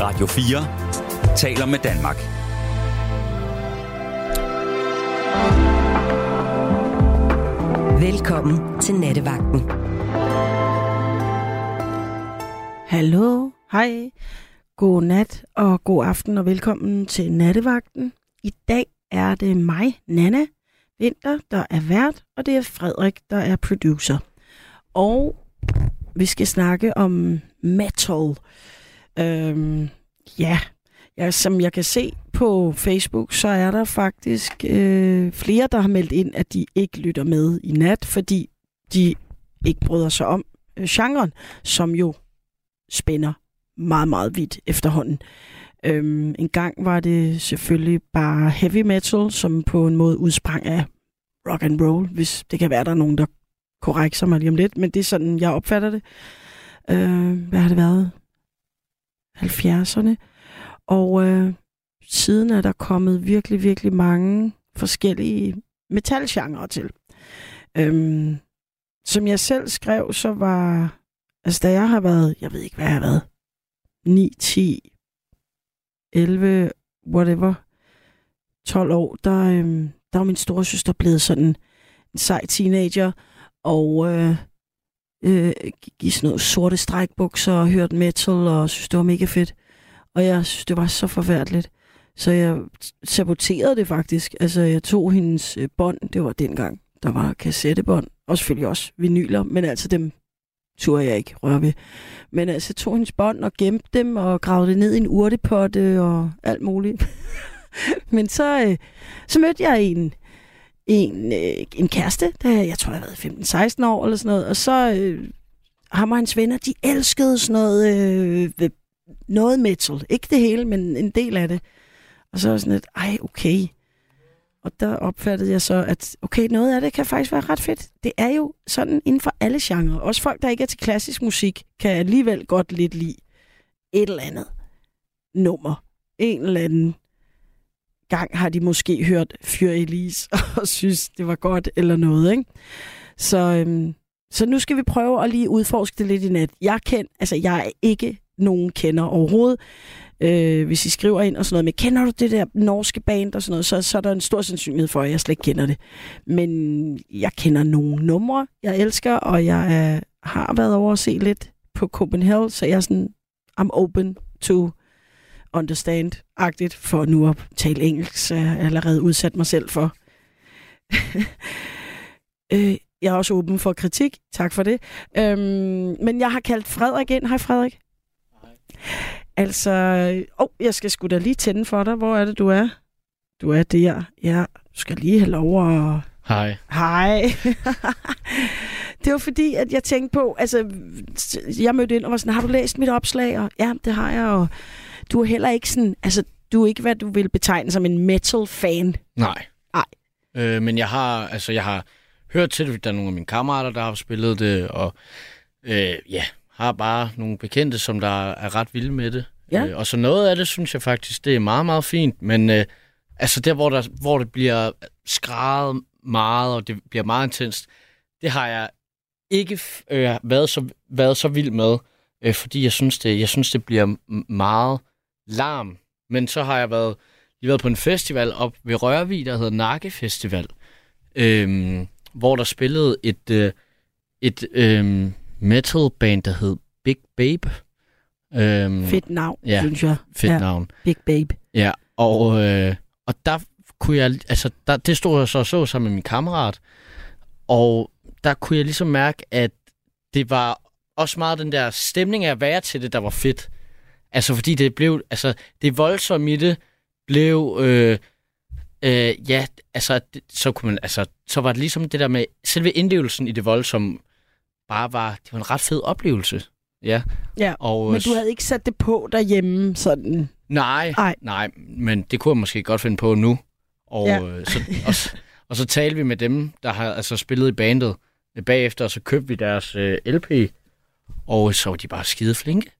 Radio 4 taler med Danmark. Velkommen til Nattevagten. Hallo, hej, god nat og god aften og velkommen til Nattevagten. I dag er det mig, Nana Vinter, der er vært, og det er Frederik, der er producer. Og vi skal snakke om metal. Øhm, ja, ja, som jeg kan se på Facebook, så er der faktisk øh, flere, der har meldt ind, at de ikke lytter med i nat, fordi de ikke bryder sig om øh, genren, som jo spænder meget, meget vidt efterhånden. Øhm, en gang var det selvfølgelig bare heavy metal, som på en måde udsprang af rock and roll, hvis det kan være, der er nogen, der korrekser mig lige om lidt, men det er sådan, jeg opfatter det. Øh, hvad har det været? 70'erne. Og øh, siden er der kommet virkelig, virkelig mange forskellige metalgenre til. Øhm, som jeg selv skrev, så var... Altså, da jeg har været... Jeg ved ikke, hvad jeg har været. 9, 10, 11, whatever. 12 år, der, øhm, der var min store søster blevet sådan en sej teenager, og øh, øh, gik i sådan noget sorte strækbukser og hørte metal, og synes, det var mega fedt. Og jeg synes, det var så forfærdeligt. Så jeg saboterede det faktisk. Altså, jeg tog hendes øh, bånd. Det var dengang, der var kassettebånd. Og selvfølgelig også vinyler, men altså dem turde jeg ikke røre ved. Men altså, jeg tog hendes bånd og gemte dem og gravede det ned i en urtepotte og alt muligt. men så, øh, så mødte jeg en, en, øh, en kæreste, der jeg tror, jeg har været 15-16 år eller sådan noget. Og så øh, ham og hans venner, de elskede sådan noget, øh, noget metal. Ikke det hele, men en del af det. Og så var sådan lidt, ej, okay. Og der opfattede jeg så, at okay, noget af det kan faktisk være ret fedt. Det er jo sådan inden for alle genrer. Også folk, der ikke er til klassisk musik, kan alligevel godt lidt lide et eller andet nummer. En eller anden gang har de måske hørt Fyr Elise og synes, det var godt eller noget. Ikke? Så, øhm, så nu skal vi prøve at lige udforske det lidt i nat. Jeg, kend, altså, jeg er ikke nogen kender overhovedet øh, hvis I skriver ind og sådan noget, med, kender du det der norske band og sådan noget, så, så er der en stor sandsynlighed for, at jeg slet ikke kender det. Men jeg kender nogle numre, jeg elsker, og jeg øh, har været over at se lidt på Copenhagen, så jeg er sådan, I'm open to understand-agtigt, for nu at tale engelsk, så jeg allerede udsat mig selv for. øh, jeg er også åben for kritik. Tak for det. Øhm, men jeg har kaldt Frederik ind. Hej Frederik. Hej. Altså, åh, oh, jeg skal sgu da lige tænde for dig. Hvor er det, du er? Du er der. Ja, du skal lige have lov at... Hej. Hej. det var fordi, at jeg tænkte på, altså, jeg mødte ind og var sådan, har du læst mit opslag? Og, ja, det har jeg, og du er heller ikke sådan, altså, du er ikke, hvad du vil betegne som en metal-fan. Nej. Nej. Øh, men jeg har, altså, jeg har hørt til det, der er nogle af mine kammerater, der har spillet det, og øh, ja, har bare nogle bekendte, som der er ret vilde med det. Ja. Øh, og så noget af det, synes jeg faktisk, det er meget, meget fint. Men øh, altså der, hvor, der, hvor det bliver skrædet meget, og det bliver meget intenst, det har jeg ikke øh, været, så, været så vild med, øh, fordi jeg synes, det, jeg synes, det bliver meget larm. Men så har jeg været, lige været på en festival op ved Rørvig, der hedder Nakke Festival, øh, hvor der spillede et, øh, et øh, metal band, der hed Big Babe. Øhm, fedt navn, ja, synes jeg. fedt ja. navn. Big Babe. Ja, og, øh, og der kunne jeg, altså der, det stod jeg så og så sammen med min kammerat, og der kunne jeg ligesom mærke, at det var også meget den der stemning af at være til det, der var fedt. Altså fordi det blev, altså det voldsomme i det blev, øh, øh, ja, altså så kunne man, altså så var det ligesom det der med selve indlevelsen i det voldsomme, bare var, det var en ret fed oplevelse. Ja. ja. Og, men du havde ikke sat det på derhjemme sådan? Nej, Ej. nej, men det kunne jeg måske godt finde på nu. Og, ja. øh, så, og, og så talte vi med dem, der har altså spillet i bandet bagefter, og så købte vi deres øh, LP, og så var de bare skide flinke.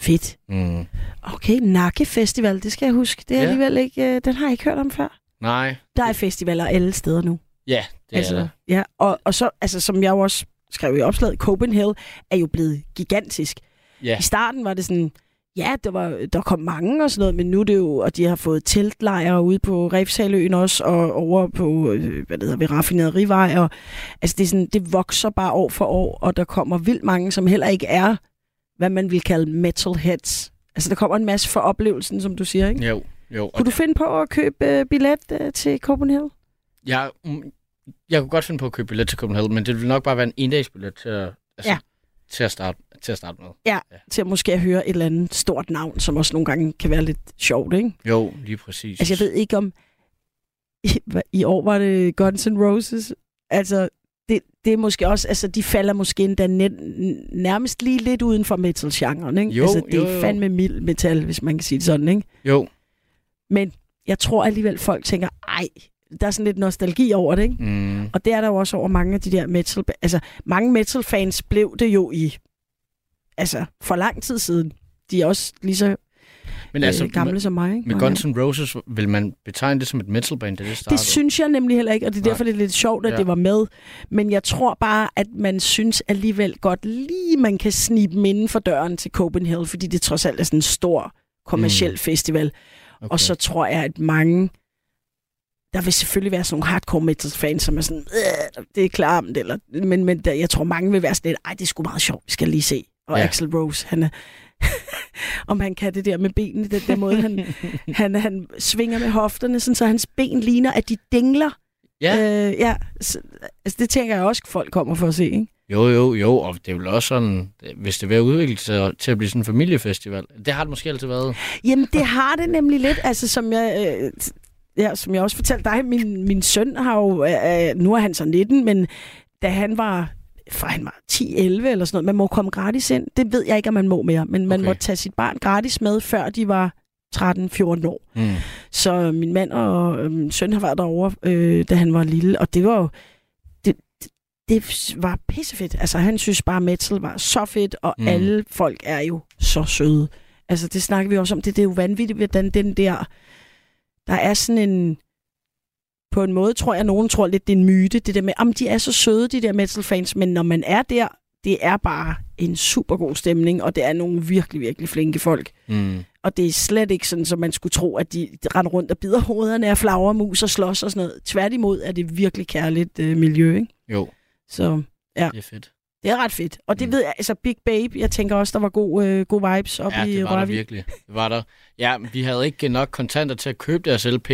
Fedt. Mm. Okay, Nakke Festival, det skal jeg huske. Det er ja. alligevel ikke, øh, den har jeg ikke hørt om før. Nej. Der er festivaler alle steder nu. Ja, det altså, er det. Ja, og, og så, altså, som jeg jo også skrev i opslaget, Copenhagen er jo blevet gigantisk. Ja. I starten var det sådan, Ja, der, var, der kom mange og sådan noget, men nu er det jo, og de har fået teltlejre ude på Refshaløen også, og over på, øh, hvad det hedder, ved Raffinerivej, og altså det, er sådan, det vokser bare år for år, og der kommer vildt mange, som heller ikke er, hvad man vil kalde metalheads. Altså der kommer en masse for oplevelsen, som du siger, ikke? Jo, jo. Kunne du finde på at købe øh, billet øh, til Copenhagen? Jeg, mm, jeg kunne godt finde på at købe billet til Copenhagen, men det ville nok bare være en endagsbillet til at, altså, Ja. til at, starte, til at starte med. Til at måske at høre et eller andet stort navn, som også nogle gange kan være lidt sjovt, ikke? Jo, lige præcis. Altså, jeg ved ikke om... I, I år var det Guns N' Roses. Altså, det, det er måske også... Altså, de falder måske endda net, nærmest lige lidt uden for metal-genren, ikke? Jo, altså, det jo, er jo. fandme mild metal, hvis man kan sige det sådan, ikke? Jo. Men jeg tror alligevel, folk tænker, ej, der er sådan lidt nostalgi over det, ikke? Mm. Og det er der jo også over mange af de der metal... Altså, mange metal-fans blev det jo i... Altså, for lang tid siden. De er også lige så Men øh, altså, gamle med, som mig, ikke? af Guns N' Roses, vil man betegne det som et metalband, da det Det startede? synes jeg nemlig heller ikke, og det er Nej. derfor, det er lidt sjovt, at Ja. det var med. Men jeg tror bare, at man synes alligevel godt lige, man kan snibe dem inden for døren til Copenhagen, fordi det trods alt er sådan en stor kommersiel mm. festival. okay. Og så tror jeg, at mange... Der vil selvfølgelig være sådan nogle hardcore metal-fans, som er sådan, "Øh, det er klart, eller, men, men der, jeg tror, mange vil være sådan lidt, ej, det er sgu meget sjovt, vi skal lige se. Og ja. Axel Rose, han er, om han kan det der med benene, den der måde, han, han, han svinger med hofterne, sådan, så hans ben ligner, at de dingler. Ja, Øh, ja så, altså, det tænker jeg også, folk kommer for at se, ikke? jo, jo, jo, og det er vel også sådan, hvis det vil udvikle sig til at blive sådan en familiefestival. Det har det måske altid været. Jamen, det har det nemlig lidt, altså som jeg... Øh, Ja, som jeg også fortalte dig, min, min søn har jo, øh, nu er han så 19, men da han var, fra han var 10-11 eller sådan noget, man må komme gratis ind. Det ved jeg ikke, om man må mere, men man Okay. må tage sit barn gratis med, før de var 13-14 år. Mm. Så min mand og øh, min søn har været derovre, øh, da han var lille, og det var jo... Det, var pissefedt. Altså, han synes bare, metal var så fedt, og mm. alle folk er jo så søde. Altså, det snakker vi også om. Det, det er jo vanvittigt, hvordan den der... Der er sådan en... På en måde tror jeg, at nogen tror lidt, det er en myte. Det der med, om de er så søde, de der metal-fans. Men når man er der, det er bare en super god stemning, og det er nogle virkelig, virkelig flinke folk. Mm. Og det er slet ikke sådan, som man skulle tro, at de render rundt og bider hovederne af flagermus og slås og sådan noget. Tværtimod er det virkelig kærligt øh, miljø, ikke? Jo, Så det er fedt. det er ret fedt. Og det Mm. ved jeg, altså Big Babe, jeg tænker også, der var god, øh, god vibes op Ja, i det var der Rørvig. virkelig. Det var der. Ja, vi havde ikke nok kontanter til at købe deres LP,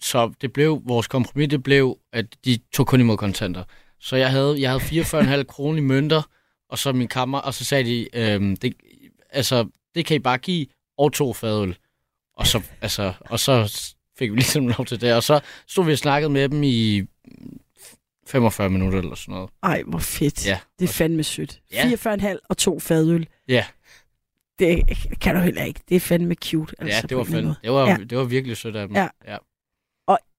så det blev, vores kompromis, det blev, at de tog kun imod kontanter. Så jeg havde, jeg havde 44,5 kroner i mønter, og så min kammer, og så sagde de, øhm, det, altså, det kan I bare give, og to fadøl. Og så, altså, og så fik vi ligesom lov til det, og så stod vi og snakkede med dem i 45 minutter eller sådan noget. Ej, hvor fedt. Ja. Det er fandme sødt. Ja. 44,5 og to fadøl. Ja, Det kan du heller ikke. Det er fandme cute. ja Altså, det var fandme. Det var, Ja. det var virkelig sødt af dem. Ja. ja.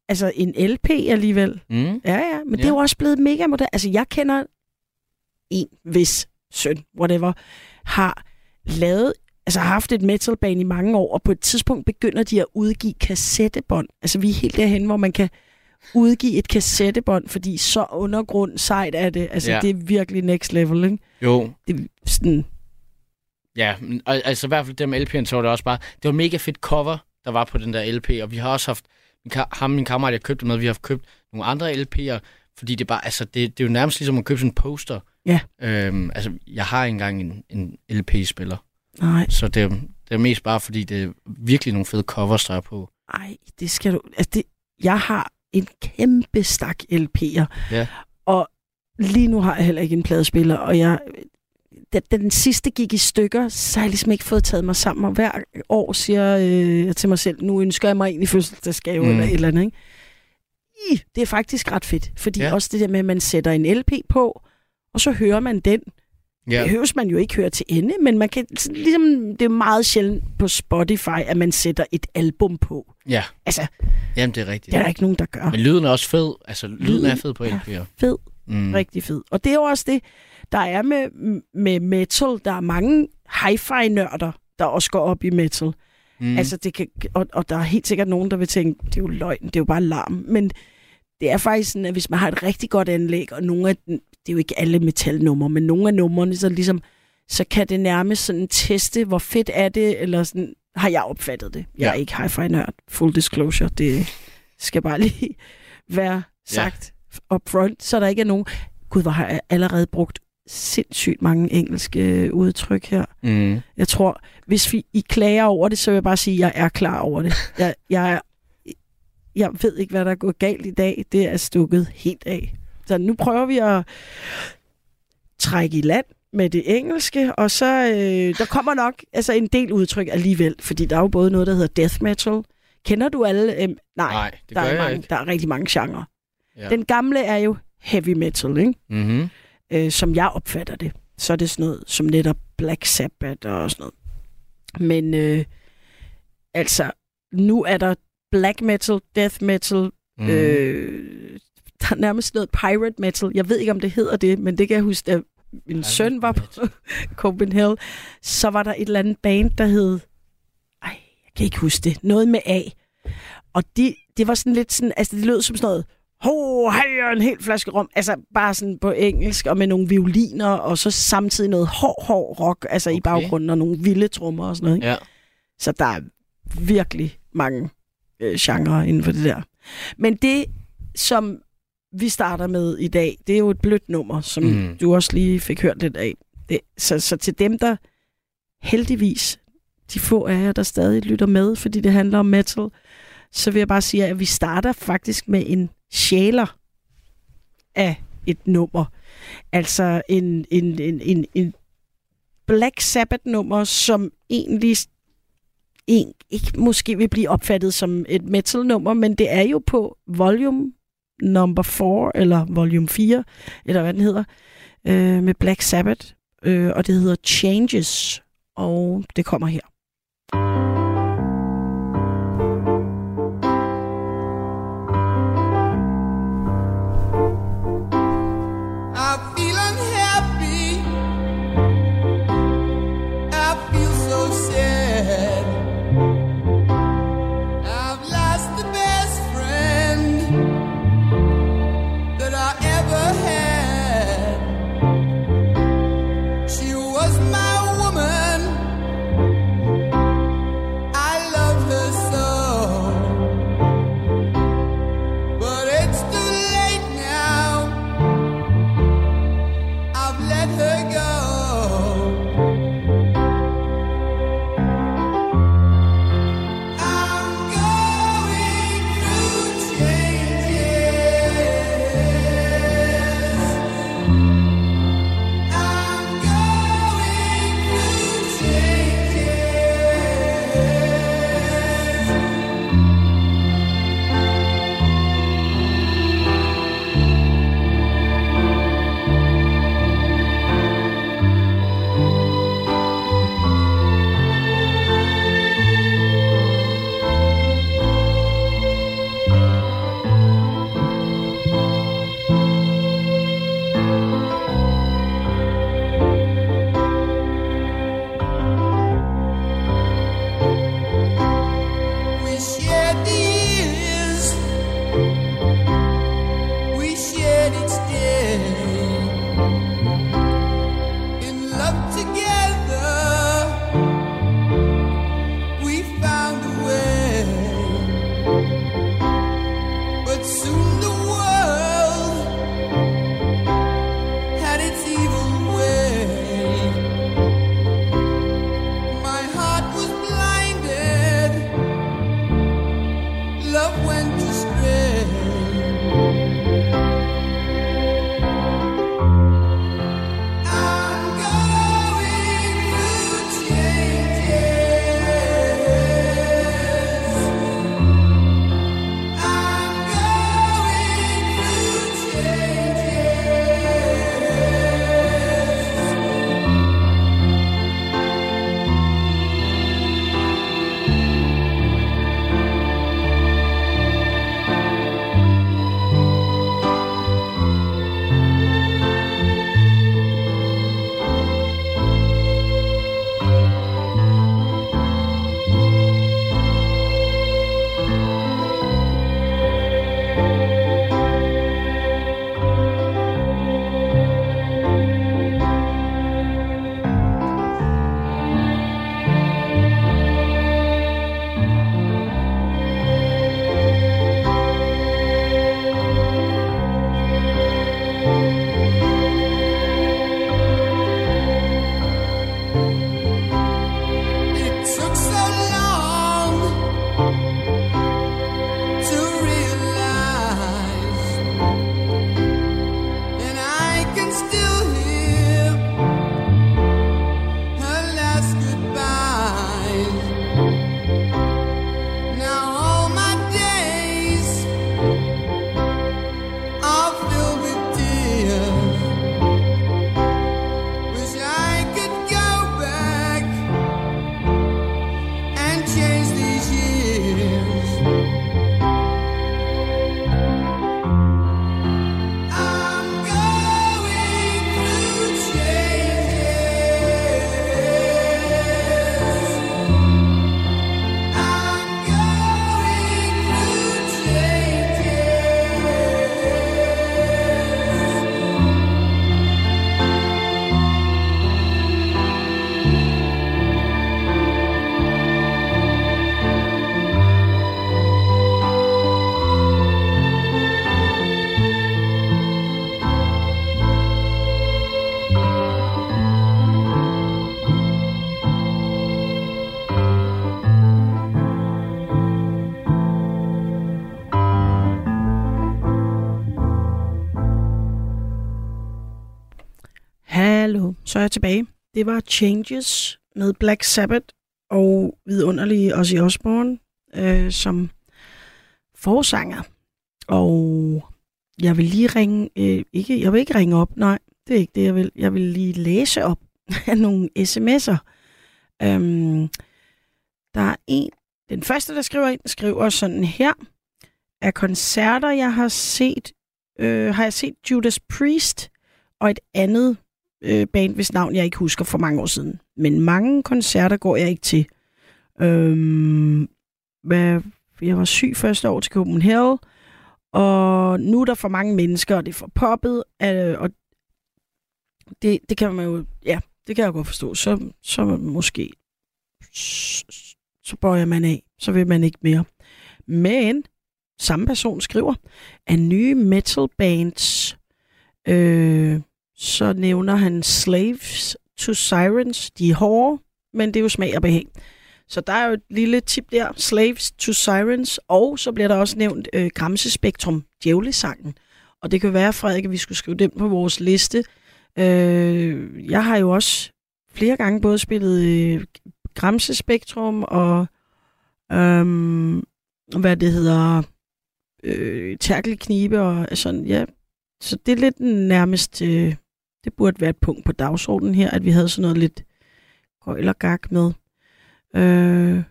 Altså en LP alligevel. Mm. Ja, ja, men ja. det er jo også blevet mega moderne. Altså, jeg kender en, hvis søn, whatever, har lavet, altså har haft et metalband i mange år, og på et tidspunkt begynder de at udgive kassettebånd. Altså, vi er helt derhen, hvor man kan udgive et kassettebånd, fordi så undergrund sejt er det. Altså, Ja. det er virkelig next level, ikke? Jo, Det er sådan, Ja, men, altså i hvert fald det med LP'en, så var det også bare, det var mega fedt cover, der var på den der LP, og vi har også haft, ham min kammerat, jeg købte med, vi har købt nogle andre LP'er, fordi det er bare, altså det, det er jo nærmest ligesom at købe sådan en poster. Ja. Øhm, altså, jeg har ikke engang en, en LP-spiller, nej, så det, er- det er mest bare, fordi det er virkelig nogle fede covers, der er på. ej, det skal du... Altså, det, jeg har en kæmpe stak LP'er, Ja. og lige nu har jeg heller ikke en pladespiller, og jeg... Da, da den sidste gik i stykker, så har jeg ligesom ikke fået taget mig sammen, og hver år siger øh, jeg til mig selv, nu ønsker jeg mig egentlig fødselsdagsgave Mm. eller et eller andet, ikke? I, det er faktisk ret fedt, fordi Ja. også det der med, at man sætter en LP på, og så hører man den. Ja. Det behøves man jo ikke høre til ende, men man kan, ligesom, det er meget sjældent på Spotify, at man sætter et album på. ja. Altså, Jamen, det er rigtigt. det er der ikke nogen, der gør. Men lyden er også fed. Altså, lyden er Lyden fed på er LP'er. fed. Mm. Rigtig fed. Og det er jo også det, der er med, med metal. Der er mange hi-fi-nørder, der også går op i metal. Mm. Altså, det kan, og, og der er helt sikkert nogen, der vil tænke, det er jo løgn, det er jo bare larm. Men det er faktisk sådan, at hvis man har et rigtig godt anlæg, og nogle af det er jo ikke alle metalnumre, men nogle af numrene, så ligesom, så kan det nærmest sådan teste, hvor fedt er det, eller sådan, har jeg opfattet det. Jeg er Ja. ikke hi-fi nørd, full disclosure, det skal bare lige være sagt. Up front, så der ikke er nogen... Gud, hvor har jeg allerede brugt sindssygt mange engelske udtryk her. Mm. Jeg tror, hvis vi, I klager over det, så vil jeg bare sige, at jeg er klar over det. Jeg, jeg, er, jeg ved ikke, hvad der er gået galt i dag. Det er stukket helt af. Så nu prøver vi at trække i land med det engelske, og så øh, der kommer nok altså en del udtryk alligevel, fordi der er jo både noget, der hedder death metal. Kender du alle? Øh, nej, Nej, det der, gør er jeg mange, ikke. der er rigtig mange genrer. Ja. Den gamle er jo heavy metal, ikke? Mm-hmm. øh, som jeg opfatter det. Så er det sådan noget som netop Black Sabbath og sådan noget. Men øh, altså, nu er der black metal, death metal, Mm. øh, der er nærmest noget pirate metal. Jeg ved ikke, om det hedder det, men det kan jeg huske, da min søn var på Copenhagen, så var der et eller andet band, der hed... Ej, jeg kan ikke huske det. Noget med A. Og de, det var sådan lidt sådan... Altså, det lød som sådan noget... Ho, hej, og en hel flaske rom. Altså, bare sådan på engelsk, og med nogle violiner, og så samtidig noget hård, hård rock, altså okay. i baggrunden, og nogle vilde trommer og sådan noget. Ikke? Ja. Så der er virkelig mange øh, genrer inden for det der. Men det, som vi starter med i dag, det er jo et blødt nummer, som mm. du også lige fik hørt lidt af. Det, så, så til dem, der heldigvis, de få af jer, der stadig lytter med, fordi det handler om metal, så vil jeg bare sige, at vi starter faktisk med en sjæler af et nummer. Altså en, en, en, en, en Black Sabbath-nummer, som egentlig en, ikke måske vil blive opfattet som et metal-nummer, men det er jo på volume number 4, eller volume 4, eller hvad den hedder, øh, med Black Sabbath, øh, og det hedder Changes, og det kommer her. Jeg tilbage. Det var Changes med Black Sabbath og vidunderlige Ozzy Osbourne øh, som forsanger. Og jeg vil lige ringe, øh, ikke, jeg vil ikke ringe op, nej, det er ikke det, jeg vil. Jeg vil lige læse op af nogle sms'er. Øhm, der er en, den første, der skriver ind, skriver sådan her. Af koncerter, jeg har set, øh, har jeg set Judas Priest og et andet øh, band, hvis navn jeg ikke husker for mange år siden. Men mange koncerter går jeg ikke til. Øhm, hvad, jeg var syg første år til Copenhagen, og nu er der for mange mennesker, og det er for poppet, øh, og det, det kan man jo, ja, det kan jeg godt forstå. Så, så måske, så, bøjer man af, så vil man ikke mere. Men samme person skriver, at nye metal bands, øh, så nævner han Slaves to Sirens. De er hårde, men det er jo smag og behag. Så der er jo et lille tip der, Slaves to Sirens, og så bliver der også nævnt øh, Gramse Spektrum, Djævlesangen. Og det kan være, Frederik, at vi skulle skrive den på vores liste. Øh, jeg har jo også flere gange både spillet øh, Gramse Spektrum og øh, hvad det hedder, øh, tærkelknibe og sådan, ja. Så det er lidt nærmest, øh, det burde være et punkt på dagsordenen her, at vi havde sådan noget lidt gøjlergak gag med. Øh,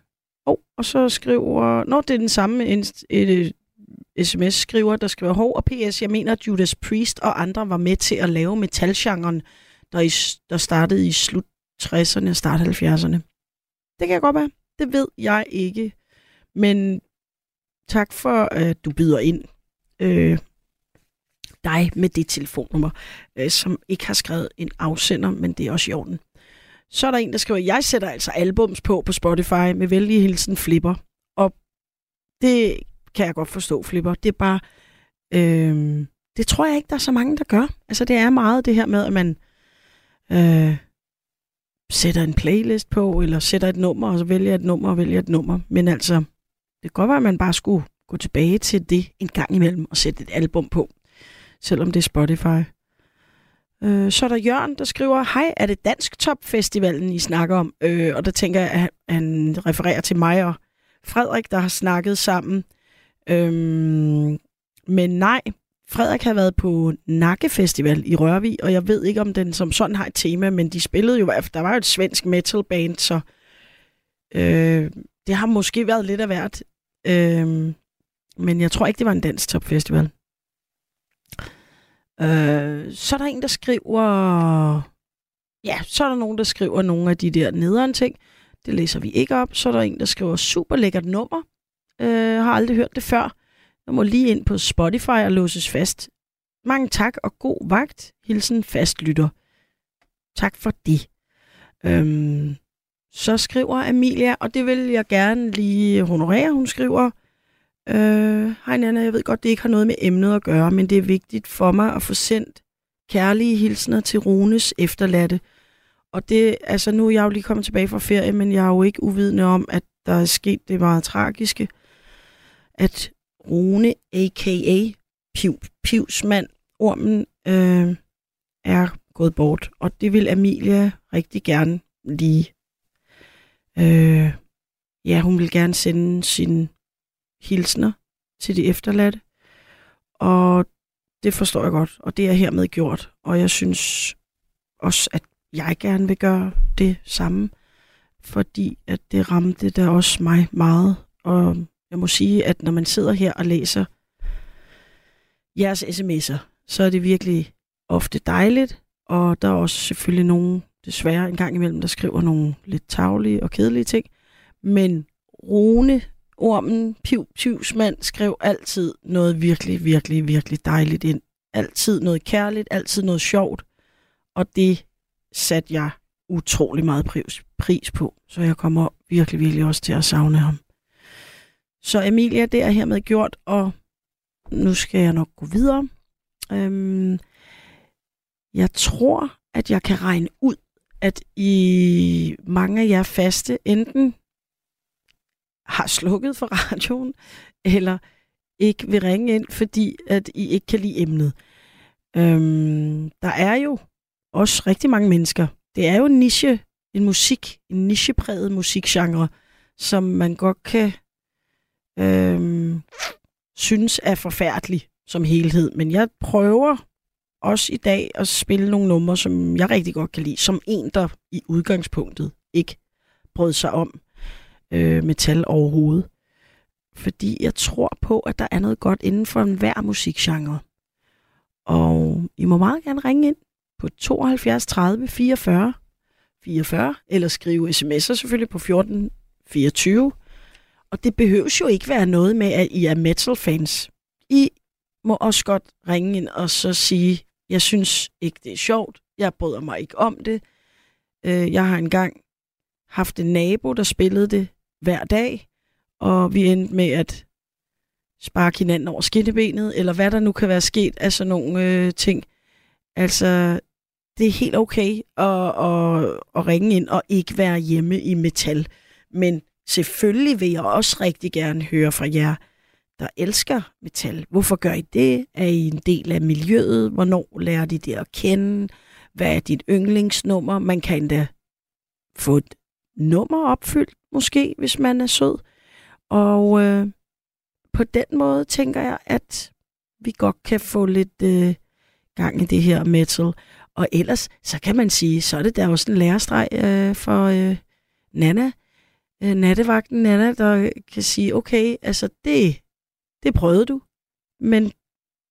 oh, og så skriver... Nå, det er den samme et, øh, et, sms-skriver, der skriver, Hov og PS, jeg mener, at Judas Priest og andre var med til at lave metalgenren, der, i, der startede i slut 60'erne og start 70'erne. Det kan jeg godt være. Det ved jeg ikke. Men tak for, at du byder ind. Øh, dig med det telefonnummer, øh, som ikke har skrevet en afsender, men det er også i orden. Så er der en, der skriver, jeg sætter altså albums på på Spotify med vældig hilsen Flipper. Og det kan jeg godt forstå, Flipper. Det er bare... Øh, det tror jeg ikke, der er så mange, der gør. Altså, det er meget det her med, at man øh, sætter en playlist på, eller sætter et nummer, og så vælger et nummer og vælger et nummer. Men altså, det kan godt være, at man bare skulle gå tilbage til det en gang imellem og sætte et album på, selvom det er Spotify. Øh, så er der Jørgen, der skriver, hej, er det Dansk Topfestivalen, I snakker om? Øh, og der tænker jeg, at han refererer til mig og Frederik, der har snakket sammen. Øh, men nej, Frederik har været på Nakke Festival i Rørvig, og jeg ved ikke, om den som sådan har et tema, men de spillede jo, der var jo et svensk metal band, så øh, det har måske været lidt af hvert. Øh, men jeg tror ikke, det var en dansk topfestival. Øh, så er der en, der skriver... Ja, så er der nogen, der skriver nogle af de der nederen ting. Det læser vi ikke op. Så er der en, der skriver super lækkert nummer. Øh, har aldrig hørt det før. Jeg må lige ind på Spotify og låses fast. Mange tak og god vagt. Hilsen fastlytter. Tak for det. Øhm, så skriver Amelia, og det vil jeg gerne lige honorere. Hun skriver, Øh, hej Nana, jeg ved godt, det ikke har noget med emnet at gøre, men det er vigtigt for mig at få sendt kærlige hilsner til Runes efterladte. Og det, altså nu er jeg jo lige kommet tilbage fra ferie, men jeg er jo ikke uvidende om, at der er sket det meget tragiske, at Rune, a.k.a. Piv, Pivsmand, ormen, øh, er gået bort. Og det vil Amelia rigtig gerne lige. Øh, ja, hun vil gerne sende sin hilsner til de efterladte. Og det forstår jeg godt, og det er hermed gjort. Og jeg synes også, at jeg gerne vil gøre det samme, fordi at det ramte da også mig meget. Og jeg må sige, at når man sidder her og læser jeres sms'er, så er det virkelig ofte dejligt, og der er også selvfølgelig nogen, desværre en gang imellem, der skriver nogle lidt tavlige og kedelige ting. Men Rune ormen Piv Pivsmand skrev altid noget virkelig, virkelig, virkelig dejligt ind. Altid noget kærligt, altid noget sjovt. Og det satte jeg utrolig meget pris, pris på. Så jeg kommer virkelig, virkelig også til at savne ham. Så Emilia, det er hermed gjort, og nu skal jeg nok gå videre. Øhm, jeg tror, at jeg kan regne ud, at i mange af jer faste enten har slukket for radioen, eller ikke vil ringe ind, fordi at I ikke kan lide emnet. Øhm, der er jo også rigtig mange mennesker. Det er jo en niche, en musik, en nichepræget musikgenre, som man godt kan øhm, synes er forfærdelig som helhed. Men jeg prøver også i dag at spille nogle numre, som jeg rigtig godt kan lide, som en, der i udgangspunktet ikke brød sig om øh, metal overhovedet. Fordi jeg tror på, at der er noget godt inden for enhver musikgenre. Og I må meget gerne ringe ind på 72 30 44 44, eller skrive sms'er selvfølgelig på 14 24. Og det behøves jo ikke være noget med, at I er metal-fans. I må også godt ringe ind og så sige, jeg synes ikke, det er sjovt. Jeg bryder mig ikke om det. Øh, jeg har engang haft en nabo, der spillede det hver dag, og vi endte med at sparke hinanden over skinnebenet, eller hvad der nu kan være sket af sådan nogle øh, ting. Altså, det er helt okay at, at, at ringe ind og ikke være hjemme i metal. Men selvfølgelig vil jeg også rigtig gerne høre fra jer, der elsker metal. Hvorfor gør I det? Er I en del af miljøet? Hvornår lærer de det at kende? Hvad er dit yndlingsnummer? Man kan endda få et nummer opfyldt, måske, hvis man er sød. Og øh, på den måde tænker jeg, at vi godt kan få lidt øh, gang i det her metal. Og ellers, så kan man sige, så er det der også en lærestreg øh, for øh, Nana, øh, nattevagten Nana, der kan sige, okay, altså det, det prøvede du, men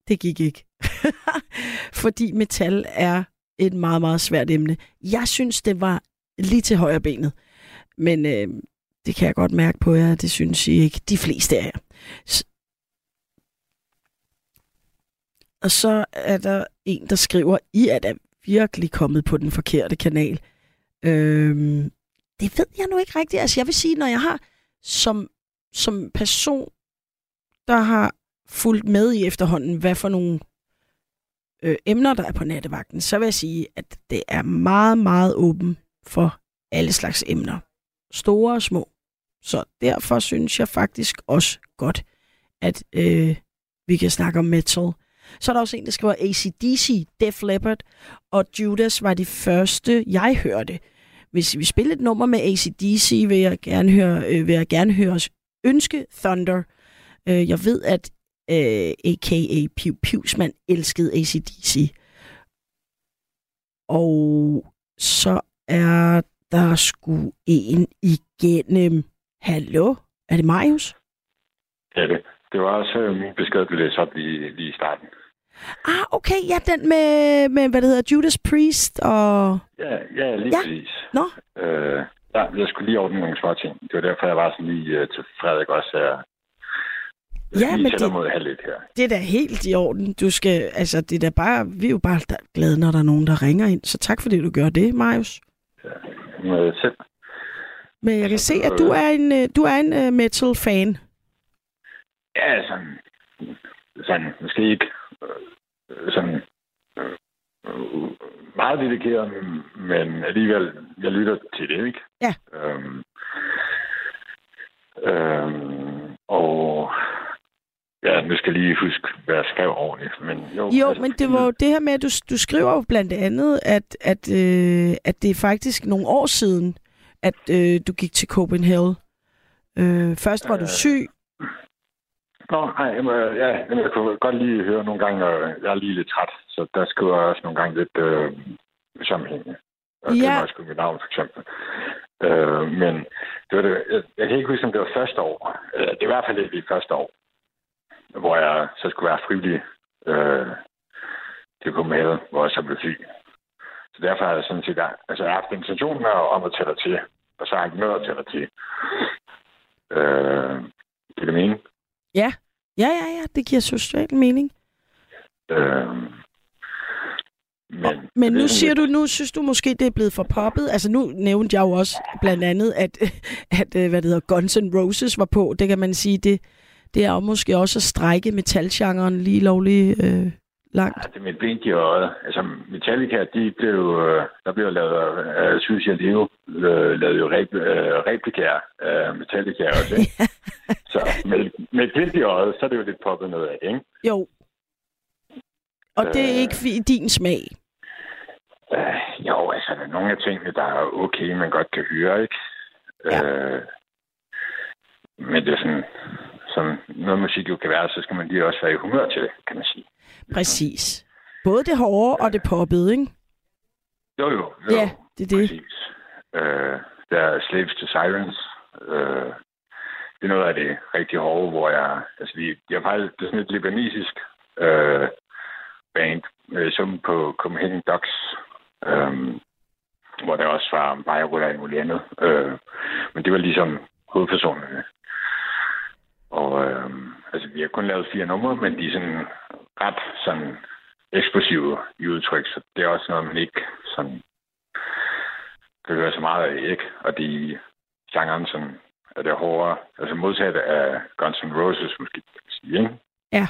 det gik ikke. Fordi metal er et meget, meget svært emne. Jeg synes, det var lige til højre benet. Men øh, det kan jeg godt mærke på jer, det synes I ikke. De fleste af jer. Og så er der en, der skriver, I er da virkelig kommet på den forkerte kanal. Øhm, det ved jeg nu ikke rigtigt. Altså jeg vil sige, når jeg har som, som person, der har fulgt med i efterhånden, hvad for nogle øh, emner, der er på nattevagten, så vil jeg sige, at det er meget, meget åben for alle slags emner. Store og små. Så derfor synes jeg faktisk også godt, at øh, vi kan snakke om metal. Så er der også en, der skriver ACDC, Def Leppard og Judas var de første, jeg hørte. Hvis vi spiller et nummer med ACDC, vil jeg gerne høre, øh, vil jeg gerne høre os ønske Thunder. Øh, jeg ved, at øh, a.k.a. Piv Pivsman elskede ACDC. Og så er der sgu en igennem. Hallo? Er det Marius? Ja, det. Det var også øh, min besked, du læste op lige, lige i starten. Ah, okay. Ja, den med, med hvad det hedder, Judas Priest og... Ja, ja lige Ja. ja. præcis. Nå, Øh, ja, jeg skulle lige ordne nogle små ting. Det var derfor, jeg var sådan lige uh, til Frederik også. Jeg, Ja, men det- mod lidt her. det er da helt i orden. Du skal, altså, det er da bare, vi er jo bare glade, når der er nogen, der ringer ind. Så tak fordi du gør det, Marius. Med selv. Men jeg kan se, at du er en, øh, du er en uh, metal-fan. Ja, sådan, sådan måske ikke øh, sådan øh, øh, meget dedikeret, men alligevel, jeg lytter til det, ikke? Ja. Øhm, øhm, og ja, nu skal jeg lige huske, hvad jeg skrev ordentligt. Men jo, Jo, altså, men det var jo det her med, at du, du skriver jo blandt andet, at, at, øh, at det er faktisk nogle år siden, at øh, du gik til Copenhagen. Øh, først var du Øh, syg. Nå, nej, jamen, øh, ja, jamen, jeg kunne godt lige høre nogle gange, og jeg er lige lidt træt, så der skriver jeg også nogle gange lidt øh, sammenhængende. Og det Ja. er også mit navn, for eksempel. Øh, men det var det, jeg, jeg kan ikke huske, om det var første år. Øh, det er i hvert fald ikke det første år, hvor jeg så skulle være frivillig øh, til Copenhagen, hvor jeg så blev syg. Så derfor har jeg sådan set altså, jeg har haft intentionen om at tage dig til, og så har jeg ikke nået at tage dig til. Øh, det er det mening. Ja, ja, ja, ja, det giver socialt mening. Øh, men, Men nu siger du, nu synes du måske, det er blevet for poppet. Altså nu nævnte jeg jo også blandt andet, at, at øh, hvad det hedder, Guns N' Roses var på. Det kan man sige, det, det er måske også at strække metalgenren lige lovligt øh, langt. Ja, det er mit ben i øjet. Altså, Metallica, de blev, øh, der blev lavet, øh, synes jeg, Leo, øh, lavede jo rep, øh, replikaer af Metallica også, ikke? Så med, med glimt i øjet, så er det jo lidt poppet noget af, ikke? Jo. Og det er Øh. ikke fi- din smag. Øh, jo, altså, der er nogle af tingene, der er okay, man godt kan høre, ikke? Ja. Øh, men det er sådan, som noget musik jo kan være, så skal man lige også være i humør til det, kan man sige. Præcis. Både det hårde og det poppede, ikke? Jo, jo. jo Ja, det er det. Præcis. Øh, der er Slaves to Sirens. Øh, det er noget af det rigtig hårde, hvor jeg... Altså, vi, jeg faktisk, det er sådan et libanesisk øh, band, øh, som på Copenhagen Ducks, øh, hvor der også var Beirut og alt muligt andet. Øh, men det var ligesom hovedpersonerne. Og øh, altså, vi har kun lavet fire numre, men de er sådan ret sådan eksplosive i udtryk, så det er også noget, man ikke sådan kan høre så meget af, ikke? Og de genren sådan, er det hårdere, altså modsat af Guns N' Roses, måske, kan man sige, ikke? Ja.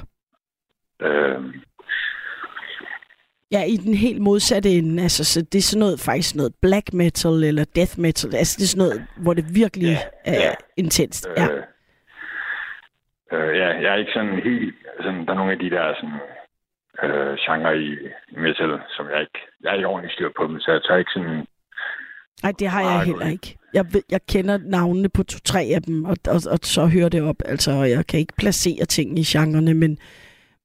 Øhm, Ja, i den helt modsatte ende. Altså, så det er sådan noget, faktisk noget black metal eller death metal. Altså, det er sådan noget, hvor det virkelig Ja, er ja. intenst. Ja. Øh, øh, ja, jeg er ikke sådan helt... Sådan, der er nogle af de der sådan, øh, genre i, metal, som jeg ikke... Jeg er ikke ordentligt styr på dem, så jeg tager ikke sådan... Nej, det har jeg heller ikke. Jeg, ved, jeg kender navnene på to-tre af dem, og, og, og så hører det op. Altså, og jeg kan ikke placere ting i genrerne, men,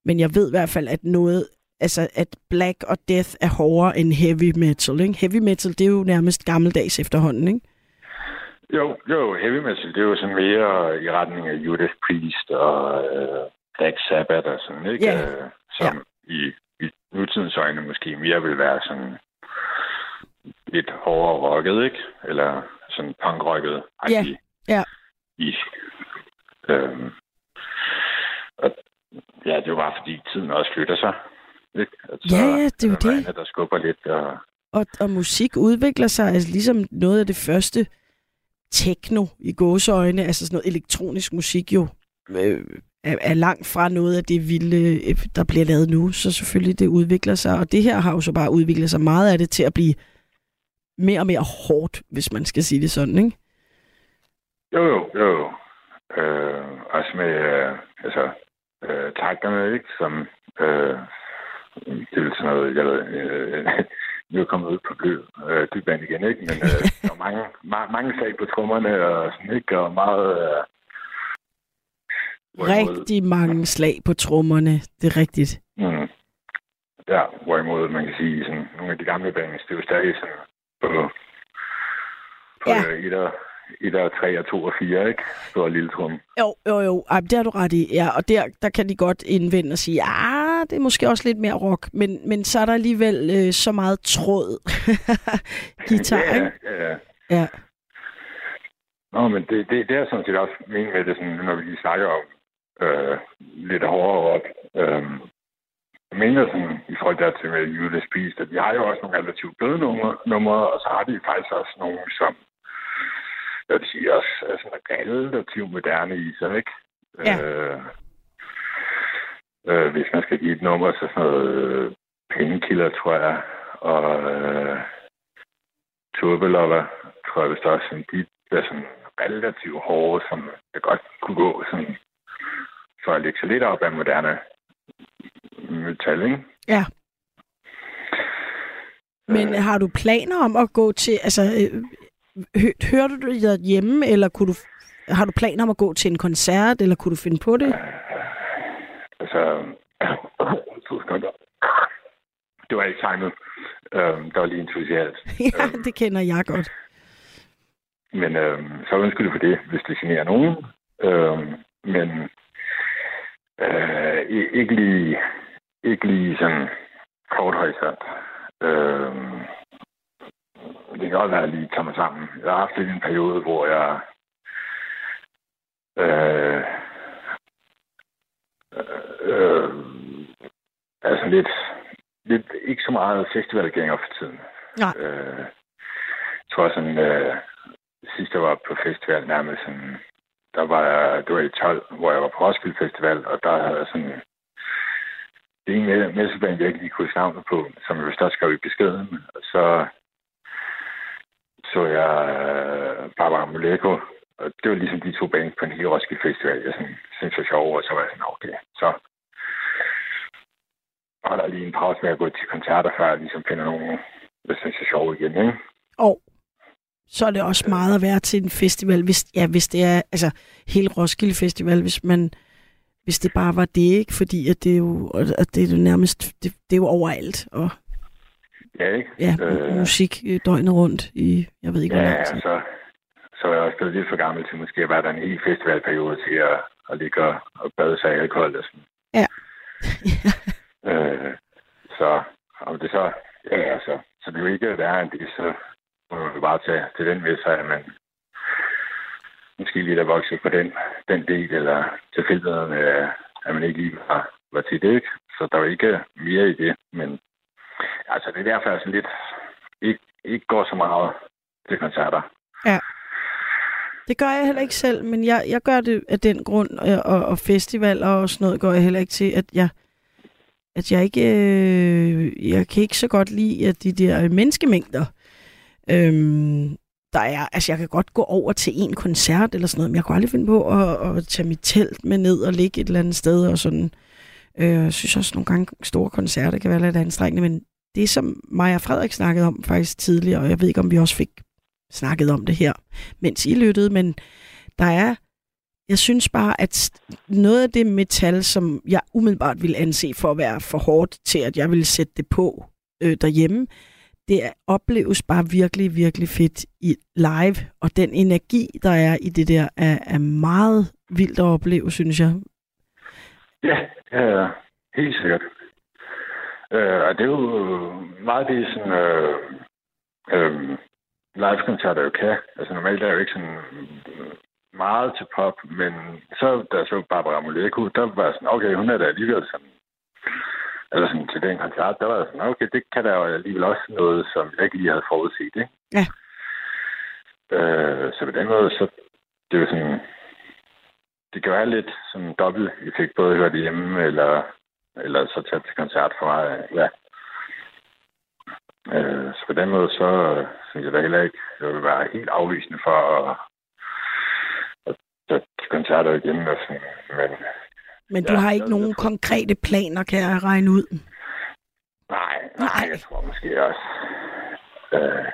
men jeg ved i hvert fald, at noget, altså at black og death er hårdere end heavy metal. Ikke? Heavy metal, det er jo nærmest gammeldags efterhånden, ikke? Jo, jo, heavy metal, det er jo sådan mere i retning af Judas Priest og øh, Black Sabbath og sådan, ikke? Ja. Øh, som i, i nutidens øjne måske mere vil være sådan lidt hårdere rocket, ikke? Eller sådan punkrocket. Ja, ja. I, øhm, og, ja, det er jo bare fordi tiden også flytter sig. Ikke? At så Ja, ja, det er jo det. Andet, der skubber lidt. Og, Og, og musik udvikler sig altså ligesom noget af det første techno i gåseøjne, altså sådan noget elektronisk musik jo, øh, er, er langt fra noget af det vilde, øh, der bliver lavet nu. Så selvfølgelig det udvikler sig, og det her har jo så bare udviklet sig meget af det til at blive mere og mere hårdt, hvis man skal sige det sådan, ikke? Jo, jo, jo. Øh, også med, øh, altså, øh, takterne, ikke? Som, øh, det er sådan noget, jeg ved, øh, nu er jeg kommet ud på blød øh, dybvand igen, ikke? Men øh, der er mange, ma- mange slag på trommerne, og sådan, ikke? Og meget... Øh, Rigtig mange slag på trommerne, det er rigtigt. Mm. Ja, hvorimod man kan sige, sådan, nogle af de gamle bands, det er jo stadig sådan på, på Ja. et, og, et og tre og to og fire, ikke? Stor lille trum. Jo, jo, jo. Ej, det har du ret i. Ja, og der, der kan de godt indvende og sige, ah, det er måske også lidt mere rock, men, men så er der alligevel øh, så meget tråd guitar, ja, ikke? ja, ja. Ja. Nå, men det, det, det er sådan set også meningen med det, sådan, når vi lige snakker om øh, lidt hårdere rock. Øh, jeg mener sådan, i forhold til med Judas Priest, at de har jo også nogle relativt bløde numre, numre, og så har de faktisk også nogle, som jeg vil sige også er sådan relativt moderne i sig, ikke? Ja. Øh, øh, hvis man skal give et nummer, så sådan noget øh, Painkiller, tror jeg, og øh, Turbelover, tror jeg vist også, sådan, de er sådan relativt hårde, som det godt kunne gå sådan, for at lægge sig lidt op af moderne metal, ikke? Ja. Men Øh. har du planer om at gå til, altså, øh, hø, hører du det hjemme, eller kunne du, har du planer om at gå til en koncert, eller kunne du finde på det? Altså. Det var ikke timet. Øhm, der var lige entusiast. ja, det kender jeg godt. Men øhm, så undskyld for det, hvis det generer nogen. Øhm, men øh, ikke lige, ikke lige sådan kort horisont. Øhm, det kan godt være, at jeg lige tager mig sammen. Jeg har haft lidt en periode, hvor jeg øh, øh, altså lidt, lidt ikke så meget festivalgænger for tiden. Nej. Øh, jeg tror sådan, øh, sidst jeg var på festival nærmest sådan, der var jeg, det var i 12, hvor jeg var på Roskilde Festival, og der havde jeg sådan, det ene med, messeband, jeg ikke lige kunne navnet på, som jeg vist også skrev i beskeden, og så så jeg øh, Barbara Moleko, og det var ligesom de to bands på en hele Roskilde Festival, jeg sådan, synes var sjov, og så var jeg sådan, okay, så og der er lige en pause med at gå til koncerter, før jeg ligesom finder nogle hvis det er sjov igen, ikke? Og så er det også meget at være til en festival, hvis, ja, hvis det er altså hele Roskilde Festival, hvis man hvis det bare var det, ikke? Fordi at det er jo, at det er jo nærmest, det, det er jo overalt, og Ja, ikke? ja, øh, musik øh, døgnet rundt i, jeg ved ikke, hvor Ja, lang tid. altså, så er jeg også blevet lidt for gammel til måske at være der en hel festivalperiode til at, at ligge og, og bade sig i alkohol og sådan. Ja. Øh, så om det så, ja, altså, så det er jo ikke værre end det, så må man jo bare tage til den med sig, at man måske lige er vokset på den, den del, eller tilfældigheden, øh, at man ikke lige var, var til det, ikke? Så der er jo ikke mere i det, men altså, det er derfor, jeg sådan lidt ikke, ikke går så meget til koncerter. Det gør jeg heller ikke selv, men jeg, jeg gør det af den grund, øh, og, og festivaler og sådan noget går jeg heller ikke til, at jeg, at jeg ikke, øh, jeg kan ikke så godt lide at de der menneskemængder. Øhm, der er, altså jeg kan godt gå over til en koncert eller sådan noget, men jeg kunne aldrig finde på at, at tage mit telt med ned og ligge et eller andet sted og sådan. Øh, jeg synes også nogle gange store koncerter kan være lidt anstrengende, men det som Maja Frederik snakkede om faktisk tidligere, og jeg ved ikke om vi også fik snakket om det her, mens I lyttede, men der er, jeg synes bare, at noget af det metal, som jeg umiddelbart ville anse for at være for hårdt til, at jeg ville sætte det på øh, derhjemme, det er, opleves bare virkelig, virkelig fedt i live, og den energi, der er i det der, er, er meget vildt at opleve, synes jeg. Ja, ja, helt sikkert. Øh, og det er jo meget det, sådan, øh, øh, live-koncerter jo kan. Altså normalt er det jo ikke sådan meget til pop, men så da jeg så Barbara Moleko, der var jeg sådan, okay, hun er da alligevel sådan, eller sådan til den koncert, der var jeg sådan, okay, det kan der jo alligevel også noget, som jeg ikke lige havde forudset, ikke? Ja. Øh, så på den måde, så det er jo sådan, det kan være lidt sådan dobbelt effekt, både at høre det hjemme, eller, eller så tage til koncert for mig, ja. Øh, så på den måde, så øh, synes jeg da heller ikke, det vil være helt afvisende for at, at tage til koncerter igen. Og sådan. Men Men du Ja, har ikke nogen jeg konkrete planer, kan jeg regne ud. nej, Nej. nej, jeg tror måske også, øh,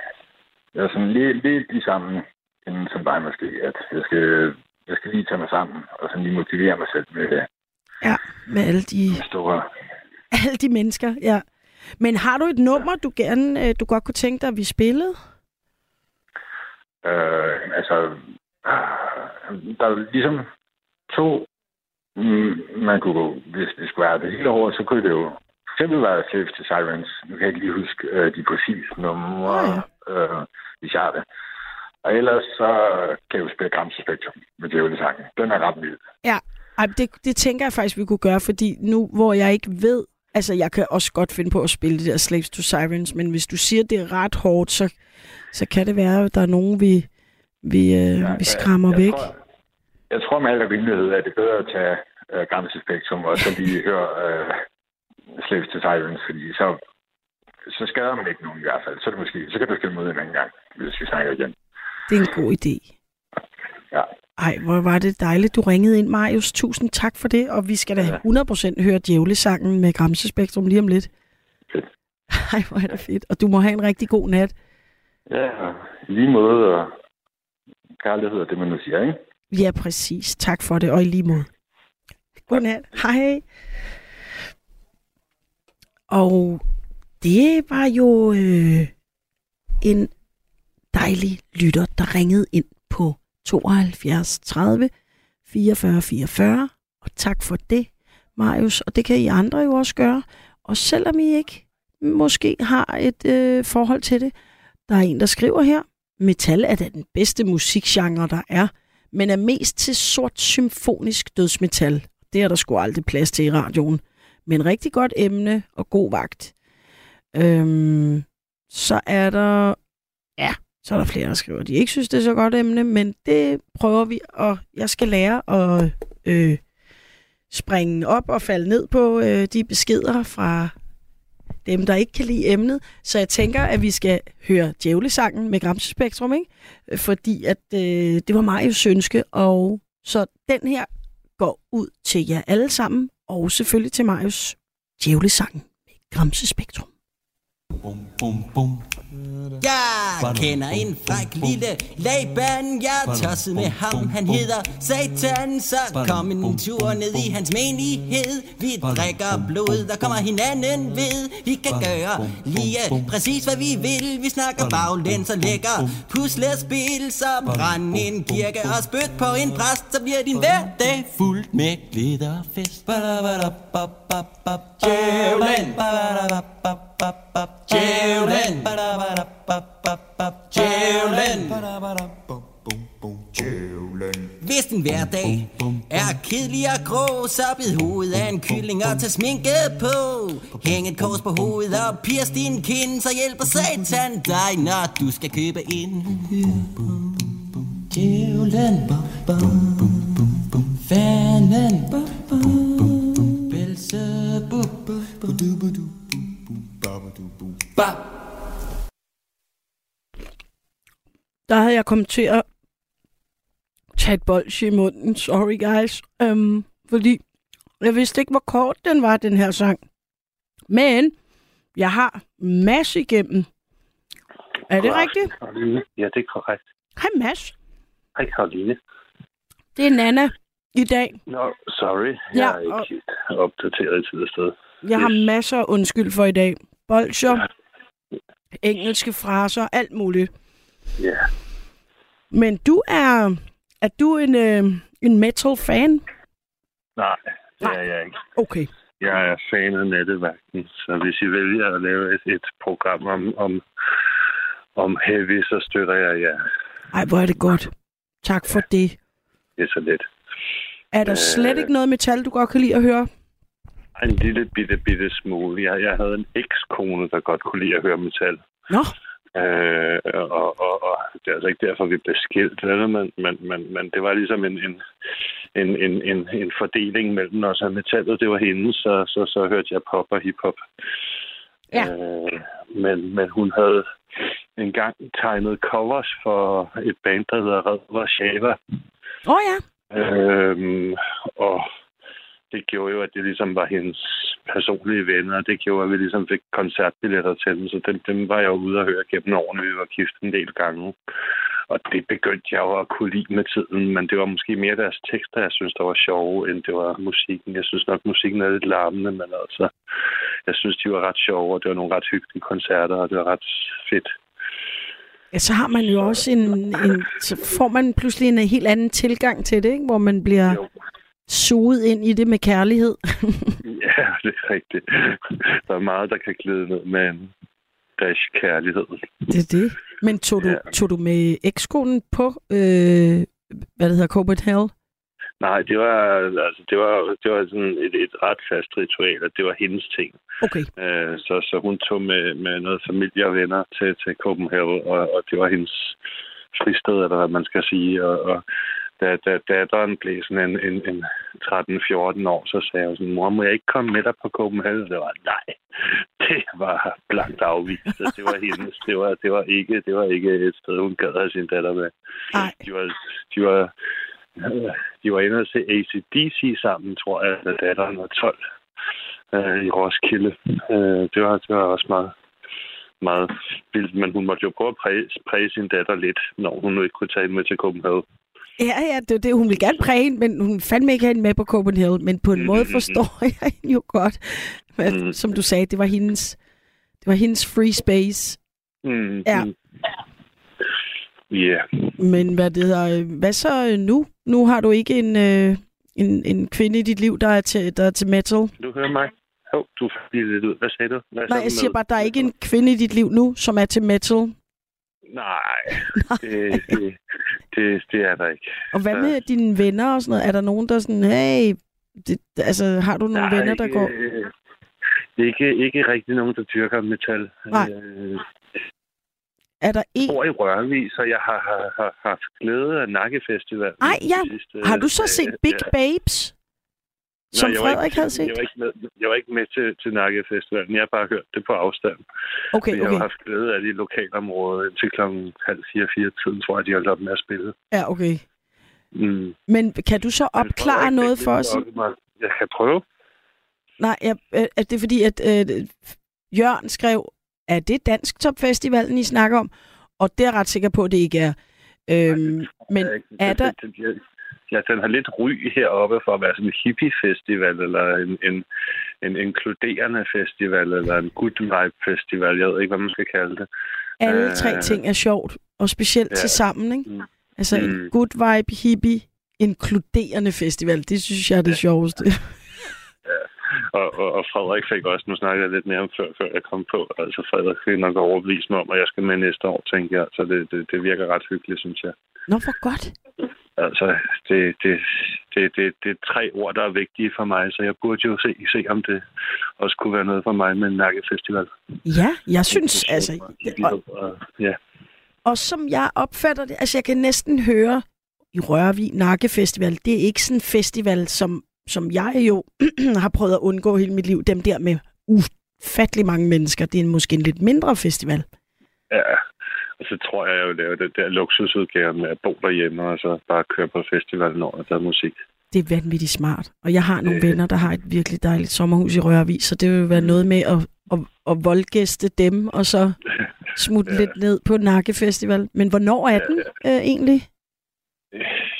jeg er sådan lidt, lidt de samme inden som dig måske, at jeg skal, jeg skal lige tage mig sammen, og sådan lige motivere mig selv med det Ja, med alle de, store alle de mennesker, ja. Men har du et nummer, du gerne, øh, du godt kunne tænke dig, at vi spillede? Øh, altså, der er ligesom to, mm, man kunne gå, hvis det skulle være det hele år, så kunne det jo eksempel være Slaves to Sirens. Nu kan jeg ikke lige huske øh, de præcise numre, Ja, øh, hvis jeg har det. Og ellers så kan jeg jo spille Gramse Spektrum med Djævle sangen. Den er ret vild. Ja, Ej, det, det tænker jeg faktisk, vi kunne gøre, fordi nu, hvor jeg ikke ved, altså jeg kan også godt finde på at spille det der Slaves to Sirens, men hvis du siger, det er ret hårdt, så, så kan det være, at der er nogen, vi, vi, øh, Ja, vi skræmmer jeg væk. Tror, jeg tror med al rimelighed, at det er bedre at tage øh, Gramse Spektrum og så lige høre øh, Slaves to Sirens, fordi så, så skader man ikke nogen i hvert fald. Så, er det måske, så kan du spille mod en anden gang, hvis vi snakker igen. Det er en god idé. Ja. Ej, hvor var det dejligt, du ringede ind, Marius. Tusind tak for det, og vi skal da Ja. 100% høre Djævlesangen med Gramse Spektrum lige om lidt. Fedt. Ej, hvor er det fedt. Og du må have en rigtig god nat. Ja, lige måde, og kærlighed er det, man nu siger, ikke? Ja, præcis. Tak for det, og i lige måde. Godnat. Hej. Og det var jo øh, en dejlig lytter, der ringede ind på 72 30 44 44. Og tak for det, Marius. Og det kan I andre jo også gøre. Og selvom I ikke måske har et øh, forhold til det, der er en, der skriver her, metal er da den bedste musikgenre, der er, men er mest til sort symfonisk dødsmetal. Det er der sgu aldrig plads til i radioen. Men rigtig godt emne og god vagt. Øhm, så er der... Så er der flere, der skriver, at de ikke synes, det er så godt emne, men det prøver vi, og jeg skal lære at øh, springe op og falde ned på øh, de beskeder fra dem, der ikke kan lide emnet. Så jeg tænker, at vi skal høre djævlesangen med Gramse Spektrum, ikke? Øh, fordi at øh, det var Marius ønske, og så den her går ud til jer alle sammen, og selvfølgelig til Marius djævlesangen med Gramse Spektrum. Jeg kender en fræk lille Laban Jeg tosset med ham, han hedder Satan. Så kom en tur ned i hans menighed. Vi drikker blod, der kommer hinanden ved. Vi kan gøre lige præcis hvad vi vil. Vi snakker baglæns og lægger puslespil Så brænd en kirke og spyt på en præst Så bliver din hverdag fuldt med glæde og fest Djævlen Djævlen. Djævlen. Hvis din hverdag er kedelig og grå Så bid hovedet af en kylling og tag sminke på. Hæng et kors på hovedet og pirs din kind Så hjælper satan dig, når du skal købe ind. Djævlen. Fanden Ba Der havde jeg kommet til at tage et bolsje i munden. Sorry, guys. Øhm, fordi jeg vidste ikke, hvor kort den var, den her sang. Men jeg har masse igennem. Er det rigtigt? Karoline. Ja, det er korrekt. Hej, Mads. Hej, Karoline. Det er Nana i dag. Nå, sorry. Ja, Jeg er ikke og- helt opdateret tid og sted. Jeg har Yes. masser af undskyld for i dag. Bolsjer, engelske fraser, alt muligt. Ja. Men du er... Er du en, øh, en metal-fan? Nej, det Nej. er jeg ikke. Okay. Jeg er fan af nattevagten, så hvis I vælger at lave et, et program om, om, om heavy, så støtter jeg jer. Ej, hvor er det godt. Tak for det. Det er så lidt. Er der slet Øh. ikke noget metal, du godt kan lide at høre? En lille bitte, bitte smule. Jeg, jeg havde en ekskone, der godt kunne lide at høre metal. Nå, Øh, og, og, og det er altså ikke derfor, vi blev skilt? Men, men, men, men det var ligesom en, en, en, en, en, en fordeling mellem os og metallet. Det var hende, så, så, så hørte jeg pop og hiphop. Ja. Øh, men, men hun havde engang tegnet covers for et band, der hedder Red Warszawa. åh oh, ja. Øhm, og det gjorde jo, at det ligesom var hendes personlige venner, og det gjorde, at vi ligesom fik koncertbilletter til dem, så dem, dem var jeg jo ude og høre gennem årene. Vi var gift en del gange. Og det begyndte jeg jo at kunne lide med tiden, men det var måske mere deres tekster, jeg synes, der var sjove, end det var musikken. Jeg synes nok, musikken er lidt larmende, men altså, jeg synes, de var ret sjove, og det var nogle ret hyggelige koncerter, og det var ret fedt. Ja, så har man jo også en, en... Så får man pludselig en helt anden tilgang til det, ikke? Hvor man bliver Jo. Suget ind i det med kærlighed. Ja, det er rigtigt. Der er meget, der kan glide ned med en dash kærlighed. det er det. Men tog du, Ja. tog du med ekskonen på, øh, hvad det hedder, Copenhagen? Nej, det var, altså, det var, det var sådan et, et ret fast ritual, at det var hendes ting. Okay. Øh, så, så hun tog med, med noget familie og venner til, til Copenhagen, og, og det var hendes fristed, eller hvad man skal sige. Og, og da, da datteren blev sådan en, en, en 13-14 år, så sagde jeg sådan, mor, må jeg ikke komme med dig på Copenhagen? Det var, nej, det var blankt afvist. Det var hendes, det var, det var, ikke, det var ikke et sted, hun gad have sin datter med. De var, de var, de var inde og se ACDC sammen, tror jeg, da datteren var 12 øh, i Roskilde. Øh, det, var, det var også meget, meget vildt, men hun måtte jo prøve at præge, præge sin datter lidt, når hun nu ikke kunne tage hende med til Copenhagen. Ja, ja, det er det. Hun vil gerne præge hende, men hun fandme ikke have hende med på Copenhagen. Men på en måde Mhm. forstår jeg hende jo godt. Men, Mhm. Som du sagde, det var hendes, det var hendes free space. Mm, Ja. Ja, Men hvad det hedder, øh, hvad så øh, nu? Nu har du ikke en, øh, en, en kvinde i dit liv, der er til, der er til metal. du hører mig. Hov, du fik lidt ud. Hvad sagde du? Hvad Nej, jeg siger bare, der er ikke en kvinde i dit liv nu, som er til metal. Nej, det, det, det, det er der ikke. Og hvad Ja. med dine venner og sådan noget? Er der nogen, der sådan, hey, det, altså har du nogle er venner, der ikke, går? øh, Ikke, ikke rigtig nogen, der dyrker metal. Nej. Øh, Er der Jeg en? bor i Rørvig, så jeg har, har, har haft glæde af Nakkefestival. Ej, ja. Har du så set Big Babes? Som jeg var Frederik ikke, havde set? Jeg var ikke med, jeg var ikke med til, til Nakkefestivalen. Jeg har bare hørt det på afstand. Okay, Jeg har okay. haft glæde af det i lokalområdet indtil klokken halv fire, fire tiden, tror jeg, de holdt op med at spille. Ja, okay. Mm. Men kan du så opklare Frederik noget for os? Jeg kan prøve. Nej, jeg, er det fordi, at øh, Jørgen skrev, er det Dansk Topfestivalen, I snakker om? Og det er jeg ret sikker på, at det ikke er. Øhm, men Ja, er der... den- Ja, den har lidt ry heroppe for at være sådan en hippie-festival, eller en, en, en inkluderende festival, eller en good vibe-festival. Jeg ved ikke, hvad man skal kalde det. Alle tre Øh, ting er sjovt, og specielt ja. til sammen, ikke? Mm. Altså en Mm. good vibe, hippie, inkluderende festival. Det synes jeg er det sjoveste. Og, og, og Frederik fik også, nu snakker jeg lidt mere om før, før jeg kom på, altså Frederik fik nok overbevist mig om, at jeg skal med næste år, tænker jeg. Så det, det, det virker ret hyggeligt, synes jeg. Nå, hvor godt. Altså, det, det, det, det, det er tre ord, der er vigtige for mig, så jeg burde jo se, se om det også kunne være noget for mig med en nakkefestival. Ja, jeg synes, altså... Og, Og, ja. og som jeg opfatter det, altså jeg kan næsten høre i Rørvig Nakkefestival, det er ikke sådan en festival, som, som jeg jo har prøvet at undgå hele mit liv. Dem der med ufattelig mange mennesker. Det er en, måske en lidt mindre festival. ja. Og så tror jeg, jeg vil lave det der luksusudgave med at bo derhjemme, og så bare køre på festival, når der er musik. Det er vanvittigt smart. Og jeg har nogle Øh. venner, der har et virkelig dejligt sommerhus i Rørvig, så det vil være noget med at, at, at voldgæste dem, og så smutte Ja. lidt ned på Nakkefestival. Men hvornår er den øh, egentlig?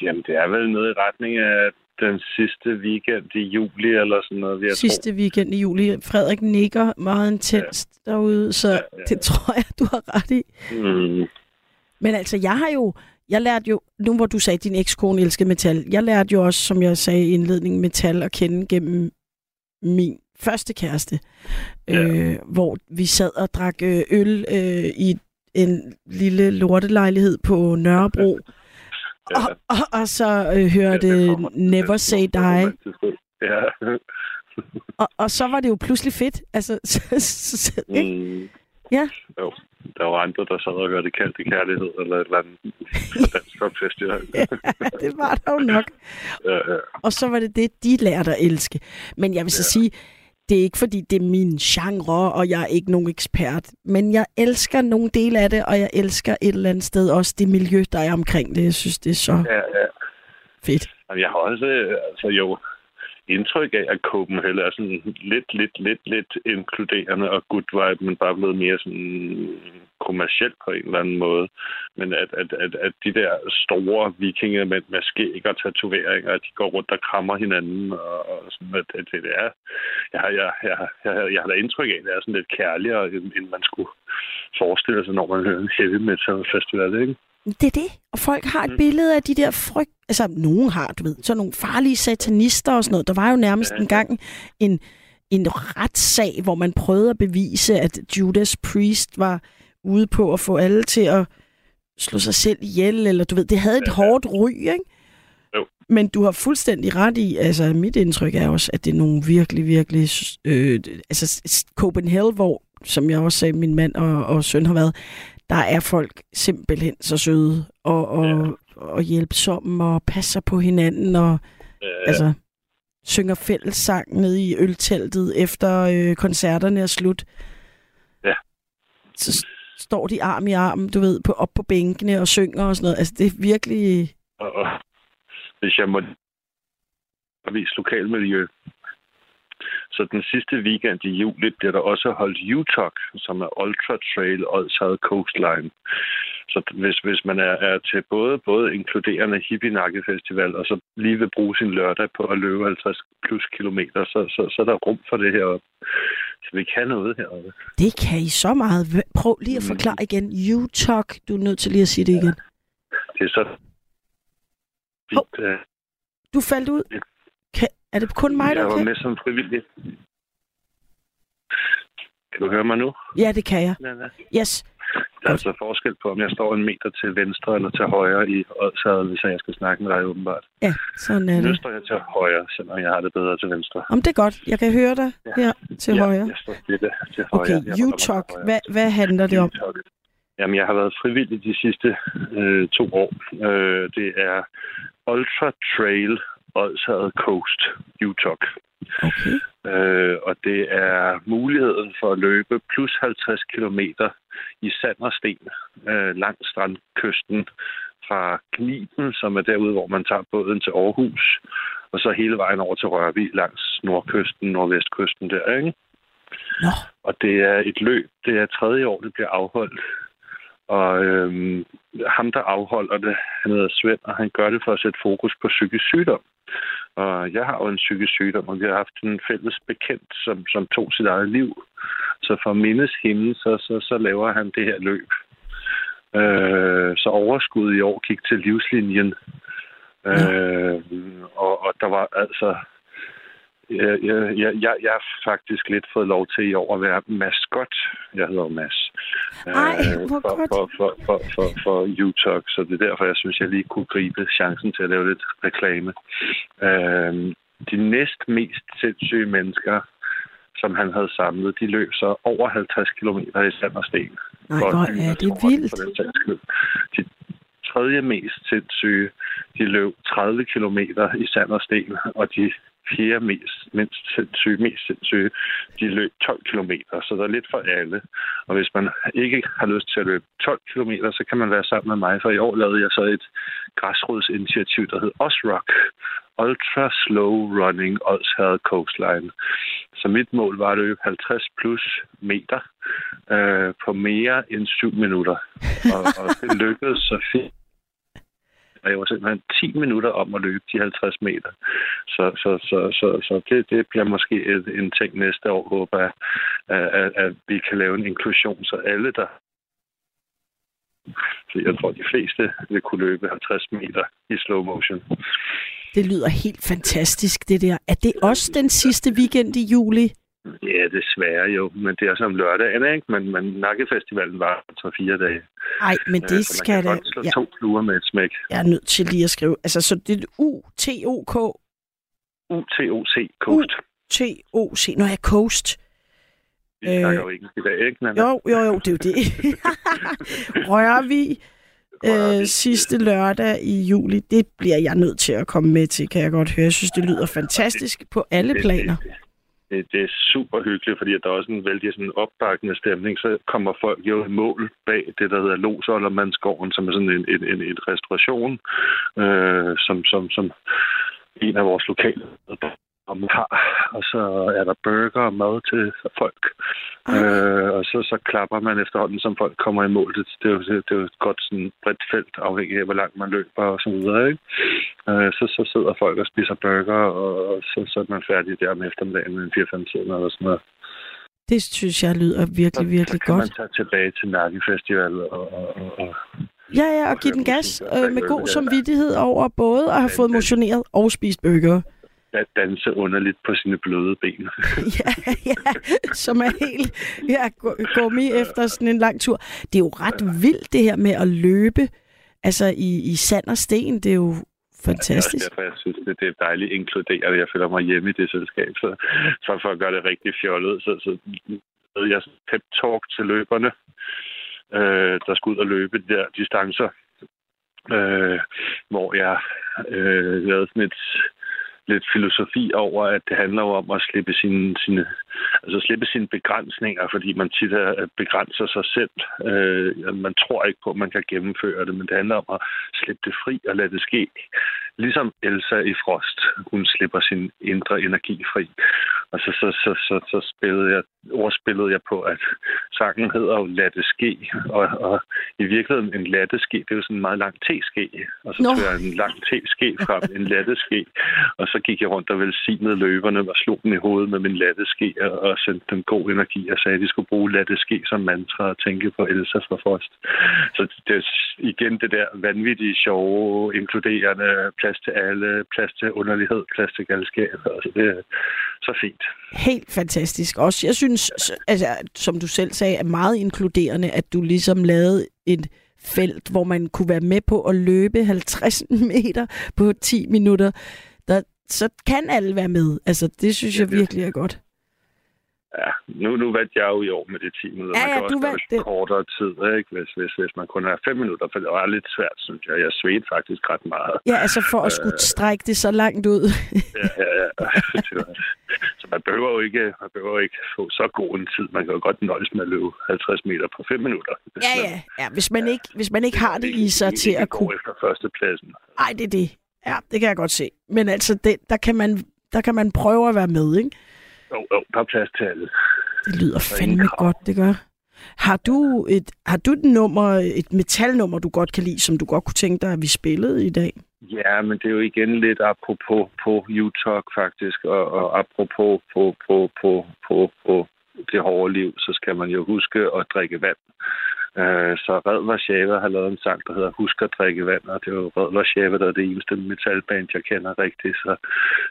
Jamen, det er vel noget i retning af den sidste weekend i juli, eller sådan noget, jeg Sidste weekend i juli. Frederik nikker meget intenst ja. derude, så ja, Ja, det tror jeg, du har ret i. Mm. Men altså, jeg har jo, jeg lærte jo, nu hvor du sagde, at din ekskone elskede metal, jeg lærte jo også, som jeg sagde i indledningen, metal at kende gennem min første kæreste, Ja. øh, hvor vi sad og drak øh, øl øh, i en lille lortelejlighed på Nørrebro, Ja. Og, og, og så øh, hørte Ja, det kommer- Never Say Die. Ja. og, og så var det jo pludselig fedt. Altså, så, så, så, ikke? Mm. Ja. Jo. Der var andre, der sad og hørte kaldt i kærlighed, eller et eller andet Dansk Rock Festival. Ja, det var der jo nok. ja, ja. Og så var det det, de lærte at elske. Men jeg vil så sige, det er ikke fordi, det er min genre, og jeg er ikke nogen ekspert. Men jeg elsker nogle dele af det, og jeg elsker et eller andet sted også det miljø, der er omkring det. Jeg synes, det er så ja, ja. fedt. Jamen, Jeg har også øh, altså, jo indtryk af, at Copenhagen er sådan lidt, lidt, lidt, lidt inkluderende og good vibe, men bare blevet mere sådan kommercielt på en eller anden måde. Men at, at, at, at de der store vikinger med, med skæg og tatoveringer, at de går rundt og krammer hinanden, og, og sådan, at, at det er... Jeg har, jeg, jeg, jeg, jeg har da indtryk af, at det er sådan lidt kærligere, end, end man skulle forestille sig, når man hører en heavy metal festival, ikke? Det er det. Og folk har et billede af de der frygt... Altså, nogen har, du ved, sådan nogle farlige satanister og sådan noget. Der var jo nærmest Ja. engang en, en retssag, hvor man prøvede at bevise, at Judas Priest var ude på at få alle til at slå sig selv ihjel, eller du ved, det havde et Ja, ja. hårdt ry, ikke? Jo. Men du har fuldstændig ret i, altså mit indtryk er også, at det er nogle virkelig, virkelig, øh, altså Copenhagen, hvor, som jeg også sagde, min mand og, og søn har været, der er folk simpelthen så søde og, og, Ja. og hjælpsomme og passer på hinanden og Øh, altså synger fællessang nede i ølteltet efter øh, koncerterne er slut. Ja. Så står de arm i arm, du ved, på, op på bænkene og synger og sådan noget. Altså, det er virkelig... Og, hvis jeg må vise lokalmiljø, så den sidste weekend i juli bliver der også holdt UTOC, som er Ultra Trail Odsherred Coastline. Så hvis, hvis man er, er til både, både inkluderende hippie festival og så lige vil bruge sin lørdag på at løbe 50 plus kilometer, så, så, så er der rum for det her. Så vi kan noget heroppe. Det kan I så meget. Prøv lige at forklare igen. U-talk. Du er nødt til lige at sige det igen. Det er så fint. øh, Du faldt ud. Kan, er det kun mig, jeg der var kan? med som frivillig. Kan du høre mig nu? Ja, det kan jeg. Nana? Yes. Der er altså forskel på, om jeg står en meter til venstre eller til højre i Odsherred, hvis jeg skal snakke med dig åbenbart. Ja, sådan er Nu det. står jeg til højre, selvom jeg har det bedre til venstre. Om det er godt. Jeg kan høre dig her til ja, højre. jeg står stille til højre. Okay, U-talk. Hvad, hvad handler det om? Jamen, jeg har været frivillig de sidste øh, to år. Øh, det er Ultra Trail Odsherred Coast U-talk. Okay. Øh, og det er muligheden for at løbe plus 50 km i sand og sten øh, langs strandkysten fra Kniben, som er derude, hvor man tager båden til Aarhus, og så hele vejen over til Rørvig langs nordkysten, nordvestkysten der, ikke? Nå. Og det er et løb. Det er tredje år, det bliver afholdt. Og øhm, ham, der afholder det, han hedder Svend, og han gør det for at sætte fokus på psykisk sygdom. Og jeg har jo en psykisk sygdom, og vi har haft en fælles bekendt, som, som tog sit eget liv. Så for at mindes hende, så, så, så laver han det her løb. Øh, så overskuddet i år gik til livslinjen. Øh, og, og der var altså... Jeg, jeg, jeg, jeg, jeg har faktisk lidt fået lov til i år at være maskot. Jeg hedder Mads. Ej, Øh, hvor for, godt. for, for, for, for, for UTalk, så det er derfor, jeg synes, jeg lige kunne gribe chancen til at lave lidt reklame. Øh, de næst mest sindssyge mennesker, som han havde samlet, de løb så over 50 km i sand og sten. Nej, er og det vildt. De tredje mest sindssyge, de løb 30 km i sand og sten, og de fjerde mest, mindst sindssyge, mest sindssyge, de løb 12 km, så der er lidt for alle. Og hvis man ikke har lyst til at løbe 12 km, så kan man være sammen med mig, for i år lavede jeg så et græsrodsinitiativ, der hed Osrock, Ultra Slow Running Odsherred Coastline. Så mit mål var at løbe 50 plus meter øh, på mere end 7 minutter. Og, og det lykkedes så fint. Og jeg var simpelthen 10 minutter om at løbe de 50 meter. Så, så, så, så, så det, det bliver måske et, en ting næste år, håber jeg, at, at, at vi kan lave en inklusion, så alle, der så jeg tror, de fleste vil kunne løbe 50 meter i slow motion. Det lyder helt fantastisk, det der. Er det også den sidste weekend i juli? Ja, desværre jo, men det er som lørdagen, ikke? Men, men Nakkefestivalen var så fire dage. Nej, men Øh, det man skal da... Ja, to fluer med et smæk. jeg er nødt til lige at skrive. Altså, så det er U-T-O-K... UTOC Coast. T-O-C... Nå, ja, Coast. Vi snakker øh, jo engelsk i dag, ikke? Nana? Jo, jo, jo, det er jo det. Rørvig øh, sidste lørdag i juli, det bliver jeg nødt til at komme med til, kan jeg godt høre. Jeg synes, det lyder fantastisk på alle Det- planer. Det, det, det er super hyggeligt, fordi der er også en vældig sådan opbakkende stemning. Så kommer folk jo i mål bag det, der hedder Losoldermandsgården, som er sådan en, en, en, en restauration, øh, som, som, som en af vores lokale har. Og så er der burger og mad til folk. Øh, og så, så klapper man efterhånden, som folk kommer i mål. Det, det, er, det, det er jo et godt sådan, bredt felt, afhængig af, hvor langt man løber og så videre. Ikke? Øh, så, så sidder folk og spiser burger, og så, så er man færdig der om eftermiddagen med en 4-5 timer eller sådan noget. Det synes jeg lyder virkelig, virkelig så kan godt. man tage tilbage til Nakke Festival og, og, og, og Ja, ja, og give den gas øh, med god samvittighed over både at have fået motioneret og spist bøger. Da- danse underligt på sine bløde ben. ja, ja, som er helt ja, gu- gummi efter sådan en lang tur. Det er jo ret vildt, det her med at løbe altså i, i sand og sten. Det er jo fantastisk. også derfor, jeg synes, det, det er dejligt inkluderet. Jeg føler mig hjemme i det selskab. Så, så for at gøre det rigtig fjollet, så, så jeg pep talk til løberne, øh, der skal ud og løbe de der distancer, øh, hvor jeg øh, lavede sådan et lidt filosofi over, at det handler jo om at slippe sine, sine, altså slippe sine begrænsninger, fordi man tit er- begrænser sig selv. Øh, man tror ikke på, at man kan gennemføre det, men det handler om at slippe det fri og lade det ske. Ligesom Elsa i Frost, hun slipper sin indre energi fri. Og så, så, så, så, så spillede jeg, ordspillede jeg på, at sangen hedder jo Lad det ske. Og, og i virkeligheden en latte ske, det er jo sådan en meget lang te-ske. Og så Nå. tog jeg en lang te-ske frem, en latte ske, og så gik jeg rundt og velsignede løberne og slog dem i hovedet med min latte ske og, og sendte dem god energi og sagde, at de skulle bruge latte ske som mantra og tænke på Elsa fra Frost. Så det er igen det der vanvittige, sjove, inkluderende, plads til alle, plads til underlighed, plads til galskab. Altså, det er så fint. Helt fantastisk. Også, jeg synes, altså, som du selv sagde, er meget inkluderende, at du ligesom lavede et felt, hvor man kunne være med på at løbe 50 meter på 10 minutter. Der, så kan alle være med. Altså, det synes jeg virkelig er godt. Ja, nu, nu vandt jeg jo i år med de 10 minutter. Ja, man ja, kan du også vandt det. kortere tid, ikke? Hvis, hvis, hvis man kun har 5 minutter, for det var lidt svært, synes jeg. Jeg svedte faktisk ret meget. Ja, altså for at skulle strække det så langt ud. Ja, ja, ja. Det Så man behøver jo ikke, man behøver jo ikke få så god en tid. Man kan jo godt nøjes med at løbe 50 meter på 5 minutter. ja, man ja, ja. Hvis man ikke, hvis man ikke har det i sig til at kunne... efter førstepladsen. Nej, det er det. Ja, det kan jeg godt se. Men altså, det, der, kan man, der kan man prøve at være med, ikke? Jo, jo, der er plads til alle. Det lyder fandme godt, det gør. Har du et, har du et nummer, et metalnummer, du godt kan lide, som du godt kunne tænke dig, at vi spillede i dag? Ja, men det er jo igen lidt apropos på U-Talk faktisk, og, og apropos på, på, på, på, på det hårde liv, så skal man jo huske at drikke vand. Øh, så Red Warszawa har lavet en sang, der hedder Husk at drikke vand, og det er jo Red Warszawa, der er det eneste metalband, jeg kender rigtigt. Så,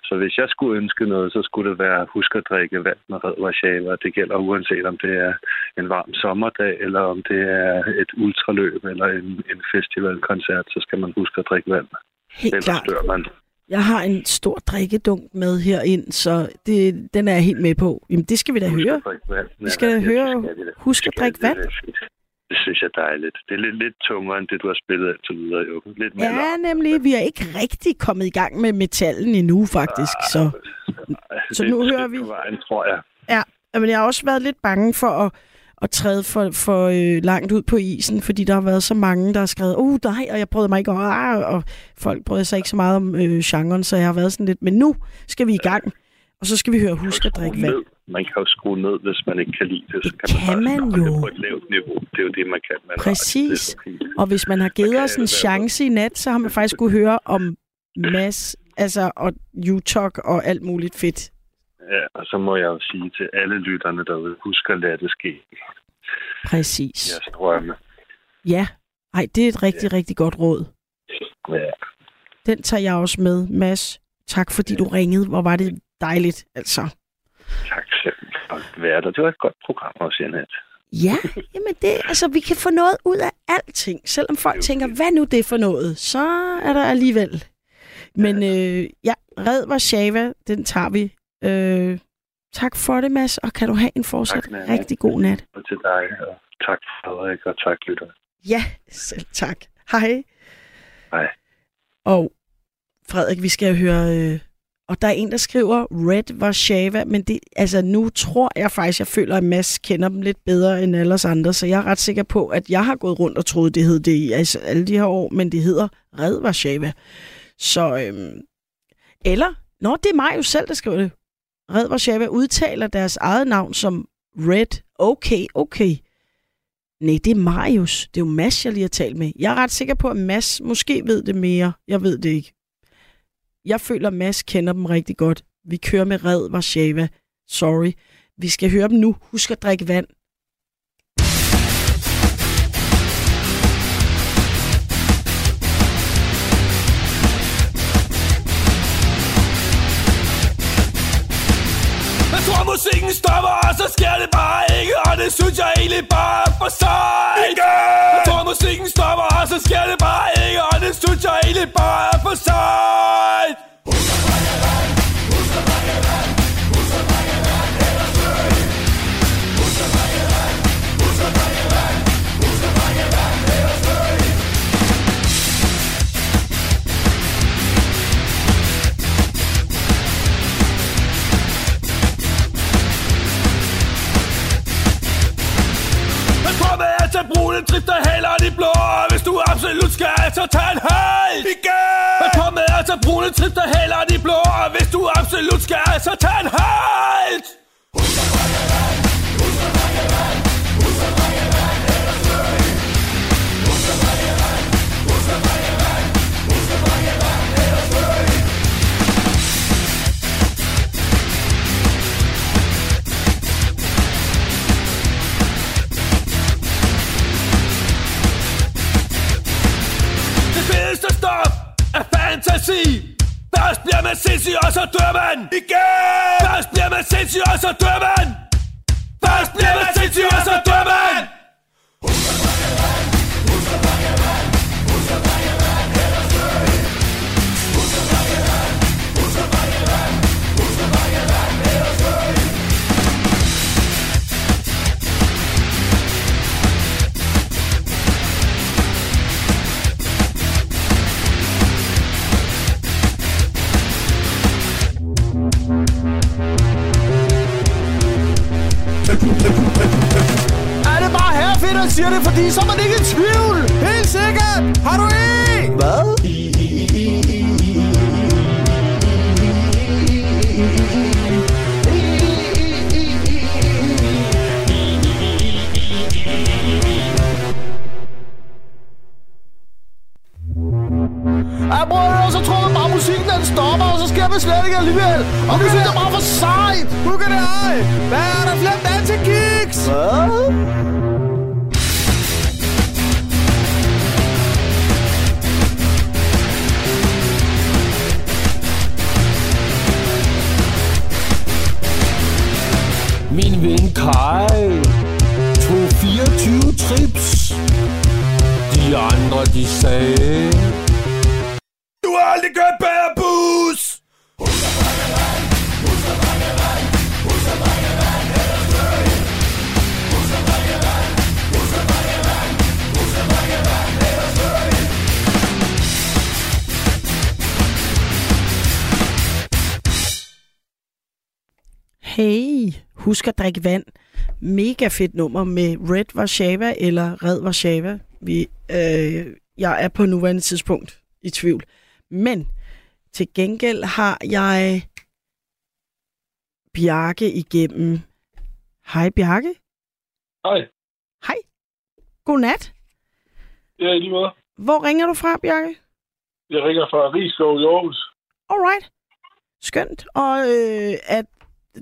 så hvis jeg skulle ønske noget, så skulle det være Husk at drikke vand med Red Warszawa. Det gælder uanset om det er en varm sommerdag, eller om det er et ultraløb, eller en, en festivalkoncert, så skal man huske at drikke vand. Helt Ellers klart. dør man. Jeg har en stor drikkedunk med herind, så det, den er jeg helt med på. Jamen, det skal vi da Husk høre. Vi skal da Ja, høre. Husk at drikke vand. Det. Det synes jeg er dejligt. Det er lidt, lidt tungere end det, du har spillet indtil videre, jo. Lidt mere Ja, larm. nemlig. Vi er ikke rigtig kommet i gang med metallen endnu, faktisk. Så, Ej, så det nu et hører vi- vejen, tror jeg. ja, men jeg har også været lidt bange for at, at træde for, for øh, langt ud på isen, fordi der har været så mange, der har skrevet, uh, nej, og jeg prøvede mig ikke, og, ah, og folk brød sig ikke så meget om øh, genren, så jeg har været sådan lidt, men nu skal vi i gang, og så skal vi høre Husk at drikke vand. Ned. Man kan jo skrue ned, hvis man ikke kan lide det. Så Det kan man, kan bare man stoppe det jo. på et lavt niveau. Det er jo det, man kan. Man Præcis. Det fint. Og hvis man har givet kan os en chance i nat, så har man faktisk kunne høre om Mads, altså, og U-Talk og alt muligt fedt. Ja, og så må jeg jo sige til alle lytterne derude, husk at lade det ske. Præcis. Jeres drømme. Ja. Ej, det er et rigtig, rigtig godt råd. Ja. Den tager jeg også med. Mads, tak fordi du ringede. Hvor var det dejligt, altså. Tak selv for at være der. Det var et godt program også, Janet. Ja, jamen det, altså vi kan få noget ud af alting. Selvom folk tænker, hvad nu det er for noget, så er der alligevel. Men øh, ja, Red Warszawa, den tager vi. Øh, tak for det, Mads, og kan du have en fortsat Tak, rigtig god nat. Og til dig, og tak Frederik, og tak lytter. Ja, selv tak. Hej. Hej. Og Frederik, vi skal høre... Øh, og der er en, der skriver Red Warszawa, men det, altså, nu tror jeg faktisk, jeg føler, at Mads kender dem lidt bedre end alle os andre, så jeg er ret sikker på, at jeg har gået rundt og troet, det hed det i altså, alle de her år, men det hedder Red Warszawa. Så, øhm, eller, nå, det er mig jo selv, der skriver det. Red Warszawa udtaler deres eget navn som Red. Okay, okay. Nej, det er Marius. Det er jo Mads, jeg lige har talt med. Jeg er ret sikker på, at Mads måske ved det mere. Jeg ved det ikke. Jeg føler, at Mads kender dem rigtig godt. Vi kører med Red Warszawa. Sorry. Vi skal høre dem nu. Husk at drikke vand. Musikken stopper, og så sker det bare ikke Og det synes jeg egentlig bare er for sejt. Jeg tror musikken stopper, og så sker det bare ikke Og det synes jeg egentlig bare er for sejt med at tage brune drifter heller de blå Og hvis du absolut skal, så tag en halv Igen! Jeg tror med at tage brune drifter heller de blå Og hvis du absolut skal, så tag en halv Det fedeste stof er fantasi Først bliver man sindssyg, og så dør man Igen. Først bliver man sindssyg, og så dør man. Først bliver man sindssyg, og så dør man. man siger det, fordi så er man ikke i tvivl. Helt sikkert. Har du en? Hvad? Jeg bruger det, så tror man bare, at musikken den stopper, og så sker det slet ikke alligevel. Og nu synes jeg bare for sejt. Nu kan det ej. Hvad er der flere dansegigs? Hvad? Min ven Kai tog 24 trips. De andre, de sagde... Du har aldrig kørt bære bus! Husk at drikke vand. Mega fedt nummer med Red Warszawa eller Red Warszawa. Vi, øh, jeg er på nuværende tidspunkt i tvivl. Men til gengæld har jeg Bjarke igennem. Hej Bjarke. Hej. Hej. Godnat. Ja, i lige måde. Hvor ringer du fra, Bjarke? Jeg ringer fra Rigskov i Aarhus. Alright. Skønt. Og øh, at,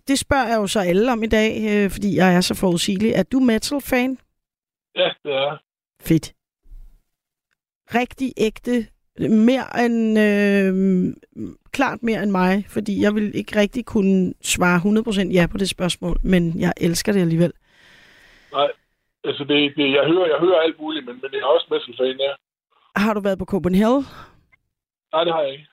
det spørger jeg jo så alle om i dag, øh, fordi jeg er så forudsigelig. Er du metal-fan? Ja, det er. Fedt. Rigtig ægte. Mere end... Øh, klart mere end mig, fordi jeg vil ikke rigtig kunne svare 100% ja på det spørgsmål, men jeg elsker det alligevel. Nej, altså det, det, jeg, hører, jeg hører alt muligt, men, men jeg er også metal-fan, ja. Har du været på Copenhagen? Nej, det har jeg ikke.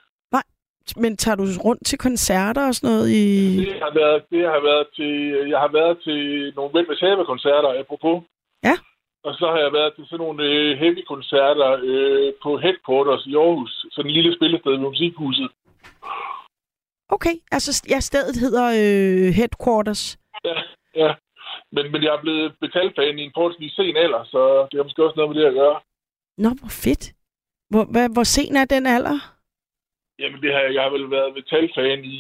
Men tager du rundt til koncerter og sådan noget i... Det har været, det har været til, jeg har været til nogle Vel med koncerter apropos. Ja. Og så har jeg været til sådan nogle øh, heavy-koncerter øh, på Headquarters i Aarhus. Sådan en lille spillested ved Musikhuset. Okay, altså ja, stedet hedder øh, Headquarters. Ja, ja. Men, men jeg er blevet metalfan i en forholdsvis sen alder, så det har måske også noget med det at gøre. Nå, hvor fedt. Hvor, hvad, hvor sen er den alder? Jamen, det har, jeg har vel været metalfan i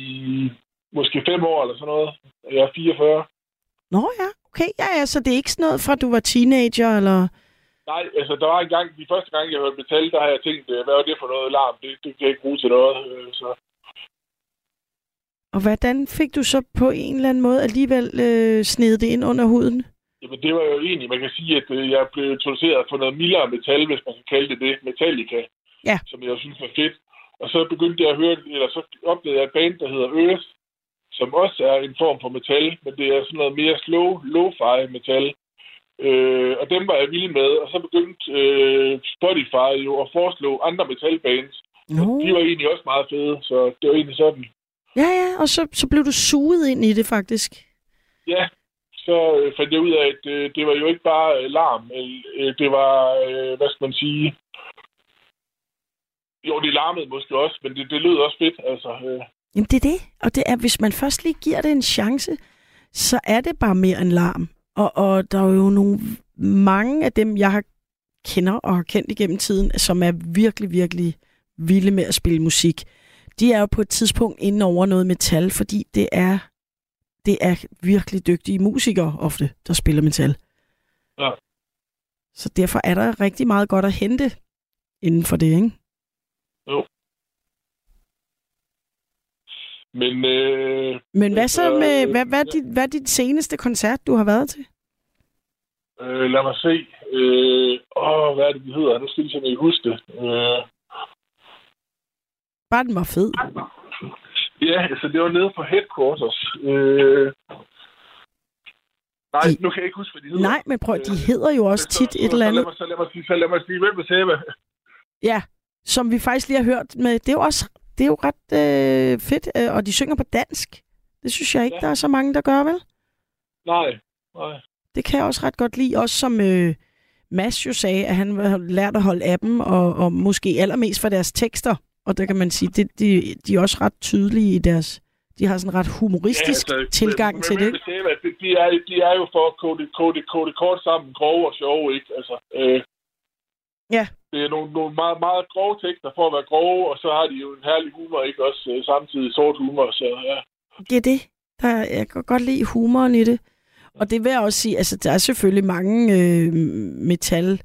måske fem år eller sådan noget. Jeg er 44. Nå ja, okay. Ja, ja, så det er ikke sådan noget fra, du var teenager, eller... Nej, altså, der var en gang, de første gang, jeg hørte metal, der har jeg tænkt, øh, hvad var det for noget larm? Det, det kan jeg ikke bruge til noget. øh, Så. Og hvordan fik du så på en eller anden måde alligevel øh, snedet det ind under huden? Jamen, det var jo egentlig, man kan sige, at øh, jeg blev introduceret for noget mildere metal, hvis man kan kalde det det, Metallica, Ja. som jeg synes var fedt. Og så begyndte jeg at høre, eller så opdagede jeg et band, der hedder Earth, som også er en form for metal, men det er sådan noget mere slow, lo-fi metal. Øh, og dem var jeg vild med, og så begyndte øh, Spotify jo at foreslå andre metalbands. Nå. De var egentlig også meget fede, så det var egentlig sådan. Ja, ja, og så, så blev du suget ind i det faktisk. Ja, så øh, fandt jeg ud af, at øh, det var jo ikke bare øh, larm. Øh, det var, øh, hvad skal man sige... Jo, det larmede måske også, men det, det lød også fedt. Altså, øh, Jamen det er det, og det er, hvis man først lige giver det en chance, så er det bare mere end larm. Og, og der er jo nogle, mange af dem, jeg har kender og har kendt igennem tiden, som er virkelig, virkelig vilde med at spille musik. De er jo på et tidspunkt inde over noget metal, fordi det er, det er virkelig dygtige musikere ofte, der spiller metal. Ja. Så derfor er der rigtig meget godt at hente inden for det, ikke? Jo. Men, øh, Men hvad så med, hvad, hvad, er dit, hvad er dit seneste koncert, du har været til? øh, lad mig se. Øh, åh, hvad er det, de hedder? Nu skal jeg simpelthen ikke huske det. Øh, Bare den var fed. ja, altså, det var nede på Headquarters. Øh, nej, nu kan jeg ikke huske, hvad de hedder. Nej, men prøv, de hedder jo også Så- tit så- et eller Så lad andet. mig, så lad mig sige, så lad mig sige, hvem vil hvad? Ja, som vi faktisk lige har hørt med. Det er jo også det er jo ret øh, fedt, øh, og de synger på dansk. Det synes jeg ikke, Ja. der er så mange, der gør, vel? Nej, nej. Det kan jeg også ret godt lide. Også som øh, Mads jo sagde, at han har lært at holde af dem, og, og måske allermest for deres tekster. Og der kan man sige, det, de, de er også ret tydelige i deres... De har sådan en ret humoristisk ja, altså, tilgang men, til men, det. Men, det, de, er, de er jo for at kode, kode, kode kort sammen, grove og sjove, ikke? Altså, øh, Ja. Det er nogle, nogle meget, meget grove tekster for at være grove, og så har de jo en herlig humor, ikke? Også øh, samtidig sort humor, så ja. Det er det. Der, jeg kan godt lide humoren i det. Og det vil jeg også sige, altså der er selvfølgelig mange øh, metal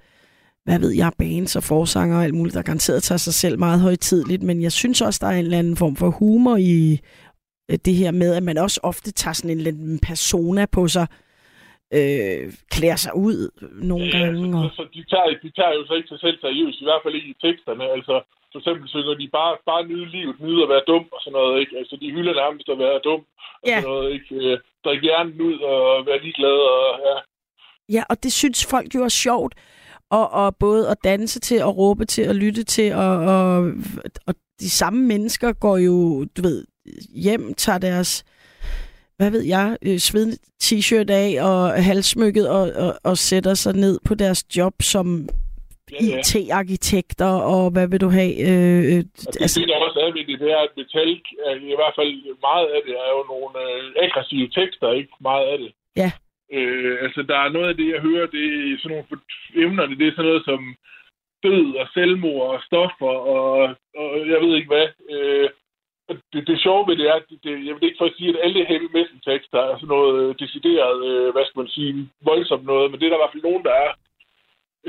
hvad ved jeg, bands og forsanger og alt muligt, der garanteret tager sig selv meget højtidligt, men jeg synes også, der er en eller anden form for humor i øh, det her med, at man også ofte tager sådan en eller anden persona på sig, øh, klæder sig ud nogle Ja, gange. Og... så, så de, tager, de tager jo så ikke sig selv seriøst, i hvert fald ikke i teksterne. Altså, for eksempel synger de bare, bare nyde livet, nyde at være dum og sådan noget, ikke? Altså, de hylder nærmest at være dum og Ja. sådan noget, ikke? Øh, Drik hjernen ud og være ligeglad og, ja. Ja, og det synes folk jo er sjovt. Og, og både at danse til, og råbe til, og lytte til, og, og, og de samme mennesker går jo, du ved, hjem, tager deres, hvad ved jeg, øh, svedende t-shirt af og halsmykket og, og, og sætter sig ned på deres job som Ja, ja. IT-arkitekter, og hvad vil du have? Øh, øh, Og det, altså, det, der også er ved det, det er, at metal, i hvert fald meget af det, er jo nogle øh, aggressive tekster, ikke? Meget af det. Ja. Øh, altså, der er noget af det, jeg hører, det er sådan nogle emner, det er sådan noget som død og selvmord og stoffer og, og jeg ved ikke hvad. Øh, det, det sjove ved det er, at det, det, jeg vil ikke for at sige, at alle heavy metal tekster er sådan noget øh, decideret, øh, hvad skal man sige, voldsomt noget, men det er der i hvert fald nogen, der er.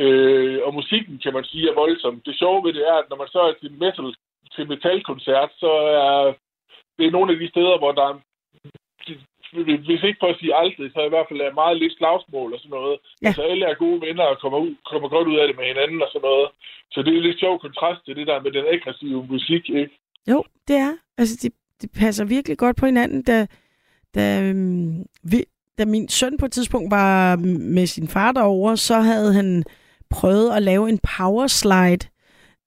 Øh, og musikken, kan man sige, er voldsom. Det sjove ved det er, at når man så er til metal, til metalkoncert, så er det er nogle af de steder, hvor der er, hvis ikke for at sige aldrig, så i hvert fald er meget lidt slagsmål og sådan noget. Ja. Altså alle er gode venner og kommer, ud, kommer godt ud af det med hinanden og sådan noget. Så det er lidt sjov kontrast til det der med den aggressive musik, ikke? Jo, det er. Altså, de, de passer virkelig godt på hinanden. Da, da, øhm, vi, da min søn på et tidspunkt var med sin far derovre, så havde han prøvet at lave en powerslide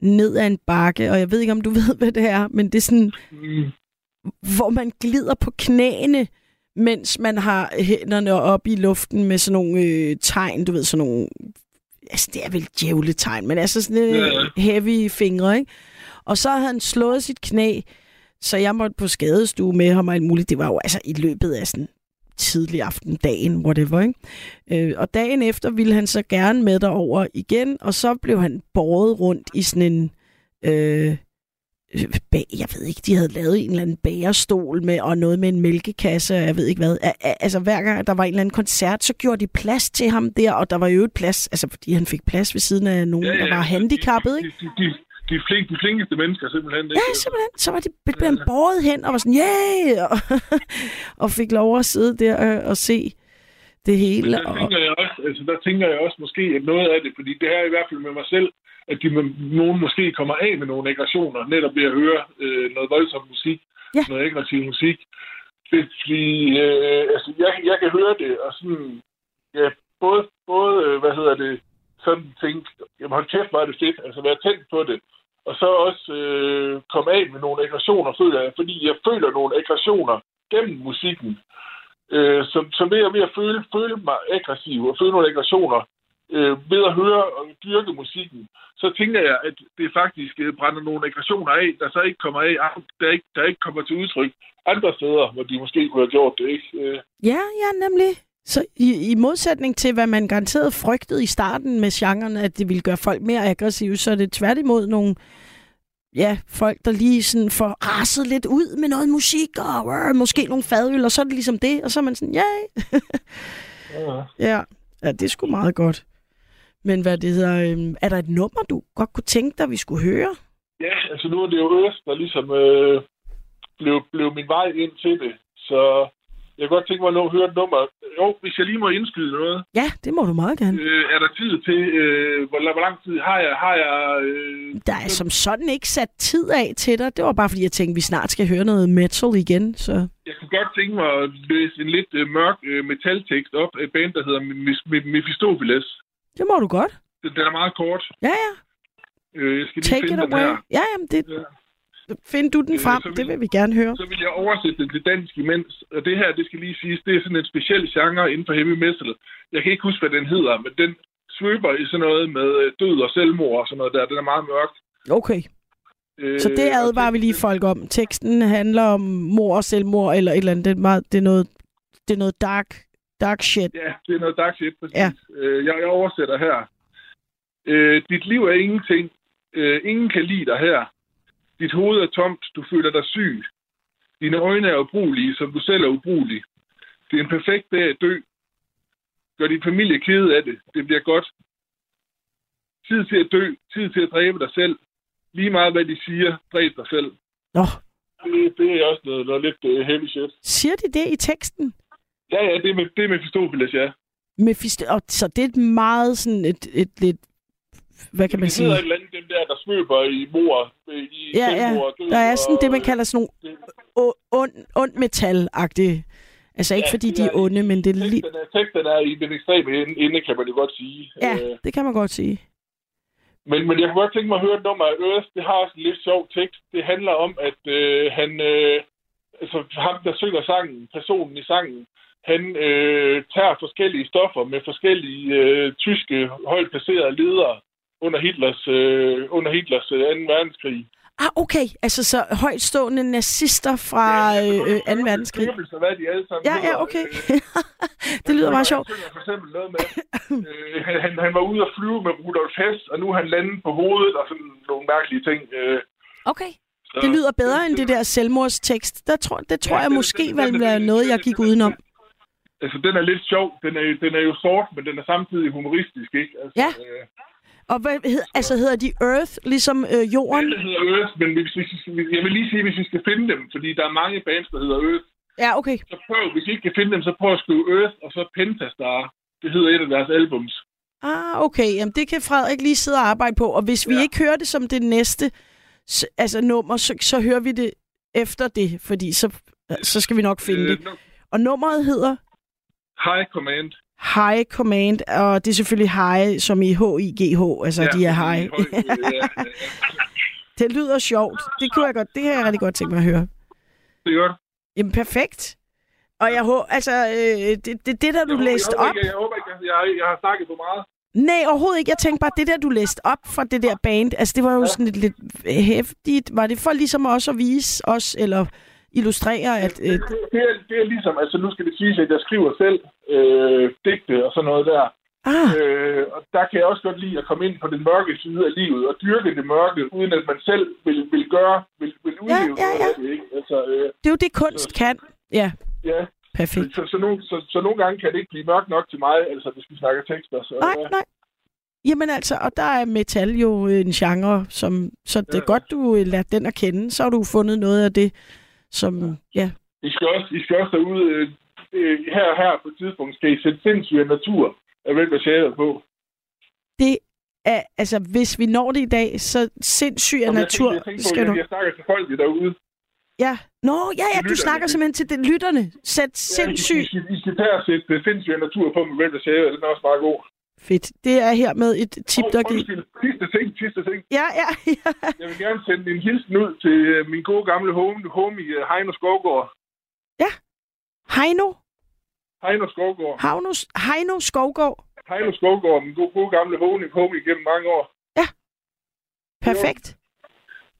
ned ad en bakke, og jeg ved ikke, om du ved, hvad det er, men det er sådan, Mm. hvor man glider på knæene, mens man har hænderne op i luften med sådan nogle øh, tegn, du ved, sådan nogle, altså det er vel djævletegn, men altså sådan øh, heavy fingre, ikke? Og så havde han slået sit knæ, så jeg måtte på skadestue med ham og alt muligt. Det var jo altså i løbet af sådan tidlig aften, dagen, whatever, ikke? Øh, og dagen efter ville han så gerne med derover igen, og så blev han båret rundt i sådan en... Øh, øh, bag, jeg ved ikke, de havde lavet en eller anden bagerstol med, og noget med en mælkekasse, og jeg ved ikke hvad. Altså hver gang der var en eller anden koncert, så gjorde de plads til ham der, og der var jo et plads, altså fordi han fik plads ved siden af nogen, ja, ja, der var handicappet, ikke? De, de, de, de, flink, de flinkeste mennesker simpelthen. Ikke? Ja, simpelthen. Så var de blev han båret hen og var sådan, yeah! Og, og fik lov at sidde der og, og se det hele. Der Og, tænker, jeg også, altså, der tænker jeg også måske, at noget af det, fordi det er i hvert fald med mig selv, at de nogen måske kommer af med nogle aggressioner, netop ved at høre øh, noget voldsom musik, Ja. noget aggressiv musik. Det, fordi, øh, altså, jeg, jeg kan høre det, og sådan, ja, både, både øh, hvad hedder det, sådan tænke, jamen hold kæft, hvor er det fedt, altså være tændt på det, og så også øh, komme af med nogle aggressioner, føler jeg, fordi jeg føler nogle aggressioner gennem musikken. Øh, så, så ved at, ved at føle, føle mig aggressiv og føle nogle aggressioner, øh, ved at høre og dyrke musikken, så tænker jeg, at det faktisk øh, brænder nogle aggressioner af, der så ikke kommer af, der ikke, der ikke kommer til udtryk andre steder, hvor de måske kunne have gjort det, ikke? Øh, ja, ja, nemlig. Så i, i modsætning til, hvad man garanteret frygtede i starten med genren, at det ville gøre folk mere aggressive, så er det tværtimod nogle ja, folk, der lige sådan får raset lidt ud med noget musik, og øh, måske nogle fadøl, og så er det ligesom det, og så er man sådan, ja, ja. ja, ja, det er sgu meget godt. Men hvad det hedder, øhm, er der et nummer, du godt kunne tænke dig, vi skulle høre? Ja, altså nu er det jo Øst, der ligesom øh, blev, blev min vej ind til det. Så jeg kunne godt tænke mig at nå at høre et nummer. Jo, hvis jeg lige må indskyde noget. Ja, det må du meget gerne. Øh, er der tid til, øh, hvor, hvor lang tid har jeg? Har jeg øh, Der er som sådan ikke sat tid af til dig. Det var bare fordi, jeg tænkte, vi snart skal høre noget metal igen. Så. jeg kunne godt tænke mig at læse en lidt øh, mørk øh, metaltekst op af et band, der hedder Mephistopheles. Det må du godt. Den, den er meget kort. Ja, ja. Øh, jeg skal lige Take it finde den away. her. Ja, jamen, det, Ja. Find du den Øh, frem. så vil- Det vil vi gerne høre. Så vil jeg oversætte den til dansk imens. Og det her, det skal lige siges, det er sådan en speciel genre inden for heavy metal. Jeg kan ikke huske, hvad den hedder, men den svøber i sådan noget med øh, død og selvmord og sådan noget der. Den er meget mørk. Okay. Øh, Så det og advarer vi lige folk om. Teksten handler om mor og selvmord, eller et eller andet. Det er, meget, det er, noget, det er noget dark, dark shit. Ja, det er noget dark shit, præcis. Ja. Øh, jeg, jeg oversætter her. Øh, dit liv er ingenting. Øh, ingen kan lide dig her. Dit hoved er tomt. Du føler dig syg. Dine øjne er ubrugelige, som du selv er ubrugelig. Det er en perfekt dag at dø. Gør din familie kede af det. Det bliver godt. Tid til at dø. Tid til at dræbe dig selv. Lige meget, hvad de siger. Dræb dig selv. Nå, Det, det er også noget, noget lidt uh, heavy shit. siger de det i teksten? Ja, ja, det er med, det er med Mephistopheles, ja. Mephisto, og, så det er et meget sådan et, et lidt, hvad kan man sidder sige? et eller andet, der, der svøber i mor, i Ja, ja. Der er sådan og- det, man kalder sådan nogle ond, ond metal-agtige. Altså ikke Ja, fordi de er onde, men det er lige... Teksten er, i den ekstreme ende, kan man jo godt sige. Ja, Øh, det kan man godt sige. Men, men jeg kunne godt tænke mig at høre et nummer af Earth. Det har også en lidt sjov tekst. Det handler om, at øh, han, øh, altså ham, der synger sangen, personen i sangen, han øh, tager forskellige stoffer med forskellige øh, tyske højt placerede ledere under Hitlers, øh, under Hitlers øh, 2. verdenskrig. Ah, okay. Altså så højtstående nazister fra øh, øh, 2. verdenskrig. Døbelse, hvad de alle sammen Ja, ja, okay. det lyder meget sjovt. For eksempel noget med, øh, han, han, var ude at flyve med Rudolf Hess, og nu er han landet på hovedet, og sådan nogle mærkelige ting. Øh, Okay. så, Det lyder bedre end det der selvmordstekst. Der tror, det tror Ja, jeg den- måske den- være noget, den- jeg gik den- udenom. Altså, den er lidt sjov. Den er, den er jo sort, men den er samtidig humoristisk, ikke? Altså, Ja. Øh, Og hvad, hed, altså hedder de Earth, ligesom øh, jorden? det hedder Earth, men hvis, hvis, hvis, jeg vil lige sige, hvis vi skal finde dem, fordi der er mange bands, der hedder Earth, Ja, okay. så prøv, hvis I ikke kan finde dem, så prøv at skrive Earth, og så Pentastar. Det hedder et af deres albums. Ah, okay. Jamen, det kan Frederik lige sidde og arbejde på. Og hvis vi Ja. ikke hører det som det næste altså nummer, så, så hører vi det efter det, fordi så, så skal vi nok finde det. Øh, nu- Og nummeret hedder High Command. High Command, og det er selvfølgelig high, som i H-I-G-H, altså ja, de er high. det lyder sjovt. Det kunne jeg godt, det kan jeg rigtig godt tænke mig at høre. Det godt. Jamen, perfekt. Og jeg håber, altså, øh, det, det, det der, du Jeg læste håber op... ikke- Jeg håber ikke, jeg, jeg, jeg har snakket for meget. Nej, overhovedet ikke. Jeg tænkte bare, det der, du læste op fra det der band, altså det var jo ja. sådan lidt, lidt hæftigt. Var det for ligesom også at vise os, eller illustrere, at... Øh, Det, det, er, det er ligesom, altså nu skal det siges, at jeg skriver selv øh, digte og sådan noget der. ah, Øh, og der kan jeg også godt lide at komme ind på den mørke side af livet og dyrke det mørke, uden at man selv vil, vil gøre, vil, vil udleve ja, ja. af det, ikke? Altså, øh, det er jo det, kunst kan. Ja, ja. perfekt. Så, så, nogle, så, så nogle gange kan det ikke blive mørkt nok til mig, altså hvis vi snakker tekster. Så, Nej, ja. nej. Jamen altså, og der er metal jo en genre, som, så det er Ja. godt, du øh, lærte den at kende. Så har du fundet noget af det, som, ja, I skal også, I skal også derude, øh, øh, her her på et tidspunkt, skal I sætte sindssyg natur af Red Machado på. det er, altså, hvis vi når det i dag, så sindssyg af natur tænker- jeg tænker på, skal jeg, du... jeg snakker til folk derude. Ja. Nå, ja, ja, du snakker simpelthen til det, lytterne. Sæt Ja, sindssyg. I, I, I skal tage og sætte sindssyg natur på med Red Machado, den er også meget god. Fedt. Det er her med et tip, der giver... sidste ting, sidste ting. Ja, ja, ja. Jeg vil gerne sende en hilsen ud til øh, min gode gamle homie, homie øh, Heino Skovgaard. Heino, Heino Skovgaard. Havno, Heino Skovgaard. Heino Skovgaard, min gode, gode gamle homie, homie gennem mange år. Perfekt.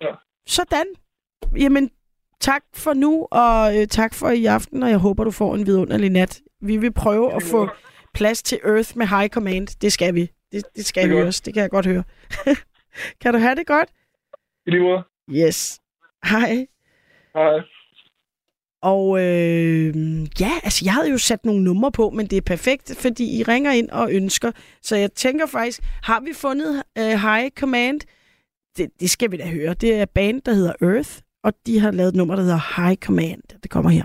Ja. Sådan. Jamen, tak for nu, og øh, tak for i aften, og jeg håber, du får en vidunderlig nat. Vi vil prøve at få plads til Earth med High Command. Det skal vi. Det, det skal Det er høres. Det kan jeg godt høre. kan du have det godt? I lige måde. Yes. Hej. Hej. Og øh, ja, altså jeg havde jo sat nogle numre på, men det er perfekt, fordi I ringer ind og ønsker. Så jeg tænker faktisk, har vi fundet øh, High Command? Det, det skal vi da høre. Det er band, der hedder Earth, og de har lavet et nummer, der hedder High Command. Det kommer her.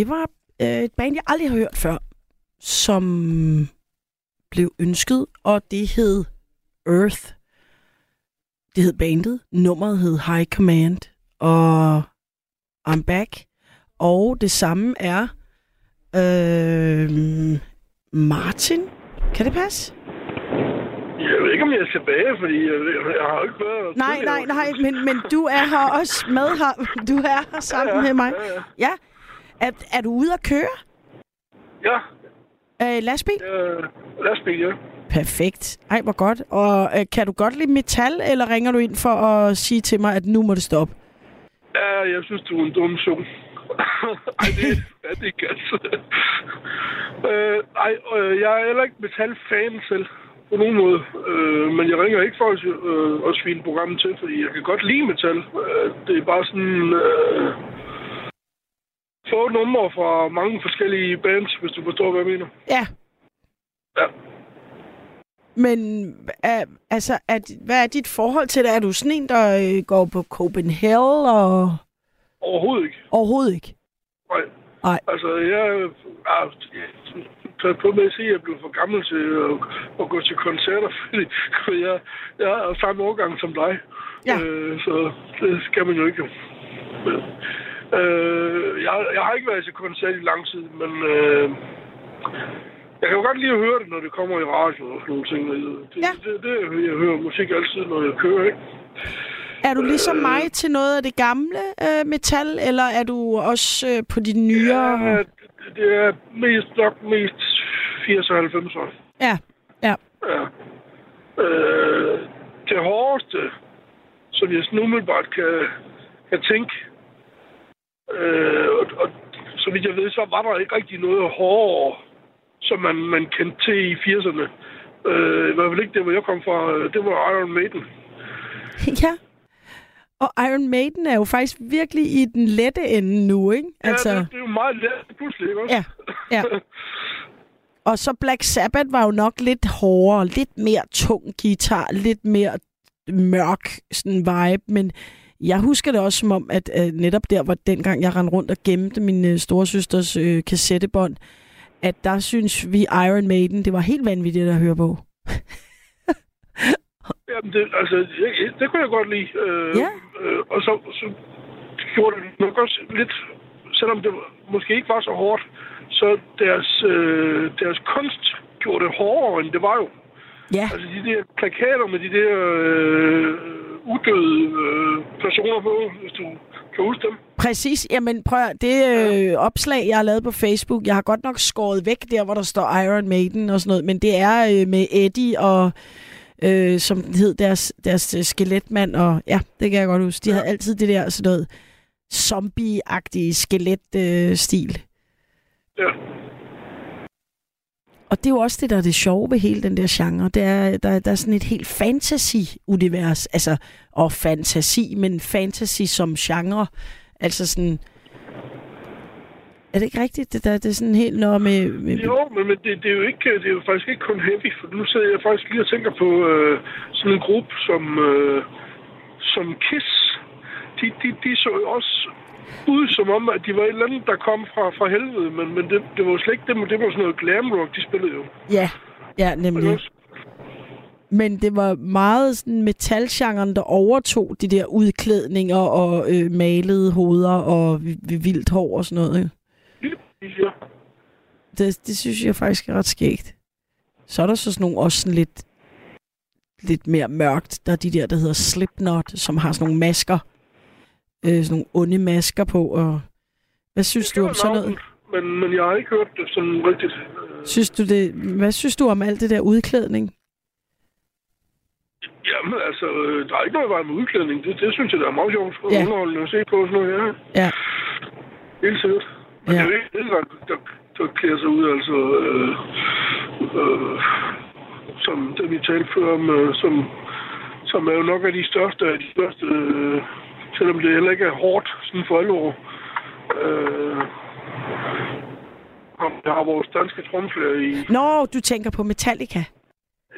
Det var øh, et band, jeg aldrig har hørt før, som blev ønsket, og det hed Earth. Det hed bandet. Nummeret hed High Command, og I'm Back. Og det samme er øh, Martin. Kan det passe? Jeg ved ikke, om jeg er tilbage, fordi jeg, jeg har ikke været... Nej, nej, nej, men, men du er her også med her. Du er her sammen Ja, ja, med mig. ja, ja. ja. Er, er du ude at køre? Ja, Øh, lastbil? øh, lastbil, ja. Perfekt. Ej, hvor godt. Og øh, kan du godt lide metal, eller ringer du ind for at sige til mig, at nu må det stoppe? Ja, jeg synes, du er en dum sum. ej, det, ja, det kan øh, Ej, øh, jeg er heller ikke metal-fan selv. På nogen måde. Øh, men jeg ringer ikke for at, øh, at svine programmet til, fordi jeg kan godt lide metal. Øh, det er bare sådan... Øh, få numre fra mange forskellige bands, hvis du forstår, hvad jeg mener. Ja. Ja. Men er, altså, er, hvad er dit forhold til det? Er du sådan en, der øh, går på Copenhagen og... Overhovedet ikke. Overhovedet ikke? Nej. Nej. Altså, jeg er taget på med at sige, at jeg blev for gammel til at, at gå til koncerter, fordi fordi jeg, jeg er samme årgang som dig. Ja. Øh, så det skal man jo ikke. Men, øh, jeg, jeg har ikke været til koncert i lang tid, men øh, jeg kan jo godt lide at høre det, når det kommer i radio og sådan nogle ting. Det, Ja. det, det, det, jeg hører musik altid, når jeg kører, ikke? Er du ligesom mig til noget af det gamle øh, metal, eller er du også øh, på de nyere? Ja, det, det er mest nok mest 80 og 90 år. Ja, ja. Ja. Øh, det hårdeste, som jeg sådan umiddelbart kan, kan tænke, øh, og, og så vidt jeg ved, så var der ikke rigtig noget hårdere, som man, man kendte til i 80'erne. Øh, I hvert fald ikke det, hvor jeg kom fra. Det var Iron Maiden. ja. Og Iron Maiden er jo faktisk virkelig i den lette ende nu, ikke? Altså... Ja, det, det er jo meget let pludselig, ikke også? Ja, ja. Og så Black Sabbath var jo nok lidt hårdere, lidt mere tung guitar, lidt mere mørk sådan vibe, men jeg husker det også som om, at øh, netop der, hvor dengang jeg rendte rundt og gemte min øh, storesøsters øh, kassettebånd, at der synes vi Iron Maiden, det var helt vanvittigt at høre på. Jamen, det, altså, det, det kunne jeg godt lide. Øh, Ja. øh, og så, så gjorde det nok også lidt, selvom det måske ikke var så hårdt, så deres, øh, deres kunst gjorde det hårdere, end det var jo. Ja. Altså de der plakater med de der øh, udøde øh, personer på, hvis du kan huske dem. Præcis. Jamen prøv det øh, opslag, jeg har lavet på Facebook, jeg har godt nok skåret væk der, hvor der står Iron Maiden og sådan noget, men det er øh, med Eddie og øh, som hed deres, deres øh, skeletmand, og ja, det kan jeg godt huske. De havde altid det der sådan noget zombie-agtige skelet-stil. Øh, stil. Ja. Og det er jo også det, der er det sjove ved hele den der genre. Det er, der, der er sådan et helt fantasy-univers. Altså, og fantasi, men fantasy som genre. Altså sådan... Er det ikke rigtigt? Det, der, det er sådan helt noget med... med Jo, men, men det, det, er jo ikke, det er jo faktisk ikke kun heavy, for nu sidder jeg faktisk lige og tænker på øh, sådan en gruppe som, øh, som Kiss. De, de, de så jo også ud som om, at de var et eller andet, der kom fra, fra helvede, men, men det, det var jo slet ikke det, det var sådan noget glam rock, de spillede jo. Ja, ja, nemlig. Også? Men det var meget sådan metalgenren, der overtog de der udklædninger og øh, malede hoveder og vi- vi- vildt hår og sådan noget. ikke? Ja. Det, det synes jeg faktisk er ret skægt. Så er der så sådan nogle også sådan lidt, lidt mere mørkt. Der er de der, der hedder Slipknot, som har sådan nogle masker. Øh, sådan nogle onde masker på. Og hvad synes du om sådan noget? Men, men jeg har ikke hørt det sådan rigtigt. Synes du det, hvad synes du om alt det der udklædning? Jamen, altså, øh, der er ikke noget vej med udklædning. Det, det synes jeg, der er meget sjovt og Ja. underholdende at se på. Sådan noget, ja. Ja. Helt sikkert. Men Ja. det er ikke det, der, der, der klæder sig ud, altså... Øh, øh, som det, vi talte før om, øh, som, som er jo nok af de største af de største, øh, selvom det heller ikke er hårdt sådan for alvor. Øh, jeg har vores danske tromslærer i... Nå, du tænker på Metallica.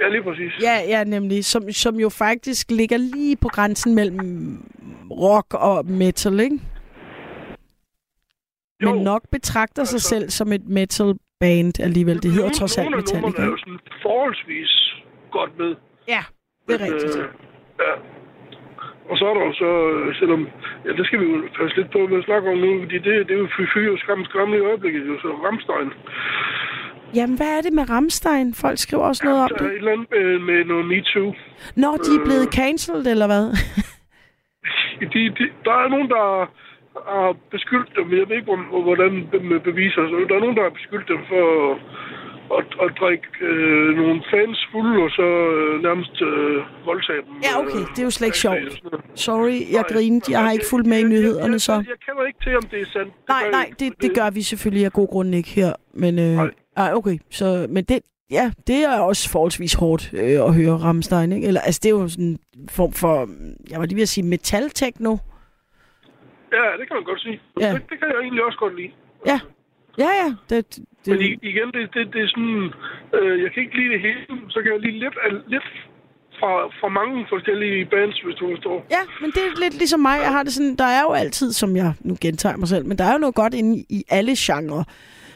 Ja, lige præcis. Ja, ja, nemlig. Som, som jo faktisk ligger lige på grænsen mellem rock og metal, ikke? men nok betragter sig selv som et metal band alligevel. Det hedder Nogle- trods alt nogle af Metallica. er jo sådan forholdsvis godt med. Ja, det er Men, rigtigt. Øh, ja. Og så er der jo så, øh, selvom, ja, det skal vi jo passe lidt på med at snakke om nu, fordi det, det er jo fy fy og skam skræmmende i øjeblikket, jo, så Ramstein. Jamen, hvad er det med Ramstein? Folk skriver også noget om Der er det. et eller andet med, med noget MeToo. Nå, de er blevet cancelled, eller hvad? De, de, der er nogen, der har beskyldt dem, jeg ved ikke, hvor- hvordan med beviser, så der er nogen, der har beskyldt dem for at, at drikke øh, nogle fans fulde, og så øh, nærmest øh, voldtage dem. Ja, okay. Det er jo slet ikke øh, sjovt. Sorry, jeg grinede. Jeg har ikke fulgt med i nyhederne, så... Jeg kender ikke til, om det er sandt. Det Nej, nej, jeg det, det gør vi selvfølgelig af god grund ikke her. Men, øh, nej, okay. Så, men det, ja, det er også forholdsvis hårdt øh, at høre Rammstein, ikke? Eller, altså, det er jo sådan en form for, jeg var lige ved at sige, metal-techno. Ja, det kan man godt sige. Ja. Det, det kan jeg egentlig også godt lide. Ja, ja, ja. Det, det, Men i- igen, det, det, det er sådan... Øh, jeg kan ikke lide det hele, så kan jeg lide lidt, af- lidt fra, fra mange forskellige bands, hvis du forstår. Ja, men det er lidt ligesom mig. Jeg har det sådan, der er jo altid, som jeg nu gentager mig selv, men der er jo noget godt inde i, alle genrer.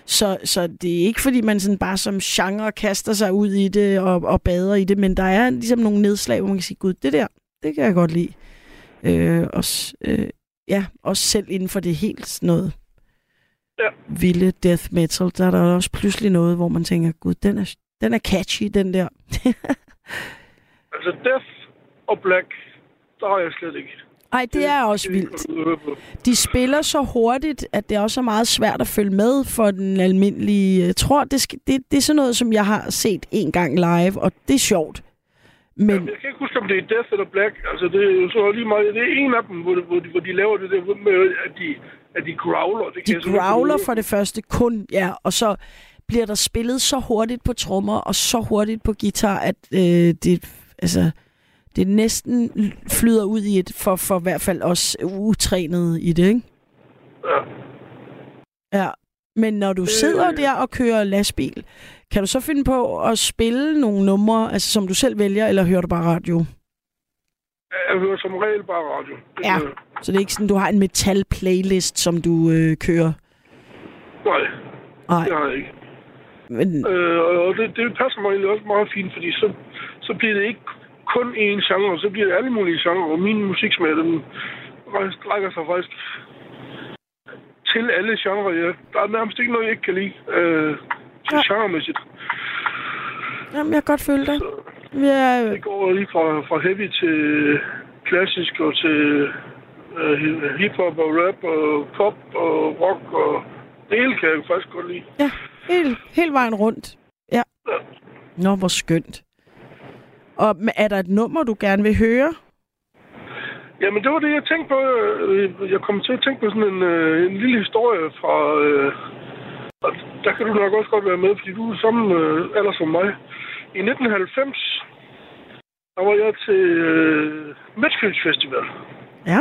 Så, så det er ikke, fordi man sådan bare som genre kaster sig ud i det og, og bader i det, men der er ligesom nogle nedslag, hvor man kan sige, gud, det der, det kan jeg godt lide. Øh, også, øh, ja, også selv inden for det helt sådan noget ja. vilde death metal, der er der også pludselig noget, hvor man tænker, gud, den er, den er catchy, den der. Altså, Death og Black, der har jeg slet ikke. Ej, det er også vildt. De spiller så hurtigt, at det også er meget svært at følge med for den almindelige... Jeg tror, det, skal, det, det er sådan noget, som jeg har set en gang live, og det er sjovt. Men Jeg kan ikke huske, om det er Death eller Black. Altså, det er jo så lige meget. Det er en af dem, hvor, de- hvor, de, hvor de laver det der med, at de, at de growler. Det kan de simpelthen growler for det første kun, ja, og så bliver der spillet så hurtigt på trommer og så hurtigt på guitar, at øh, det, altså, det næsten flyder ud i et, for, for i hvert fald os utrænet i det, ikke? Ja. Ja, men når du sidder der og kører lastbil, kan du så finde på at spille nogle numre, altså som du selv vælger, eller hører du bare radio? Jeg hører som regel bare radio. Det, Ja. Så det er ikke sådan, du har en metal-playlist, som du øh, kører? Nej, Nej. det har jeg ikke. Men, Øh, og det, det passer mig egentlig også meget fint, fordi så, så bliver det ikke kun én genre, så bliver det alle mulige genrer, og min musiksmag, den rækker sig faktisk til alle genrer. Ja. Der er nærmest ikke noget, jeg ikke kan lide, øh, ja. genremæssigt. jamen, jeg kan godt føle dig. Ja, Det går lige fra, fra heavy til klassisk og til øh, hiphop og rap og pop og rock og det hele kan jeg faktisk godt lide. ja helt, hele vejen rundt. Ja. Nå, hvor skønt. Og er der et nummer, du gerne vil høre? Jamen, det var det, jeg tænkte på. Øh, Jeg kom til at tænke på sådan en, øh, en lille historie fra... øh, Og der kan du nok også godt være med, fordi du er samme øh, alder som mig. I 1990, der var jeg til øh, Midtfyns Festival. Ja.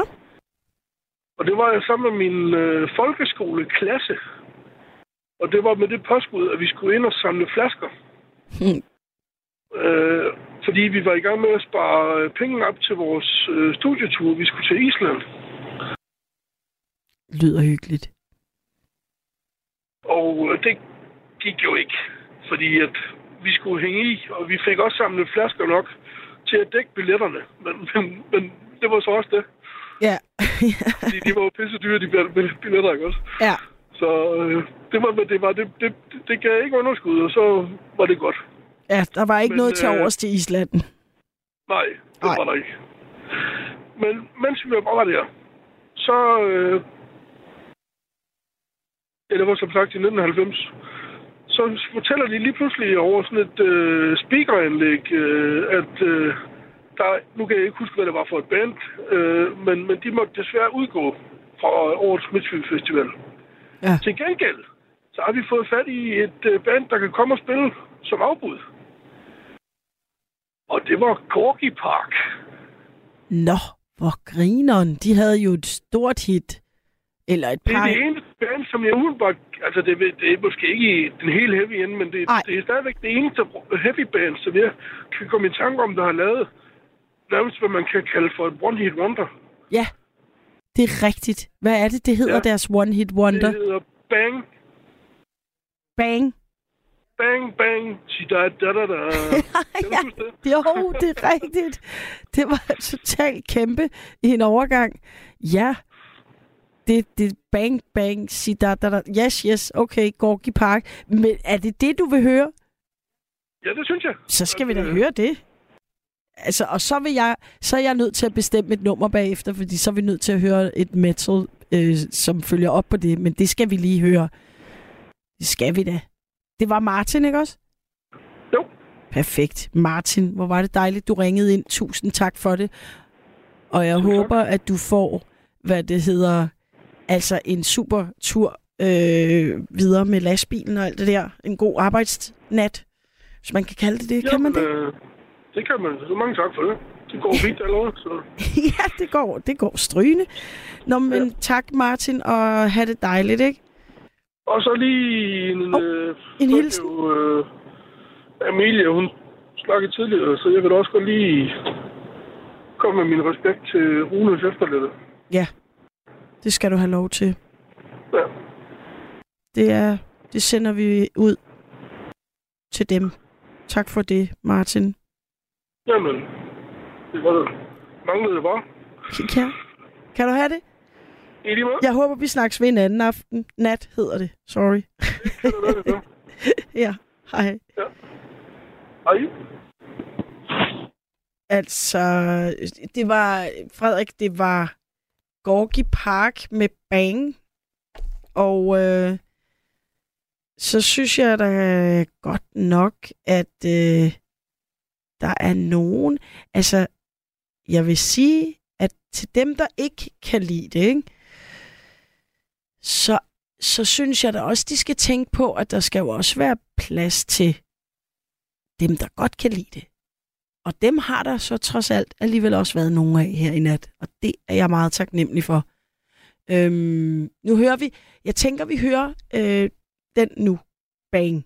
Og det var jeg sammen med min øh, folkeskoleklasse. Og det var med det påskud, at vi skulle ind og samle flasker. Hmm. Øh, fordi vi var i gang med at spare øh, penge op til vores øh, studietur. Vi skulle til Island. Lyder hyggeligt. Og øh, det gik jo ikke, fordi at vi skulle hænge i, og vi fik også samlet flasker nok til at dække billetterne. Men, men, men det var så også det. Ja. Fordi de var jo pisse dyre, de bill- billetter, ikke også? Ja. Så øh, det var, det, var det, det, det gav ikke underskud, og så var det godt. Ja, der var ikke Men, noget til øh, overs til Island. Nej, det Nej. var der ikke. Men mens vi var bare der, så... Øh, ja, det var som sagt i 1990. Så fortæller de lige pludselig over sådan et øh, speakeranlæg, øh, at øh, der, nu kan jeg ikke huske, hvad det var for et band, øh, men, men de måtte desværre udgå fra årets Midtfyn Festival. Ja. Til gengæld, så har vi fået fat i et øh, band, der kan komme og spille som afbud. Og det var Gorky Park. Nå, hvor grineren. De havde jo et stort hit. Eller et Det er par... det eneste band, som jeg umiddelbart... Altså, det, er- det er måske ikke i den helt heavy ende, men det, det er stadigvæk det eneste heavy band, som jeg kan komme i tanke om, der har lavet nærmest, hvad man kan kalde for et one-hit wonder. Ja, det er rigtigt. Hvad er det, det hedder, ja. deres one-hit wonder? Det hedder bang. Bang. Bang, bang. Da, da, da, da. ja, jo, det er rigtigt. Det var totalt kæmpe i en overgang. Ja, det, det bang, bang, sig da, da, da. Yes, yes, okay, Gorky Park. Men er det det, du vil høre? Ja, det synes jeg. Så skal vi da høre det. Altså, og så, vil jeg, så er jeg nødt til at bestemme et nummer bagefter, fordi så er vi nødt til at høre et metal, øh, som følger op på det. Men det skal vi lige høre. Det skal vi da. Det var Martin, ikke også? Jo. Perfekt. Martin, hvor var det dejligt, du ringede ind. Tusind tak for det. Og jeg håber, at du får, hvad det hedder, altså en super tur øh, videre med lastbilen og alt det der. En god arbejdsnat, hvis man kan kalde det det. Kan man det? Øh, det kan man. Så mange tak for det. Det går fint allerede, så... ja, det går, det går strygende. Nå, men ja. tak Martin, og have det dejligt, ikke? Og så lige en... Oh, øh, en hilsen. Jo, øh, Amelie, hun snakkede tidligere, så jeg vil også godt lige komme med min respekt til Runes efterløbet. Ja, det skal du have lov til. Ja. Det er, det sender vi ud til dem. Tak for det, Martin. Jamen, det var det. Manglede det bare. Ja. Kan du have det? I lige måde. Jeg håber, vi snakkes ved en anden aften. Nat hedder det. Sorry. ja, hej. Hej. Altså, det var, Frederik, det var Gorgi Park med Bang. Og øh, så synes jeg da godt nok, at øh, der er nogen... Altså, jeg vil sige, at til dem, der ikke kan lide det, ikke? Så, så synes jeg da også, de skal tænke på, at der skal jo også være plads til dem, der godt kan lide det. Og dem har der så trods alt alligevel også været nogle af her i nat. Og det er jeg meget taknemmelig for. Øhm, nu hører vi, jeg tænker, vi hører øh, den nu. Bang.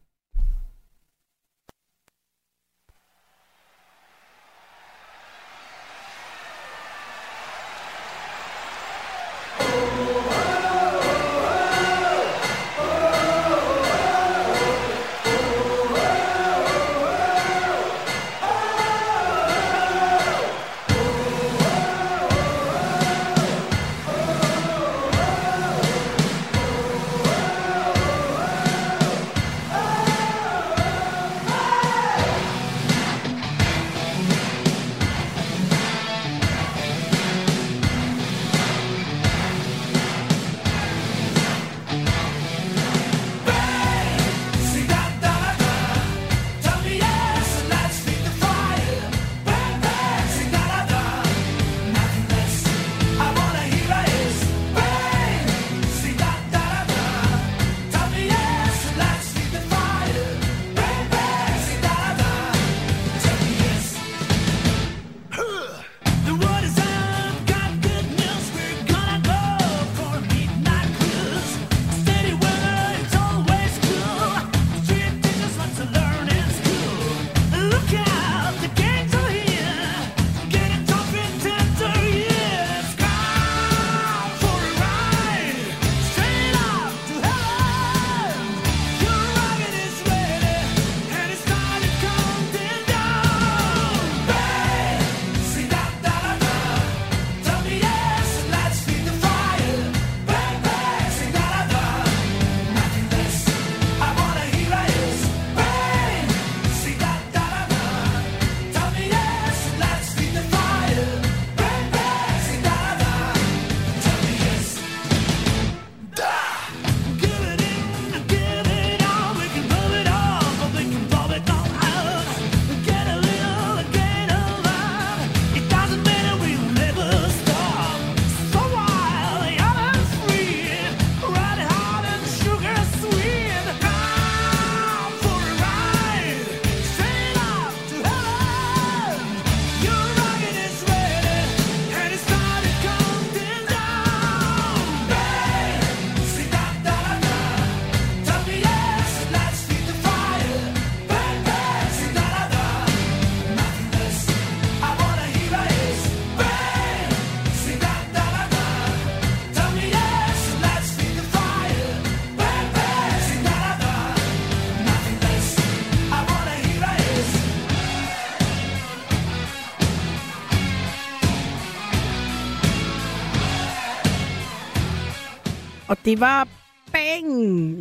Det var bang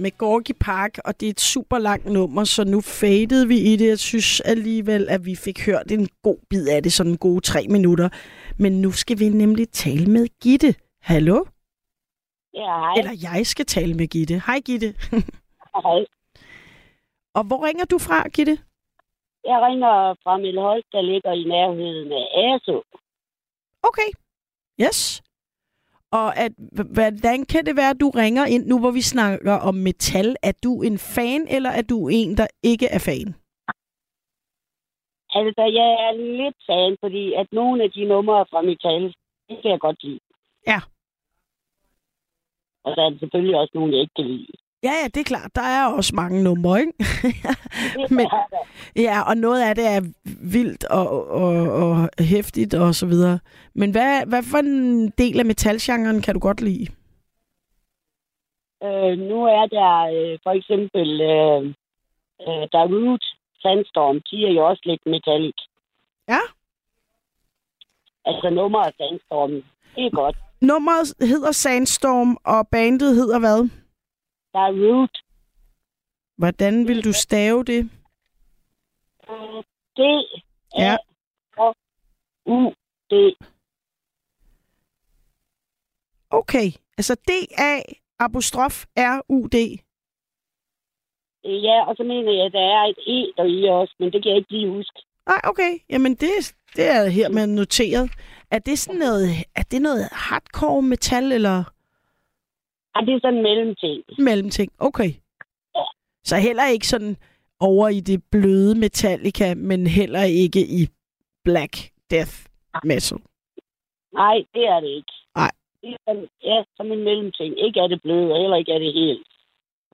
med Gorky Park, og det er et super langt nummer, så nu fadede vi i det. Jeg synes alligevel, at vi fik hørt en god bid af det, sådan en gode tre minutter. Men nu skal vi nemlig tale med Gitte. Hallo? Ja, hej. Eller jeg skal tale med Gitte. Hej Gitte. Hej. og hvor ringer du fra, Gitte? Jeg ringer fra Milholt, der ligger i nærheden af Aso. Okay. Yes. Og at, hvordan kan det være, at du ringer ind nu, hvor vi snakker om metal? Er du en fan, eller er du en, der ikke er fan? Altså, jeg er lidt fan, fordi at nogle af de numre fra Metal, det kan jeg godt lide. Ja. Og så er der selvfølgelig også nogle, jeg ikke kan lide. Ja, ja, det er klart. Der er også mange numre, ikke? Men, ja, og noget af det er vildt og, og, og hæftigt og så videre. Men hvad, hvad for en del af metalgenren kan du godt lide? Øh, nu er der øh, for eksempel, øh, øh, der er Root, Sandstorm, de er jo også lidt metallic. Ja. Altså nummer af Sandstorm, det er godt. Nummeret hedder Sandstorm, og bandet hedder hvad? Der er Root, Hvordan vil du stave det? D, Ja. U, D. Okay, altså D-A apostrof R-U-D. Ja, og så mener jeg, at der er et E der i også, men det kan jeg ikke lige huske. Nej, okay. Jamen, det, det er her med noteret. Er det sådan noget, er det noget hardcore metal, eller Ja, det er sådan en mellemting. mellemting? Okay. Så heller ikke sådan over i det bløde Metallica, men heller ikke i black death metal. Nej, det er det ikke. Nej. Det er sådan, ja, som en mellemting. Ikke er det bløde, og heller ikke er det helt.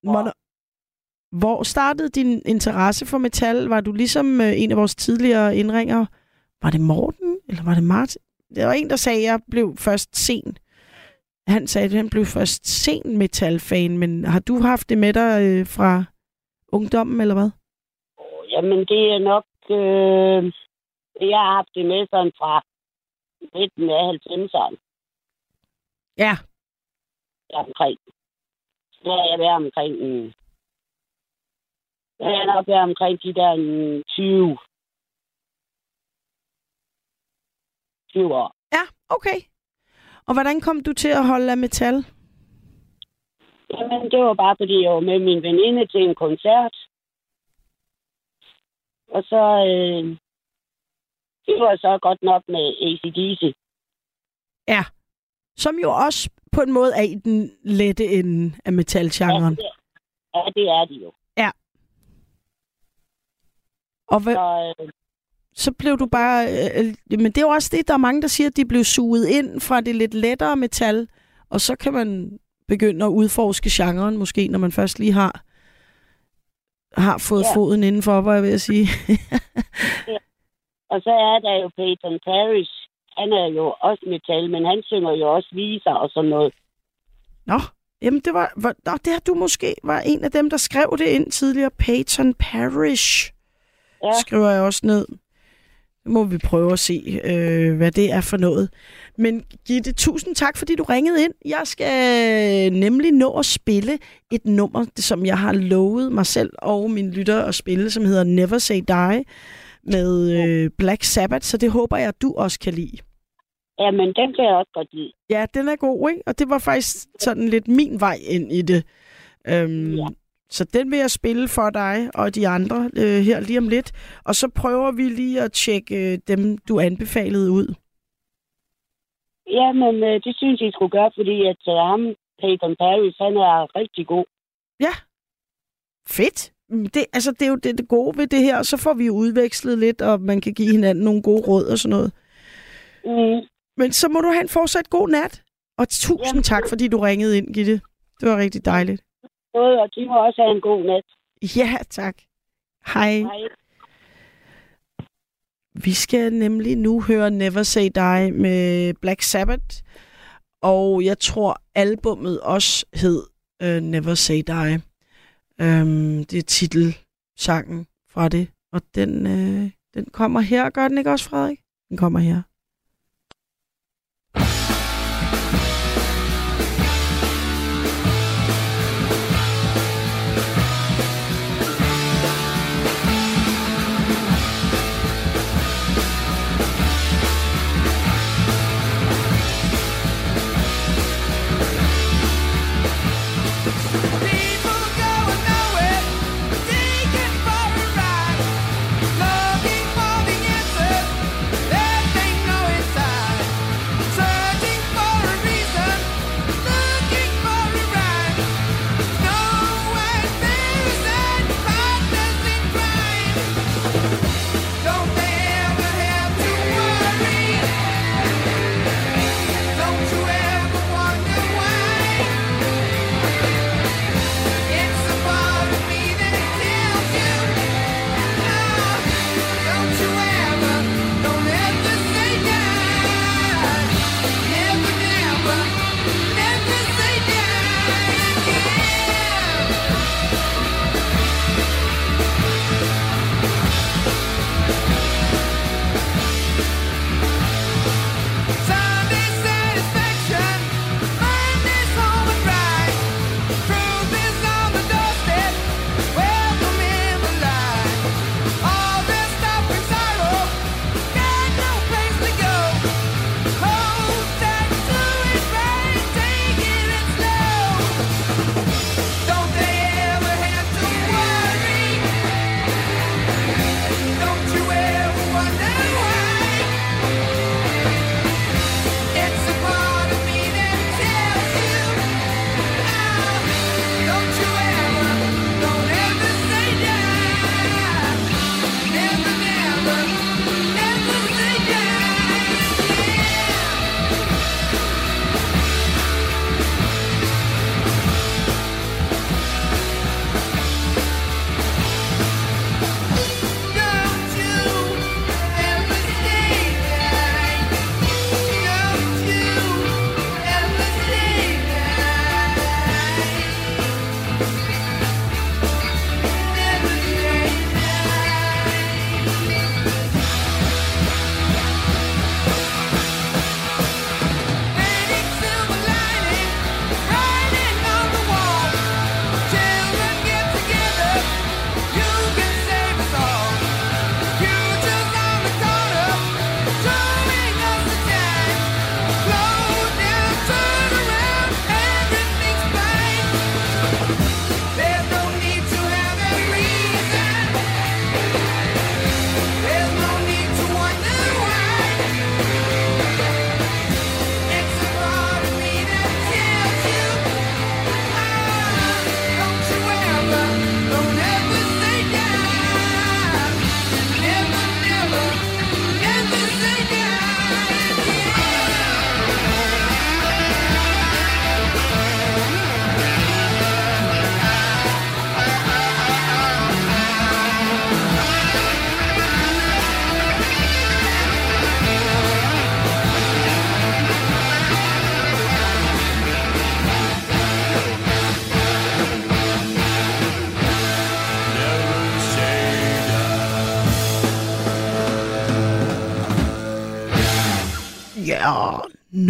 Hvornår, hvor startede din interesse for metal? Var du ligesom øh, en af vores tidligere indringer? Var det Morten, eller var det Martin? Der var en, der sagde, at jeg blev først sen. Han sagde, at han blev først sen metal-fan, men har du haft det med dig øh, fra ungdommen, eller hvad? Jamen, det er nok... Øh, jeg har haft det med sådan fra midten af 90'erne Ja. omkring. Så har jeg været omkring... Jeg har nok været omkring de der mm, 20... 20 år. Ja, okay. Og hvordan kom du til at holde af metal? Jamen, det var bare, fordi jeg var med min veninde til en koncert. Og så... Øh, det var så godt nok med ACDC. Ja. Som jo også på en måde er i den lette ende af metalgenren. Ja, det er de jo. Ja. Og hvad, Så, øh, så blev du bare... Øh, øh, men det er jo også det, der er mange, der siger, at de blev suget ind fra det lidt lettere metal, og så kan man begynde at udforske genren, måske, når man først lige har har fået Ja. ja. foden indenfor, var jeg ved at sige. og så er der jo Peyton Parrish. Han er jo også metal, men han synger jo også viser og sådan noget. Nå, jamen det var, var nå, det har du måske var en af dem, der skrev det ind tidligere. Peyton Parrish, Ja. skriver jeg også ned. Må vi prøve at se, øh, hvad det er for noget. Men Gitte, tusind tak, fordi du ringede ind. Jeg skal nemlig nå at spille et nummer, som jeg har lovet mig selv og min lytter at spille, som hedder Never Say Die med øh, Black Sabbath, så det håber jeg, at du også kan lide. Jamen, den kan jeg også godt lide. Ja, den er god, ikke? Og det var faktisk sådan lidt min vej ind i det. Øhm, ja. Så den vil jeg spille for dig og de andre øh, her lige om lidt. Og så prøver vi lige at tjekke øh, dem, du anbefalede ud. Jamen, øh, det synes jeg, I skulle gøre, fordi at øh, ham, Peyton Parrish, han er rigtig god. Ja. Fedt. Mm, Det, altså, det er jo det, det gode ved det her, og så får vi udvekslet lidt, og man kan give hinanden nogle gode råd og sådan noget. Mm. Men så må du have en fortsat god nat. Og tusind tak, fordi du ringede ind, Gitte. Det var rigtig dejligt. Både, og de må også have en god nat. Ja, tak. Hej. Hej. Vi skal nemlig nu høre Never Say Die med Black Sabbath. Og jeg tror, albummet også hed uh, Never Say Die. Um, det er titelsangen fra det. Og den, uh, den kommer her. Gør den ikke også, Frederik? Den kommer her.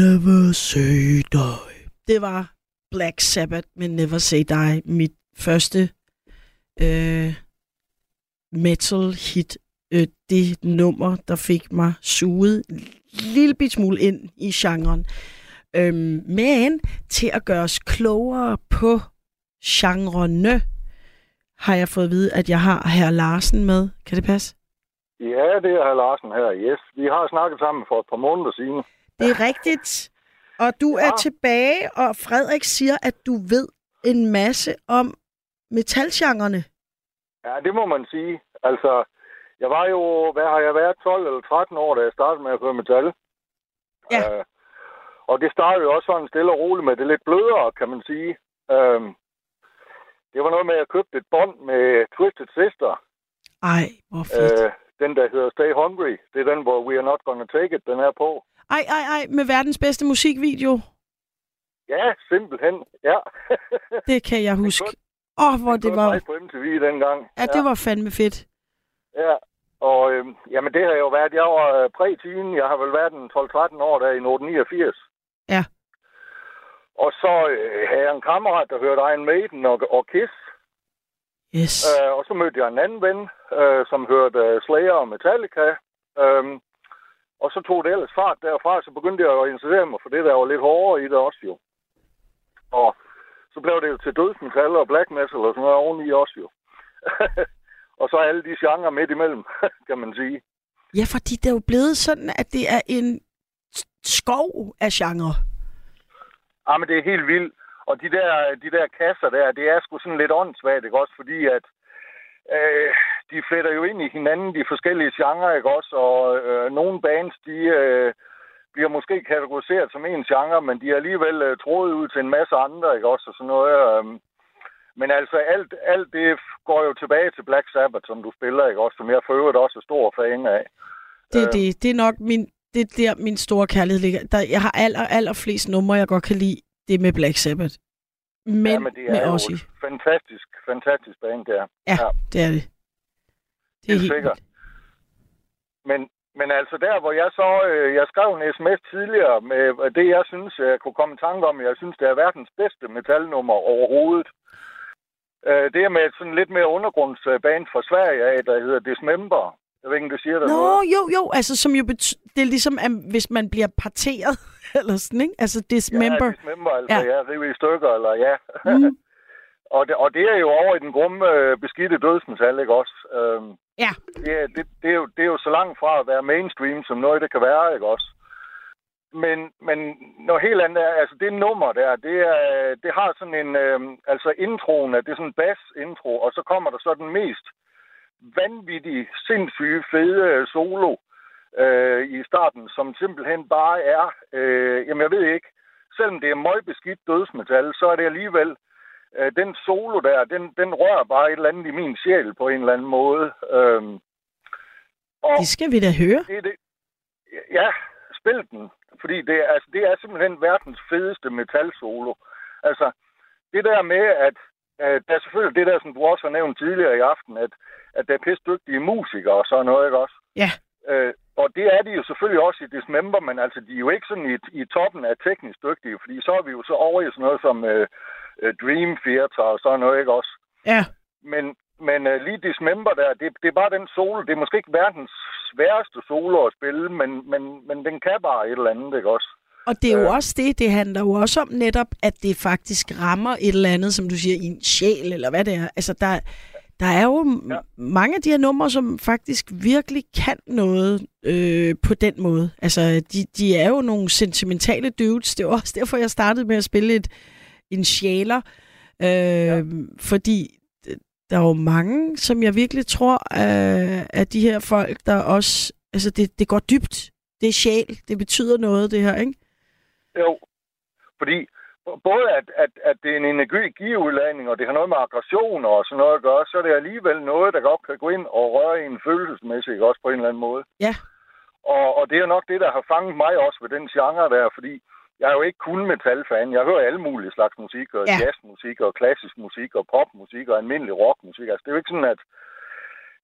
Never say die. Det var Black Sabbath med Never Say Die. Mit første øh, metal hit. Øh, det nummer, der fik mig suget en lille bit smule ind i genren. Øhm, men til at gøre os klogere på genrene, har jeg fået at vide, at jeg har herr Larsen med. Kan det passe? Ja, det er herr Larsen her, yes. Vi har snakket sammen for et par måneder siden. Det er rigtigt. Og du ja. er tilbage, og Frederik siger, at du ved en masse om metalgenrerne. Ja, det må man sige. Altså, jeg var jo, hvad har jeg været, 12 eller 13 år, da jeg startede med at høre metal. Ja. Uh, og det startede jo også sådan stille og roligt med det lidt blødere, kan man sige. Uh, det var noget med, at jeg købte et bånd med Twisted Sister. Ej, hvor fedt. Uh, den, der hedder Stay Hungry. Det er den, hvor We Are Not Gonna Take It, den er på. Ej, ej, ej, med verdens bedste musikvideo. Ja, simpelthen, ja. Det kan jeg huske. Åh, oh, hvor det var... mig på MTV dengang. Ja, det var fandme fedt. Ja, og øh, jamen det har jo været, jeg var øh, præ-teen, jeg har vel været en 12-13 år der i 1989. Ja. Og så øh, havde jeg en kammerat, der hørte Iron Maiden og, og Kiss. Yes. Øh, og så mødte jeg en anden ven, øh, som hørte øh, Slayer og Metallica. Øh, og så tog det ellers fart derfra, så begyndte jeg at interessere mig for det, der var lidt hårdere i det også jo. Og så blev det jo til dødsmetal og black metal og sådan noget oveni også jo. og så alle de genrer midt imellem, kan man sige. Ja, fordi det er jo blevet sådan, at det er en skov af genre. Ja, men det er helt vildt. Og de der, de der kasser der, det er sgu sådan lidt åndssvagt, ikke også? Fordi at øh, de fletter jo ind i hinanden, de forskellige genrer, ikke også? Og øh, nogle bands, de øh, bliver måske kategoriseret som en genre, men de er alligevel øh, troet ud til en masse andre, ikke også? Og sådan noget. Øh, men altså, alt, alt det går jo tilbage til Black Sabbath, som du spiller, ikke også? Som jeg for øvrigt også er stor fan af. Det er det. Det er nok min, det er der, min store kærlighed ligger. Der, jeg har aller, aller flest numre, jeg godt kan lide. Det med Black Sabbath. Men, ja, men det er med Ozzy. fantastisk, fantastisk band, der. Ja, ja, det er det. Det er helt sikkert. Men, men altså der, hvor jeg så... Øh, jeg skrev en sms tidligere med det, jeg synes, jeg kunne komme i tanke om. Jeg synes, det er verdens bedste metalnummer overhovedet. Øh, det er med sådan lidt mere undergrundsband fra Sverige af, der hedder Dismember. Jeg ved ikke, om det siger dig Nå, noget. jo, jo, altså som jo bety- det er ligesom, at hvis man bliver parteret, eller sådan, ikke? Altså dismember. Ja, dismember, altså, Ja. ja, ja rive i stykker, eller ja. Mm. og, det, og det er jo over i den grumme, øh, beskidte dødsmetal, ikke også? Øhm, ja. Det er, det, det, er jo, det er jo så langt fra at være mainstream, som noget det kan være, ikke også? Men, men noget helt andet er, altså det nummer der, det, er, det har sådan en, øh, altså introen, det er sådan en bass-intro, og så kommer der så den mest vanvittige, sindssyge, fede øh, solo øh, i starten, som simpelthen bare er, øh, jamen jeg ved ikke, selvom det er møgbeskidt dødsmetal, så er det alligevel, øh, den solo der, den, den rører bare et eller andet i min sjæl på en eller anden måde. Øhm, og Det skal vi da høre. det, er det, ja, spil den. Fordi det, er- altså, det er simpelthen verdens fedeste metal-solo. Altså, det der med, at øh, der er selvfølgelig det der, som du også har nævnt tidligere i aften, at, at der er pisse dygtige musikere og sådan noget, ikke også? Ja. Øh, og det er de jo selvfølgelig også i Dismember, men altså, de er jo ikke sådan i, i toppen af teknisk dygtige, fordi så er vi jo så over i sådan noget som øh, øh, Dream Theater og sådan noget, ikke også? Ja. Men, men uh, lige Dismember der, det, det er bare den solo. Det er måske ikke verdens sværeste solo at spille, men, men, men den kan bare et eller andet, ikke også? Og det er jo også det, det handler jo også om netop, at det faktisk rammer et eller andet, som du siger, i en sjæl, eller hvad det er. Altså, der, der er jo ja. mange af de her numre, som faktisk virkelig kan noget øh, på den måde. Altså, de, de er jo nogle sentimentale dudes. Det er også derfor, jeg startede med at spille et, en sjæler. Øh, ja. Fordi der er jo mange, som jeg virkelig tror, øh, at de her folk, der også... Altså, det, det går dybt. Det er sjæl. Det betyder noget, det her, ikke? Jo, fordi både at, at, at det er en energiudladning, og det har noget med aggressioner og sådan noget at gøre, så er det alligevel noget, der godt kan gå ind og røre en følelsesmæssigt også på en eller anden måde. Ja. Og, og det er nok det, der har fanget mig også ved den genre der, fordi jeg er jo ikke kun metalfan. Jeg hører alle mulige slags musik, og Ja. ja. jazzmusik, og klassisk musik, og popmusik, og almindelig rockmusik. Altså, det er jo ikke sådan, at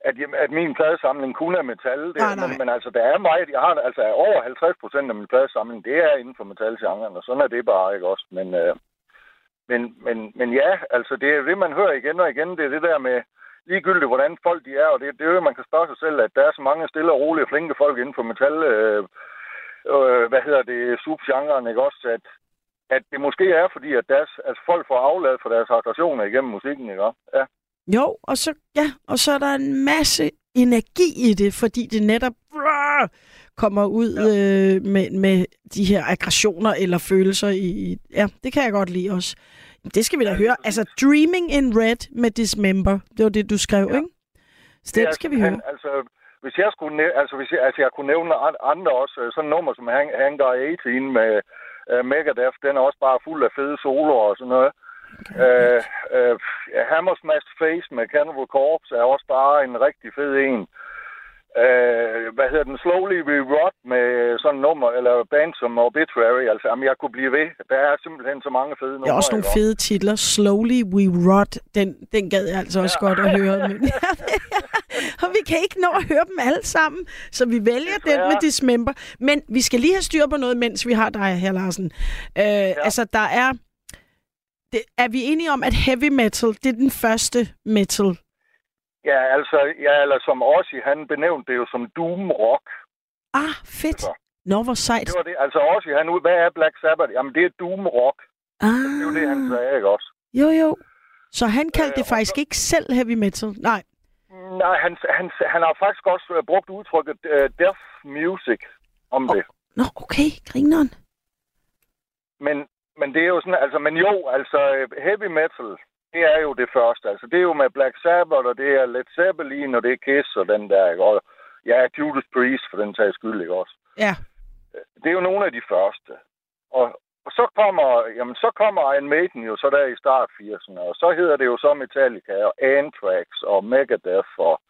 at, at min pladesamling kun er metal. Det, Nej, nej. Men, men altså, der er meget. Jeg har altså over 50 procent af min pladesamling, det er inden for metalgenren, og sådan er det bare, ikke også? Men, øh, men, men, men ja, altså, det er det, man hører igen og igen. Det er det der med, ligegyldigt hvordan folk de er, og det, det er jo, man kan spørge sig selv, at der er så mange stille og rolige, flinke folk inden for metal, øh, øh, hvad hedder det, subgenren, ikke også? At, at det måske er, fordi at deres, altså folk får afladet for deres aggressioner igennem musikken, ikke også? Ja. Jo, og så, ja, og så er der en masse energi i det, fordi det netop brrr, kommer ud ja. øh, med, med de her aggressioner eller følelser i, i... Ja, det kan jeg godt lide også. Det skal vi da høre. Altså, Dreaming in Red med Dismember, det var det, du skrev, ja. ikke? Så det er skal vi høre. Altså, hvis jeg skulle næ- altså, hvis jeg, altså, jeg kunne nævne an- andre også, øh, sådan nummer som Hang- Hangar 18 med uh, Megadeth, den er også bare fuld af fede soloer og sådan noget. Okay. Uh, uh, Hammer Smash Face med Cannibal Corpse er også bare en rigtig fed en. Uh, hvad hedder den? Slowly We Rot med sådan nummer, eller band som Obituary. Altså, jamen, jeg kunne blive ved. Der er simpelthen så mange fede numre. Der er også nogle ikke? fede titler. Slowly We Rot, den, den gad jeg altså også ja. godt at høre. Men, og vi kan ikke nå at høre dem alle sammen, så vi vælger den med Dismember. Men vi skal lige have styr på noget, mens vi har dig her, Larsen. Øh, ja. Altså, der er... Det, er vi enige om, at heavy metal, det er den første metal? Ja, altså, ja, eller som Ozzy, han benævnte det jo som doom rock. Ah, fedt. Nå, hvor sejt. Det var det. Altså Ozzy, han ud, hvad er Black Sabbath? Jamen, det er doom rock. Ah. Det er jo det, han sagde, ikke også? Jo, jo. Så han kaldte det faktisk ikke selv heavy metal? Nej. Nej, han, han, han har faktisk også øh, brugt udtrykket uh, death music om det. Nå, okay. Grineren. Men, men det er jo sådan, altså, men jo, altså øh, heavy metal, det er jo det første. Altså, det er jo med Black Sabbath, og det er Led Zeppelin, og det er Kiss, og den der, ikke? Og, ja, Judas Priest, for den tages skyld, ikke også? Ja. Det er jo nogle af de første. Og, og så kommer, jamen, så kommer Iron Maiden jo så der i start 80'erne, og så hedder det jo så Metallica, og Anthrax, og Megadeth, og,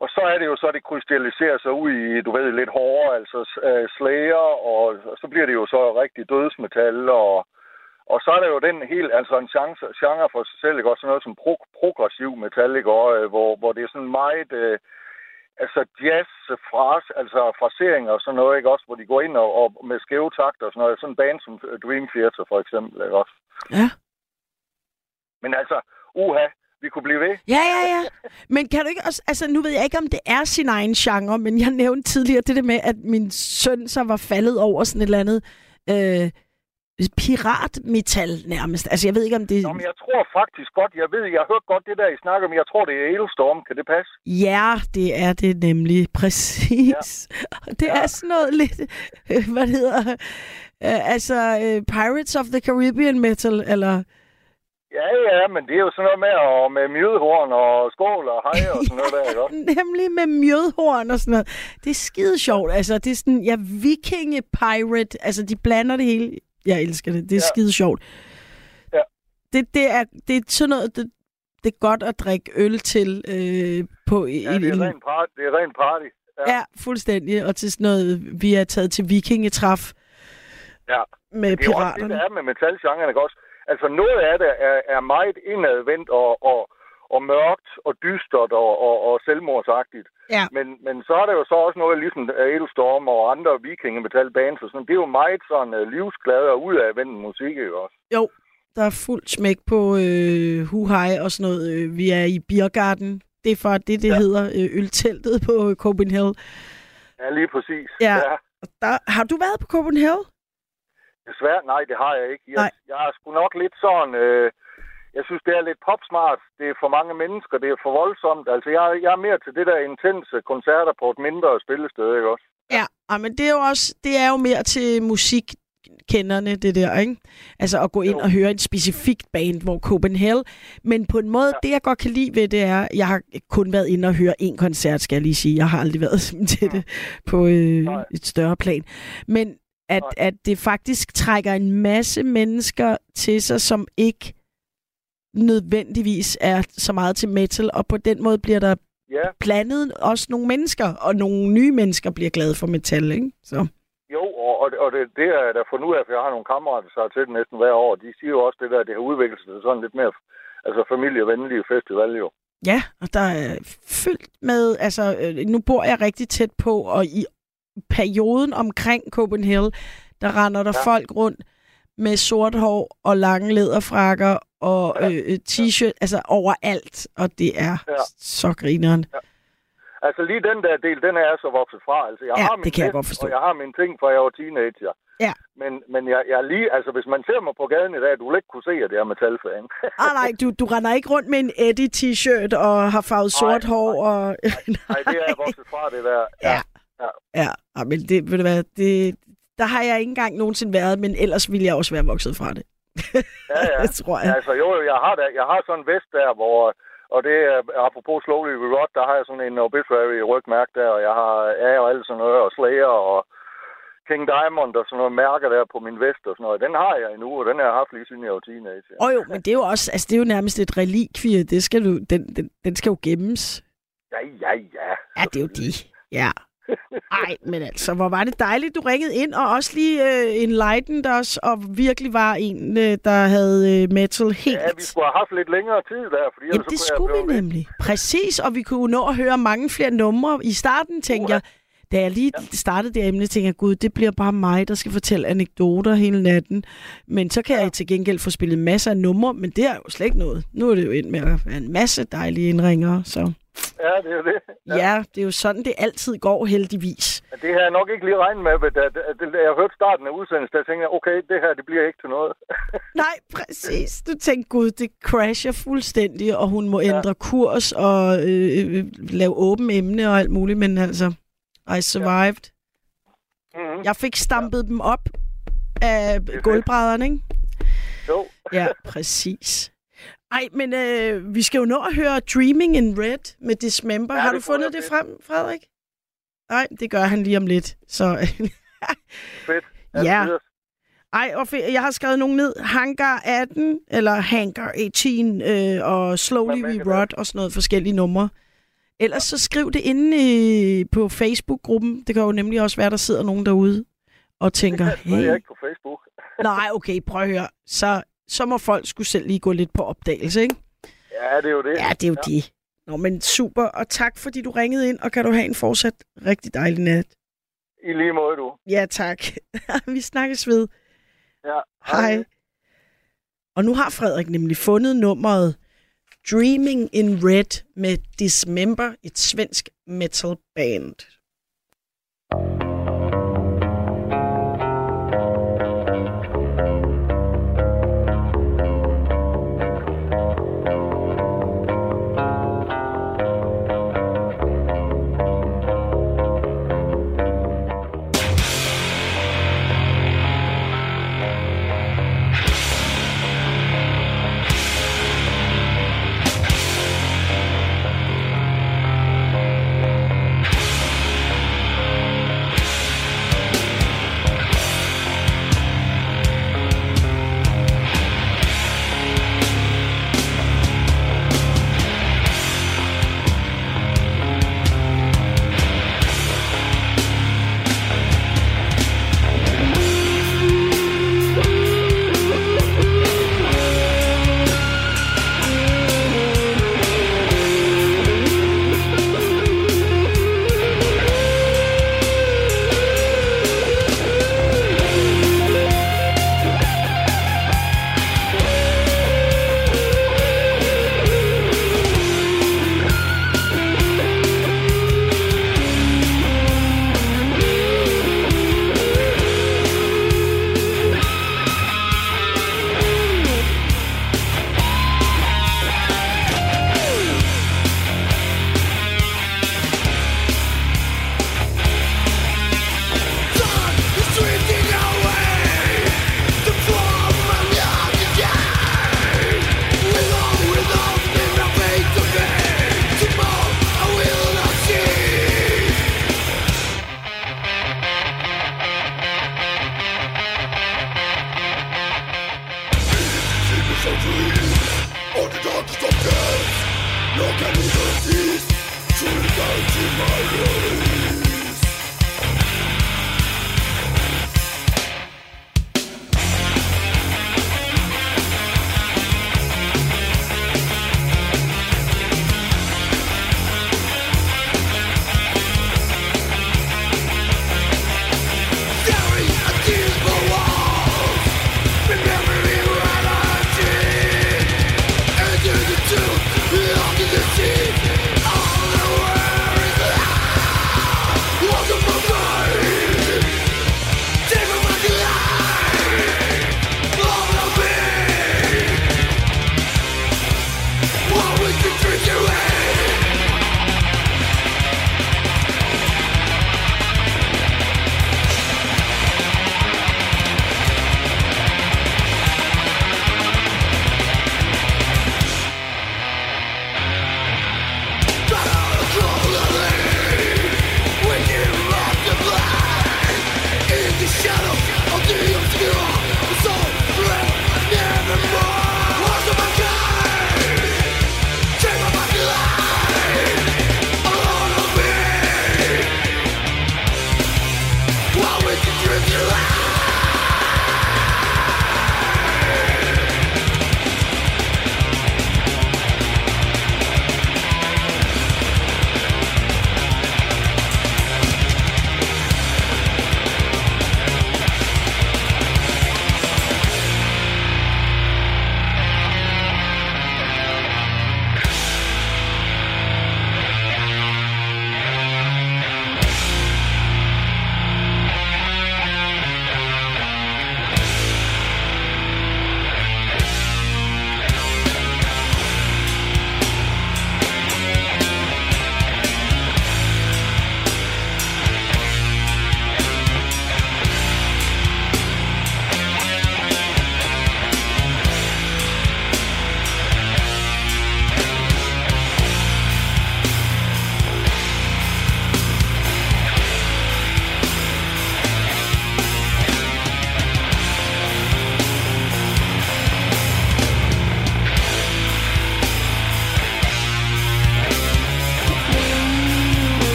og så er det jo så, det krystalliserer sig ud i, du ved, lidt hårdere, altså uh, Slayer, og så bliver det jo så rigtig dødsmetal, og, og så er der jo den helt, altså en chance, genre for sig selv, ikke? også noget som pro, progressiv metal, ikke? Og, øh, hvor, hvor det er sådan meget, øh, altså jazz, fras, altså fraseringer og sådan noget, ikke også, hvor de går ind og, og med skæve takter og sådan noget, sådan en band som Dream Theater for eksempel, ikke også? Ja. Men altså, uha, vi kunne blive ved. Ja, ja, ja. Men kan du ikke også... Altså, nu ved jeg ikke, om det er sin egen genre, men jeg nævnte tidligere det der med, at min søn så var faldet over sådan et eller andet... Øh, piratmetal nærmest. Altså, jeg ved ikke, om det... Nå, men jeg tror faktisk godt, jeg ved, jeg har hørt godt det der, I snakker om, jeg tror, det er Ailstorm, kan det passe? Ja, det er det nemlig. Præcis. Ja. Det er sådan noget lidt... øh, Hvad det hedder... Øh, altså, øh, Pirates of the Caribbean metal, eller... Ja, ja, men det er jo sådan noget med, og med mjødhorn og skål og hej og sådan noget der, ikke? Nemlig med mjødhorn og sådan noget. Det er skide sjovt. Altså, det er sådan, ja, vikinge-pirate. Altså, de blander det hele. Jeg elsker det. Det er ja. skide sjovt. Ja. Det, det, er, det er sådan noget, det, det er godt at drikke øl til øh, på Ja, det er rent party. Det er rent party. Ja. ja, fuldstændig. Og til sådan noget, vi er taget til vikingetræf Ja. med det er jo også det, piraterne. der er med metalgenren, ikke også? Altså, noget af det er, er meget indadvendt og, og, og mørkt og dystert og, og, og selvmordsagtigt. Ja. Men, men så er der jo så også noget ligesom Ailstorm og andre vikingemetalbands og sådan. Det er jo meget sådan uh, livsglad og udadvendt musik, ikke også? Jo, der er fuldt smæk på øh, Huhai og sådan noget. Øh, Vi er i Biergarten. Det er for det, det ja. hedder øh, ølteltet på Copenhagen. Ja, lige præcis. Ja. Og Der, har du været på Copenhagen? Desværre, nej, det har jeg ikke. Jeg, nej. jeg er sgu nok lidt sådan... Øh, jeg synes, det er lidt popsmart. Det er for mange mennesker. Det er for voldsomt. Altså, jeg, jeg er mere til det der intense koncerter på et mindre spillested, ikke også? Ja, ah, men det er jo også det er jo mere til musik kenderne, det der, ikke? Altså at gå ind jo. og høre en specifik band, hvor Copenhagen. Men på en måde, ja. det jeg godt kan lide ved det er, jeg har kun været inde og høre en koncert, skal jeg lige sige. Jeg har aldrig været til det på øh, et større plan. Men at, at det faktisk trækker en masse mennesker til sig, som ikke nødvendigvis er så meget til metal, og på den måde bliver der ja. blandet også nogle mennesker, og nogle nye mennesker bliver glade for metal, ikke? Så. Jo, og, og, og det, det er da fundet ud af, for jeg har nogle kammerater, der har til det næsten hver år. De siger jo også det der, det har udviklet sig til sådan lidt mere altså familievenlige festival jo. Ja, og der er fyldt med, altså øh, nu bor jeg rigtig tæt på, og i perioden omkring Copenhagen, der render der ja. folk rundt med sort hår og lange læderfrakker og øh, t-shirt, altså overalt, og det er Ja. så grineren. Ja. Altså lige den der del, den er jeg så vokset fra. Altså, jeg Ja, har min det kan jeg godt forstå. Og jeg har mine ting, fra jeg var teenager. Ja. Men, men jeg, jeg lige, altså hvis man ser mig på gaden i dag, du vil ikke kunne se, at jeg er metalfan. Ah, nej, du, du render ikke rundt med en Eddie t-shirt og har farvet sort hår. Og... Nej, det er jeg vokset fra, det der. Ja. ja. ja, ah, men det, ved du hvad, det, der har jeg ikke engang nogensinde været, men ellers ville jeg også være vokset fra det. Ja, ja. det tror jeg. Altså jo, jeg har, da, jeg har sådan en vest der, hvor... Og det er, apropos Slowly We Rot, der har jeg sådan en obituary rygmærke der, og jeg har A og alt sådan noget, og Slayer og King Diamond og sådan noget mærker der på min vest og sådan noget. Den har jeg endnu, og den har jeg haft lige siden jeg var teenager. Og jo, men det er jo også, altså det er jo nærmest et relikvie, det skal du, den, den, den skal jo gemmes. Ja, ja, ja. Ja, det er jo de. Ja. Ej, men altså, hvor var det dejligt, du ringede ind, og også lige øh, enlightened os, og virkelig var en, øh, der havde øh, metal helt... Ja, vi skulle have haft lidt længere tid der, fordi Jamen, det så kunne skulle vi nemlig. Præcis, og vi kunne nå at høre mange flere numre. I starten tænkte jeg, da jeg lige startede det emne, tænkte jeg, gud, det bliver bare mig, der skal fortælle anekdoter hele natten. Men så kan jeg til gengæld få spillet masser af numre, men det er jo slet ikke noget. Nu er det jo ind med at være en masse dejlige indringere, så... Ja, det er jo det. Ja. ja, det er jo sådan, det altid går heldigvis. Det har jeg nok ikke lige regnet med, da, da, da, da jeg hørte starten af udsendelsen, der tænkte jeg, okay, det her, det bliver ikke til noget. Nej, præcis. Du tænkte, gud, det crasher fuldstændig, og hun må ændre kurs og øh, øh, lave åben emne og alt muligt, men altså, I survived. Mm-hmm. Jeg fik stampet dem op af gulvbrædderne, ikke? Jo. Ja, præcis. Ej, men øh, vi skal jo nå at høre Dreaming in Red med Dismember. Ja, Har du fundet det frem, Frederik? Nej, det gør han lige om lidt. Så Fedt. ja. Ej, og fe- jeg har skrevet nogle ned. Hangar 18, eller Hangar 18, øh, og Slowly We Rot, og sådan noget forskellige numre. Ellers så skriv det inde øh, på Facebook-gruppen. Det kan jo nemlig også være, der sidder nogen derude og tænker, Det er jeg hey, ikke på Facebook. nej, okay, prøv at høre. Så, så må folk skulle selv lige gå lidt på opdagelse, ikke? Ja, det er jo det. Ja, det er jo ja. det. Nå, men super, og tak fordi du ringede ind, og kan du have en fortsat rigtig dejlig nat. I lige måde, du. Ja, tak. Vi snakkes ved. Ja. Hej. Og nu har Frederik nemlig fundet nummeret Dreaming in Red med Dismember, et svensk metal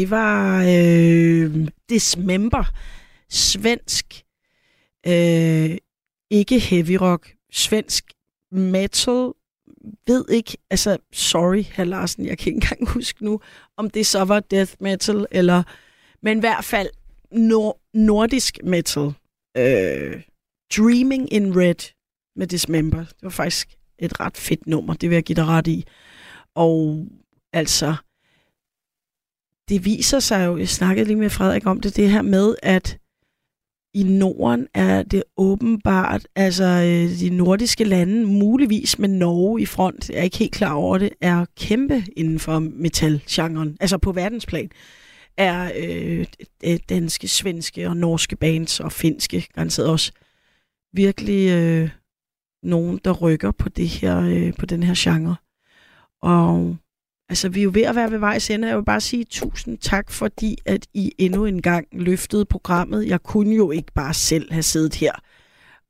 det var øh, Dismember. Svensk, øh, ikke heavy rock, svensk metal, ved ikke, altså sorry, herr Larsen, jeg kan ikke engang huske nu, om det så var death metal, eller, men i hvert fald nor- nordisk metal. Øh, Dreaming in Red med Dismember. Det var faktisk et ret fedt nummer, det vil jeg give dig ret i. Og altså, det viser sig jo, jeg snakkede lige med Frederik om det, det her med, at i Norden er det åbenbart, altså øh, de nordiske lande, muligvis med Norge i front, jeg er ikke helt klar over det, er kæmpe inden for metalgenren, altså på verdensplan, er øh, danske, svenske og norske bands og finske, garanteret også, virkelig øh, nogen, der rykker på, det her, øh, på den her genre. Og altså, vi er jo ved at være ved vejs ende. Jeg vil bare sige tusind tak, fordi at I endnu en gang løftede programmet. Jeg kunne jo ikke bare selv have siddet her.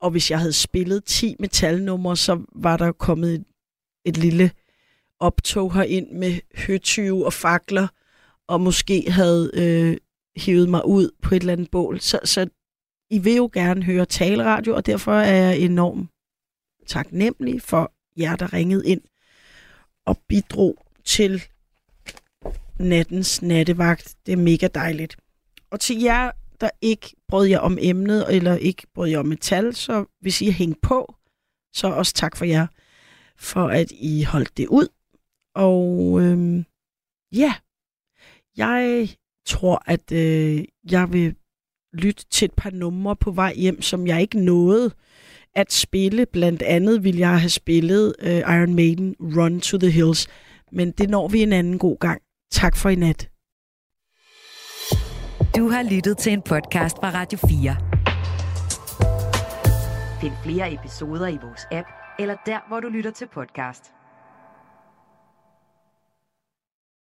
Og hvis jeg havde spillet 10 metalnumre, så var der kommet et, et lille optog herind med høtyve og fakler, og måske havde øh, hivet mig ud på et eller andet bål. Så, så I vil jo gerne høre taleradio, og derfor er jeg enormt taknemmelig for jer, der ringede ind og bidrog til nattens nattevagt. Det er mega dejligt. Og til jer, der ikke brød jer om emnet, eller ikke brød jer om metal, så hvis I hæng på, så også tak for jer, for at I holdt det ud. Og øhm, ja, jeg tror, at øh, jeg vil lytte til et par numre på vej hjem, som jeg ikke nåede at spille. Blandt andet vil jeg have spillet øh, Iron Maiden Run to the Hills. Men det når vi en anden god gang. Tak for i nat. Du har lyttet til en podcast fra Radio 4. Find flere episoder i vores app, eller der, hvor du lytter til podcast.